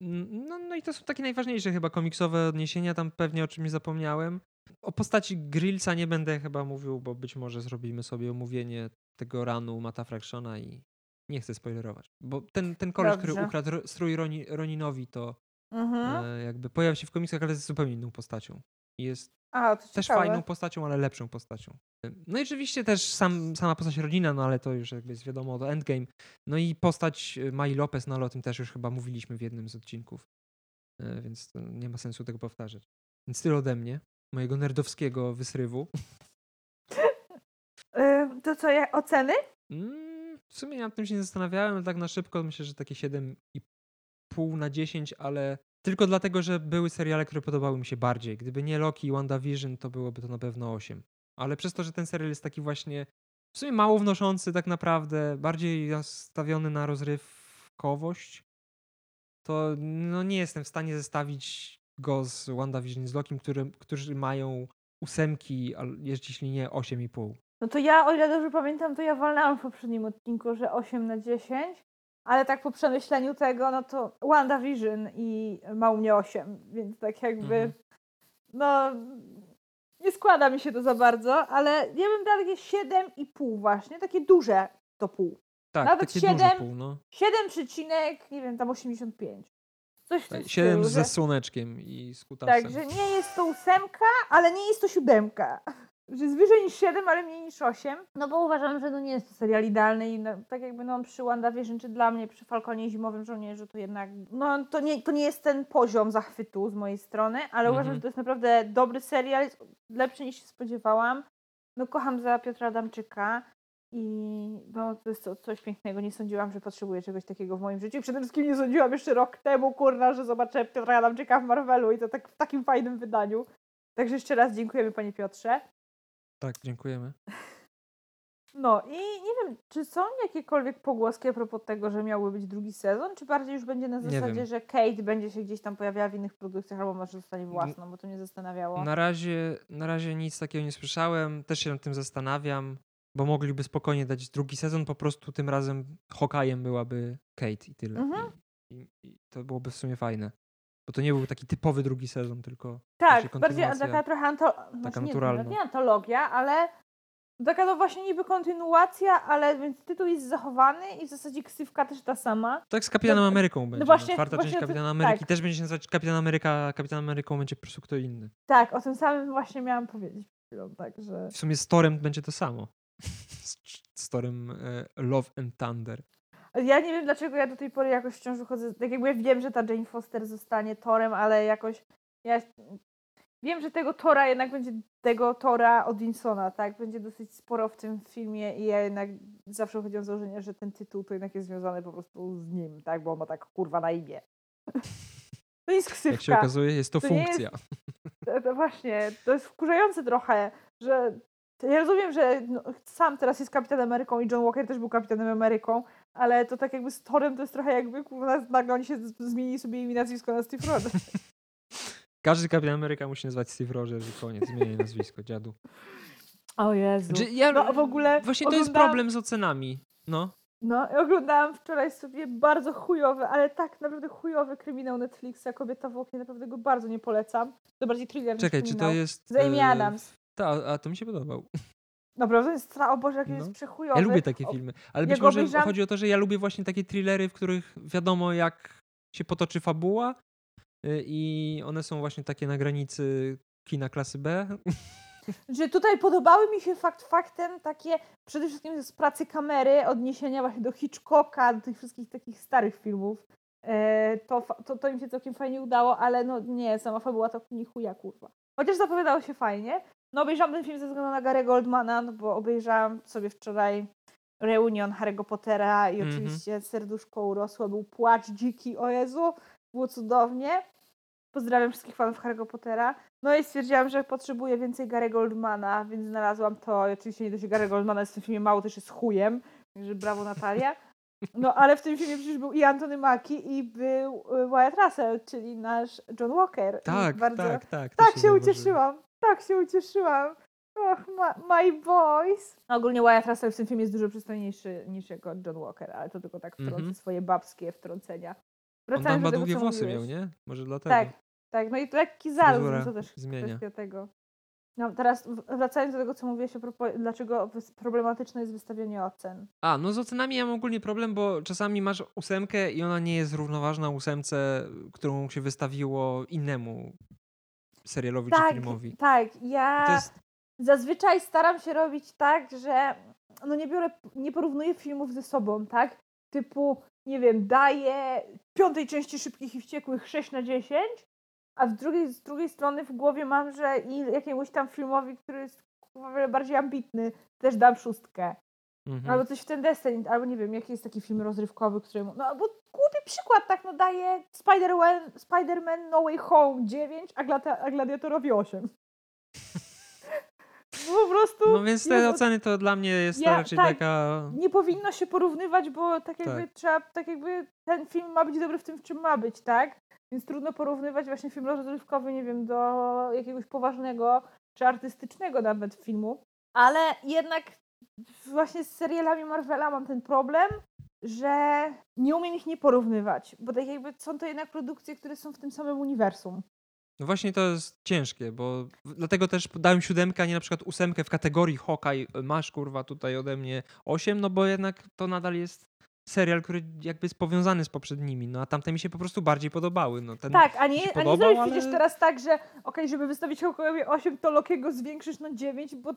No, no i to są takie najważniejsze chyba komiksowe odniesienia, tam pewnie o czymś zapomniałem. O postaci Grillsa nie będę chyba mówił, bo być może zrobimy sobie omówienie tego ranu Mata Fractiona i nie chcę spoilerować. Bo ten, ten który Dobrze. ukradł ro- strój Roni, Roninowi, to Mhm. e, jakby pojawił się w komiksach, ale jest zupełnie inną postacią. I jest A, to też ciekawe. fajną postacią, ale lepszą postacią. No i oczywiście też sam, sama postać Rodina, no ale to już jakby jest wiadomo, to Endgame. No i postać e, Mai Lopez, no ale o tym też już chyba mówiliśmy w jednym z odcinków, E, więc nie ma sensu tego powtarzać. Więc tyle ode mnie, mojego nerdowskiego wysrywu. *laughs* To co, ja, oceny? Mm, w sumie nad tym się nie zastanawiałem, ale tak na szybko myślę, że takie 7,5 na 10, ale tylko dlatego, że były seriale, które podobały mi się bardziej. Gdyby nie Loki i WandaVision, to byłoby to na pewno 8. Ale przez to, że ten serial jest taki właśnie w sumie mało wnoszący tak naprawdę, bardziej nastawiony na rozrywkowość, to no nie jestem w stanie zestawić go z WandaVision z Lokim, który, którzy mają ósemki, jeśli nie 8,5. No to ja, o ile dobrze pamiętam, to ja walnęłam w poprzednim odcinku, że 8 na 10, ale tak po przemyśleniu tego, no to WandaVision i ma u mnie 8, więc tak jakby, Mhm. no nie składa mi się to za bardzo, ale ja bym dała takie 7,5 właśnie, takie duże to pół. Tak, Nawet takie duże siedem- pół, no. 7 przecinek, nie wiem, tam 85. Coś Tak, 7 stylu, ze że, słoneczkiem i z kutasem. Tak, że nie jest to ósemka, ale nie jest to siódemka. Że jest wyżej niż 7, ale mniej niż 8. No bo uważam, że no nie jest to serial idealny i no, tak jakby no przy WandaVision, czy dla mnie przy Falconie Zimowym Żołnierzu to jednak, no to nie, to nie jest ten poziom zachwytu z mojej strony, ale Mhm. uważam, że to jest naprawdę dobry serial, jest lepszy niż się spodziewałam. No kocham za Piotra Adamczyka i no to jest coś pięknego. Nie sądziłam, że potrzebuję czegoś takiego w moim życiu. I przede wszystkim nie sądziłam jeszcze rok temu, kurna, że zobaczę Piotra Adamczyka w Marvelu i to tak w takim fajnym wydaniu. Także jeszcze raz dziękujemy panie Piotrze. Tak, dziękujemy. No i nie wiem, czy są jakiekolwiek pogłoski a propos tego, że miałby być drugi sezon, czy bardziej już będzie na zasadzie, że Kate będzie się gdzieś tam pojawiała w innych produkcjach, albo może zostanie własną, bo to mnie zastanawiało. Na razie, na razie nic takiego nie słyszałem. Też się nad tym zastanawiam, bo mogliby spokojnie dać drugi sezon. Po prostu tym razem Hokajem byłaby Kate i tyle. Mhm. I, i, I to byłoby w sumie fajne. Bo to nie był taki typowy drugi sezon, tylko tak, bardziej taka trochę anto... znaczy, nie, naturalna. nie antologia, ale taka to właśnie niby kontynuacja, ale więc tytuł jest zachowany i w zasadzie ksywka też ta sama. Tak z Kapitanem No- Ameryką będzie. No właśnie- Czwarta właśnie część to- Kapitana Ameryki tak. też będzie się nazywać Kapitan Ameryka. Kapitan Ameryką będzie po prostu kto inny. Tak, o tym samym właśnie miałam powiedzieć chwilą, także... W sumie z Torem będzie to samo. *laughs* Z, z Torem e, Love and Thunder. Ja nie wiem, dlaczego ja do tej pory jakoś wciąż wychodzę. Tak jakby ja wiem, że ta Jane Foster zostanie Torem, ale jakoś ja wiem, że tego Tora jednak będzie tego Tora Odinsona, tak? Będzie dosyć sporo w tym filmie i ja jednak zawsze chodziłam z założenia, że ten tytuł to jednak jest związany po prostu z nim, tak? Bo on ma tak kurwa na imię. *laughs* To jest ksywka. Jak się okazuje, jest to, To jest- funkcja. *laughs* To, to właśnie, to jest wkurzające trochę, że ja rozumiem, że no, sam teraz jest Kapitanem Ameryką i John Walker też był Kapitanem Ameryką, ale to tak jakby z Torem to jest trochę jakby kurwa, nagle oni się zmienili sobie imię nazwisko na Steve Rogers. *laughs* Każdy Kapitan Ameryka musi nazywać Steve Rogers i koniec. Zmieniaj nazwisko, dziadu. O Jezu. Znaczy, ja, No w ogóle Właśnie to jest oglądałam- problem z ocenami. No. No, oglądałam wczoraj sobie bardzo chujowy, ale tak naprawdę chujowy kryminał Netflixa, Kobieta w oknie, naprawdę go bardzo nie polecam. To bardziej thriller Czekaj, czy to jest. Z Amy e, Adams. Ta, a to mi się podobał. Naprawdę jest, stra- o Boże, jaki No. jest przechujowy. Ja lubię takie filmy. Ale być może chodzi o to, że ja lubię właśnie takie thrillery, w których wiadomo, jak się potoczy fabuła. y, I one są właśnie takie na granicy kina klasy B. *laughs* że tutaj podobały mi się fakt faktem takie przede wszystkim z pracy kamery, odniesienia właśnie do Hitchcocka, do tych wszystkich takich starych filmów. E, to, to, to im się całkiem fajnie udało, ale no nie, sama fabuła to ni chuja kurwa. Chociaż zapowiadało się fajnie. No obejrzałam ten film ze względu na Gary'ego Oldmana, no bo obejrzałam sobie wczoraj reunion Harry'ego Pottera i Mhm. oczywiście serduszko urosło, był płacz dziki, o Jezu, było cudownie. Pozdrawiam wszystkich fanów Harry'ego Pottera. No i stwierdziłam, że potrzebuję więcej Gary Goldmana, więc znalazłam to. I oczywiście nie dość, że Gary Goldmana jest w tym filmie mało, też jest chujem. Także brawo Natalia. No ale w tym filmie przecież był i Anthony Mackie i był y, Wyatt Russell, czyli nasz John Walker. Tak, bardzo... tak, tak. Tak się ucieszyłam. Tak się ucieszyłam. Och, my boys. Ogólnie Wyatt Russell w tym filmie jest dużo przystojniejszy niż jako John Walker, ale to tylko tak wtrącę Mhm. swoje babskie wtrącenia. On Wracając tam do ma długie włosy mówiłeś. miał, nie? Może dlatego. Tak, tak. No i lekki zaród, no to też zmienia. kwestia tego. No teraz wracając do tego, co mówiłeś propos, dlaczego problematyczne jest wystawianie ocen. A, no z ocenami ja mam ogólnie problem, bo czasami masz ósemkę i ona nie jest równoważna ósemce, którą się wystawiło innemu serialowi czy Tak, filmowi. tak. Ja jest, zazwyczaj staram się robić tak, że no nie biorę, nie porównuję filmów ze sobą, tak? Typu, nie wiem, daję piątej części Szybkich i Wściekłych 6 na 10, a z drugiej, z drugiej strony w głowie mam, że i jakiemuś tam filmowi, który jest o wiele bardziej ambitny, też dam szóstkę. Mhm. Albo coś w ten deseń, albo nie wiem, jaki jest taki film rozrywkowy, któremu. No albo głupi przykład, tak, no daje Spider-Man, Spider-Man No Way Home 9, a, glata, a Gladiatorowi 8. *laughs* po prostu. No więc te Jezu, oceny to dla mnie jest Ja- raczej tak. taka... Nie powinno się porównywać, bo tak jakby Tak. trzeba, tak jakby ten film ma być dobry w tym, w czym ma być, tak? Więc trudno porównywać właśnie film rozrywkowy, nie wiem, do jakiegoś poważnego czy artystycznego nawet filmu. Ale jednak właśnie z serialami Marvela mam ten problem, że nie umiem ich nie porównywać, bo tak jakby są to jednak produkcje, które są w tym samym uniwersum. No właśnie to jest ciężkie, bo dlatego też dałem siódemkę, a nie na przykład ósemkę w kategorii Hawkeye. Masz kurwa tutaj ode mnie osiem, no bo jednak to nadal jest serial, który jakby jest powiązany z poprzednimi, no a tamte mi się po prostu bardziej podobały. No, ten, Tak, a nie, się a nie podobał, zrobisz ale- przecież teraz tak, że okej, żeby wystawić Hawkeye'owi 8, to Lokiego zwiększysz na 9, bo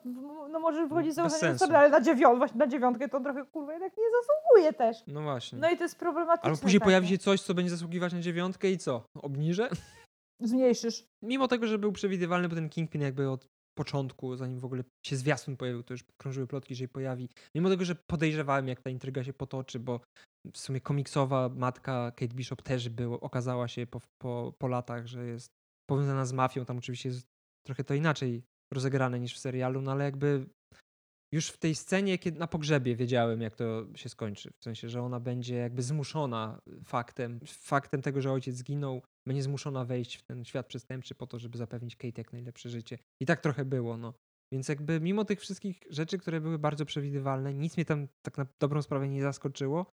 no może wychodzić z założenia, sorry, ale na, dziewiąt, właśnie na dziewiątkę to trochę kurwa jednak nie zasługuje też. No właśnie. No i to jest problematyczne. Albo później takie. pojawi się coś, co będzie zasługiwać na dziewiątkę i co? Obniżę? Zmniejszysz. Mimo tego, że był przewidywalny, bo ten Kingpin jakby od początku, zanim w ogóle się zwiastun pojawił, to już krążyły plotki, że się pojawi. Mimo tego, że podejrzewałem, jak ta intryga się potoczy, bo w sumie komiksowa matka Kate Bishop też był, okazała się po, po, po latach, że jest powiązana z mafią. Tam oczywiście jest trochę to inaczej rozegrane niż w serialu, no ale jakby już w tej scenie, kiedy na pogrzebie wiedziałem, jak to się skończy. W sensie, że ona będzie jakby zmuszona faktem, faktem tego, że ojciec zginął, będzie zmuszona wejść w ten świat przestępczy po to, żeby zapewnić Kate jak najlepsze życie. I tak trochę było, no. Więc jakby mimo tych wszystkich rzeczy, które były bardzo przewidywalne, nic mnie tam tak na dobrą sprawę nie zaskoczyło,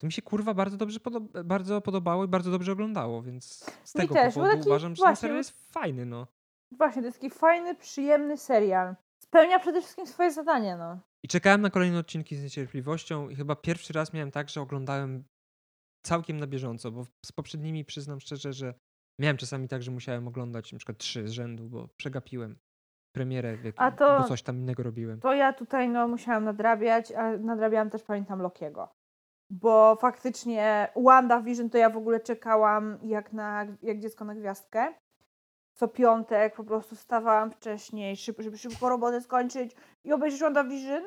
to mi się kurwa bardzo dobrze podoba, bardzo podobało i bardzo dobrze oglądało, więc z Mi tego też, powodu taki uważam, że ten właśnie- serial jest fajny, no. Właśnie, to jest taki fajny, przyjemny serial. Spełnia przede wszystkim swoje zadanie, no. I czekałem na kolejne odcinki z niecierpliwością i chyba pierwszy raz miałem tak, że oglądałem całkiem na bieżąco, bo z poprzednimi przyznam szczerze, że miałem czasami tak, że musiałem oglądać na przykład trzy z rzędu, bo przegapiłem premierę, w jakim, A to- bo coś tam innego robiłem. To ja tutaj no musiałam nadrabiać, a nadrabiałam też pamiętam Lokiego. Bo faktycznie WandaVision to ja w ogóle czekałam jak, na, jak dziecko na gwiazdkę. Co piątek po prostu wstawałam wcześniej, szyb, żeby szybko robotę skończyć i obejrzeć WandaVision.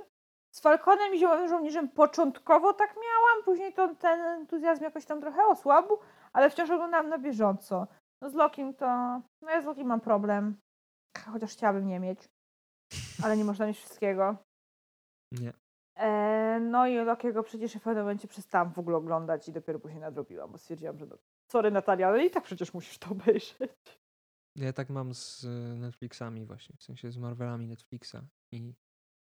Z Falconem i Zielonym Żołnierzem początkowo tak miałam, później to, ten entuzjazm jakoś tam trochę osłabł, ale wciąż oglądałam na bieżąco. No z Lokim to... No ja z Lokim mam problem. Chociaż chciałabym nie mieć. Ale nie można mieć wszystkiego. Nie. E, no i Lokiego przecież w pewnym momencie przestałam w ogóle oglądać i dopiero później nadrobiłam, bo stwierdziłam, że no, sorry Natalia, ale i tak przecież musisz to obejrzeć. Ja tak mam z Netflixami właśnie, w sensie z Marvelami Netflixa. I,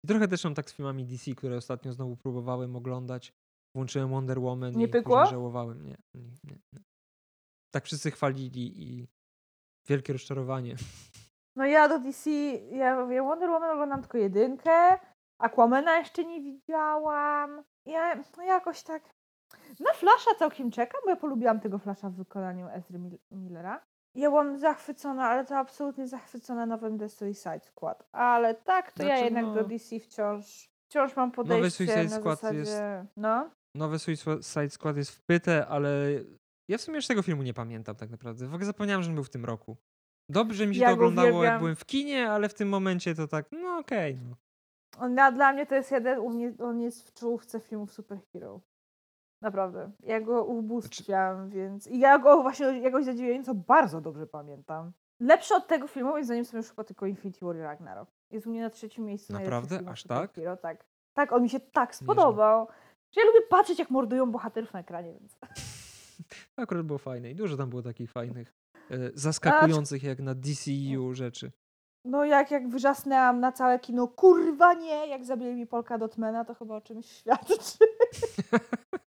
I trochę też mam tak z filmami DC, które ostatnio znowu próbowałem oglądać. Włączyłem Wonder Woman Nie i pykło? żałowałem. Nie, nie, nie, nie. Tak wszyscy chwalili i wielkie rozczarowanie. No ja do DC, ja mówię, Wonder Woman oglądam tylko jedynkę, Aquamana jeszcze nie widziałam. Ja no jakoś tak... Na Flasha całkiem czekam, bo ja polubiłam tego Flasha w wykonaniu Ezry Mil- Millera. Ja byłam zachwycona, ale to absolutnie zachwycona nowym The Suicide Squad. Ale tak, to ja Znaczy, jednak no- do DC wciąż, wciąż mam podejście Suicide na Squad zasadzie... jest- No. Nowy Suicide Squad jest w pytę, ale ja w sumie już tego filmu nie pamiętam tak naprawdę. W ogóle zapomniałem, że on był w tym roku. Dobrze mi się Ja to oglądało, jak byłem w kinie, ale w tym momencie to tak, no okej. no. On, dla, dla mnie to jest jeden, u mnie, on jest w czołówce filmów superhero. Naprawdę. Ja go ubóstwiam, więc... I ja go właśnie jakoś zadziwiająco bardzo dobrze pamiętam. Lepsze od tego filmu, moim zdaniem, są już chyba tylko Infinity War i Ragnarok. Jest u mnie na trzecim miejscu. Naprawdę? Aż tak? superhero, tak? Tak, on mi się tak spodobał. Że ja lubię patrzeć, jak mordują bohaterów na ekranie, więc... *laughs* Akurat było fajne i dużo tam było takich fajnych, e, zaskakujących jak na DCU rzeczy. No jak, jak wrzasnęłam na całe kino, kurwa nie, jak zabili mi Polka Dotmana, to chyba o czymś świadczy. *laughs*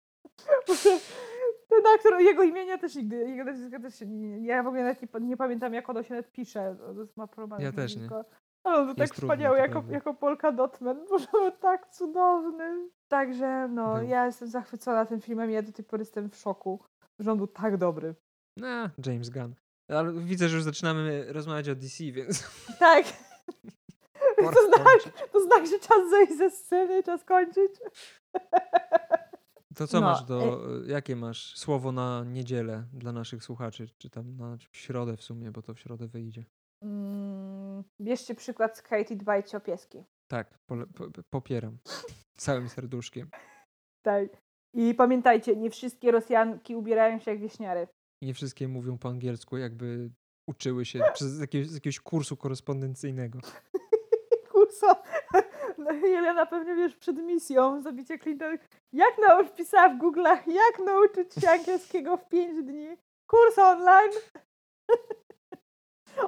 *laughs* Ten aktor, jego imienia też nigdy, jego nazwiska też się nie, ja w ogóle nawet nie, nie pamiętam jak ono się nawet pisze, to ma problem. Ja też nie. Ale on był tak Jest trudne, wspaniały to jako, jako Polka Dotman, *laughs* bo tak cudowny. Także no, Był. ja jestem zachwycona tym filmem ja do tej pory jestem w szoku, że on był tak dobry. No, James Gunn. Ale widzę, że już zaczynamy rozmawiać o DC, więc *laughs* Tak, to znak, to znak, że czas zejść ze sceny, czas kończyć. To co No, masz do, jakie masz słowo na niedzielę dla naszych słuchaczy, czy tam na środę w sumie, bo to w środę wyjdzie. Mm, bierzcie przykład z Kate i dbajcie o pieski. Tak, po, popieram. *laughs* Całym serduszkiem. Tak. I pamiętajcie, nie wszystkie Rosjanki ubierają się jak wieśniary. Nie wszystkie mówią po angielsku, jakby uczyły się *laughs* przez jakiegoś, z jakiegoś kursu korespondencyjnego. *laughs* Kurso, *laughs* no, Jelena pewnie wiesz przed misją zabicie Clinton. Jak nauczyć, wpisała w Google'ach, jak nauczyć się angielskiego w 5 dni? Kurs online. *laughs*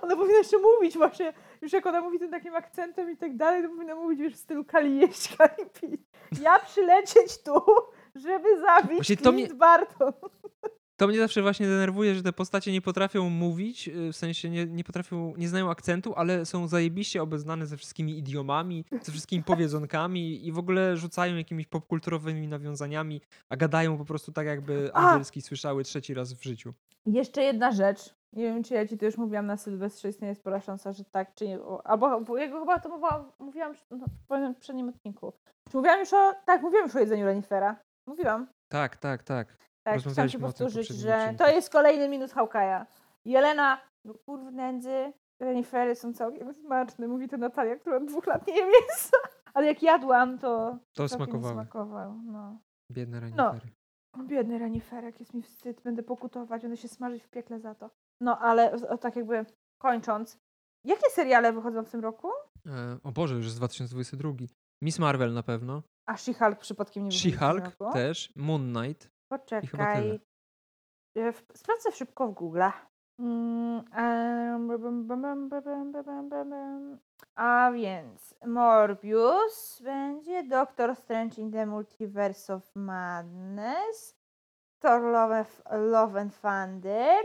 Ona powinna jeszcze mówić właśnie, już jak ona mówi tym takim akcentem i tak dalej, to powinna mówić już w stylu kali jeść, *laughs* kali pić. Ja przylecieć tu, żeby zabić Właśnie to mnie- Clint Barton. To mnie zawsze właśnie denerwuje, że te postacie nie potrafią mówić, y, w sensie nie, nie potrafią, nie znają akcentu, ale są zajebiście obeznane ze wszystkimi idiomami, ze wszystkimi powiedzonkami i w ogóle rzucają jakimiś popkulturowymi nawiązaniami, a gadają po prostu tak, jakby A! angielski słyszały trzeci raz w życiu. Jeszcze jedna rzecz. Nie wiem, czy ja ci to już mówiłam na Sylwestrze, istnieje spora szansa, że tak, czy nie. Albo bo jego chyba to mówiłam, mówiłam no, w poprzednim odcinku. Czy mówiłam już o. Tak, mówiłam już o jedzeniu renifera. Mówiłam. Tak, tak, tak. Tak, chciałam w powtórzyć, że to jest kolejny minus Hawkeye'a. Jelena, no kurw nędzy, renifery są całkiem smaczne. Mówi to Natalia, która od dwóch lat nie je mięsa. Ale jak jadłam, to To smakowało. smakował. No. Biedne No. renifery. Biedny reniferek, jest mi wstyd, będę pokutować, będę się smażyć w piekle za to. No ale o, tak jakby kończąc, jakie seriale wychodzą w tym roku? E, o Boże, już jest 2022. Miss Marvel na pewno. A She-Hulk przypadkiem nie wychodzi w tym She-Hulk roku? też. Moon Knight. Poczekaj. E, w- Sprawdzę szybko w Google. Mm. A więc Morbius będzie Doctor Strange in the Multiverse of Madness, Thor Love, Love and Thunder,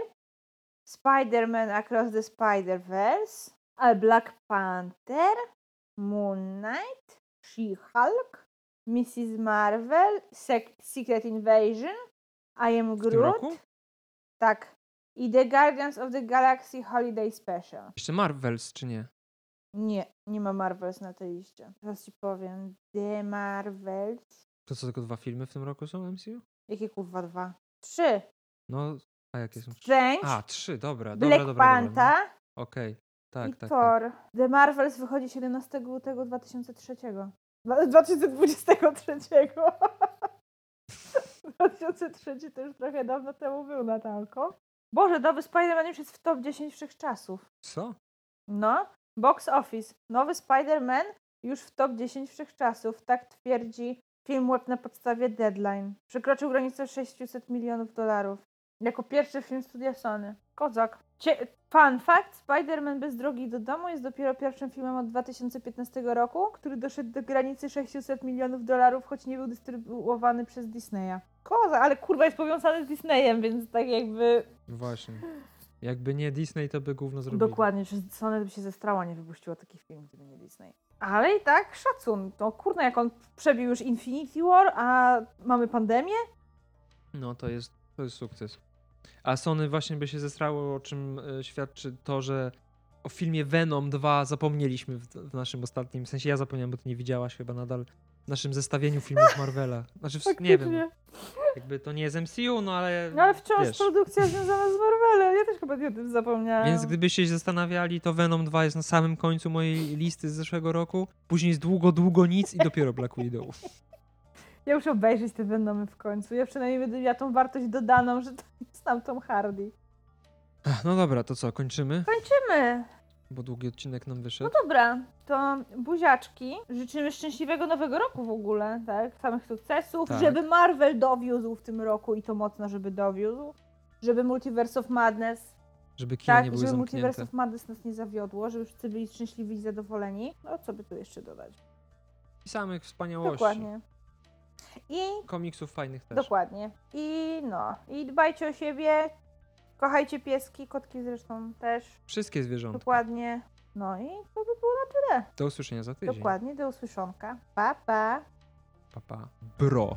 Spider-Man Across the Spider-Verse, a Black Panther, Moon Knight, She-Hulk, Mrs. Marvel, Sec- Secret Invasion, I Am Groot, tak, i The Guardians of the Galaxy Holiday Special. Jeszcze Marvels, czy nie? Nie, nie ma Marvels na tej liście. Teraz ci powiem. The Marvels. To co, tylko dwa filmy w tym roku są MCU? Jakie kurwa dwa? Trzy. No, a jakie są? Strange, A, trzy, dobra, Black dobra, dobra. Panther Okej, tak, i tak, tak. Thor. The Marvels wychodzi 17 lutego 2003. Dwa- 2023. 2003 *laughs* to już trochę dawno temu był, Natalko. Boże, nowy Spider-Man już jest w top 10 wszechczasów. Co? No, box office. Nowy Spider-Man już w top 10 wszechczasów. Tak twierdzi film web na podstawie Deadline. Przekroczył granicę 600 milionów dolarów. Jako pierwszy film studia Sony. Kozak. Cie- Fun fact, Spider-Man bez drogi do domu jest dopiero pierwszym filmem od 2015 roku, który doszedł do granicy 600 milionów dolarów, choć nie był dystrybuowany przez Disneya. Koza, ale kurwa jest powiązany z Disneyem, więc tak jakby No Właśnie. Jakby nie Disney, to by gówno zrobili. Dokładnie, że Sony by się zestrała, nie wypuściła takich filmów, gdyby nie Disney. Ale i tak szacun. No kurna, jak on przebił już Infinity War, a mamy pandemię? No to jest, to jest sukces. A Sony właśnie by się zestrało, o czym e, świadczy to, że o filmie Venom 2 zapomnieliśmy w, w naszym ostatnim, w sensie ja zapomniałem, bo ty nie widziałaś chyba nadal, w naszym zestawieniu filmów *laughs* Marvela. Znaczy, w, nie wiem, Faktycznie. jakby to nie jest MCU, no ale No ale wciąż wiesz. produkcja związana z Marvelem. Ja też chyba o tym zapomniałam. Więc gdybyście się zastanawiali, to Venom 2 jest na samym końcu mojej listy z zeszłego roku, później jest długo, długo nic i dopiero Black Widow. Ja muszę obejrzeć te Venomy w końcu. Ja przynajmniej będę miała tą wartość dodaną, że to *laughs* znam Tom Hardy. Ach, No dobra, to co, kończymy? Kończymy. Bo długi odcinek nam No wyszedł. dobra, to buziaczki. Życzymy szczęśliwego nowego roku w ogóle, tak? Samych sukcesów, Tak. żeby Marvel dowiózł w tym roku i to mocno, żeby dowiózł. Żeby Multiverse of Madness, Żeby kina tak, nie były żeby zamknięte. Multiverse of Madness nas nie zawiodło, żeby wszyscy byli szczęśliwi i zadowoleni. No co by tu jeszcze dodać? I samych wspaniałości. Dokładnie. I Komiksów fajnych też. Dokładnie. I no, i dbajcie o siebie, kochajcie pieski, kotki zresztą też, Wszystkie zwierzątka. dokładnie. No i to by było na tyle. Do usłyszenia za tydzień. Dokładnie, do usłyszonka. Pa, pa. Pa, pa. Bro.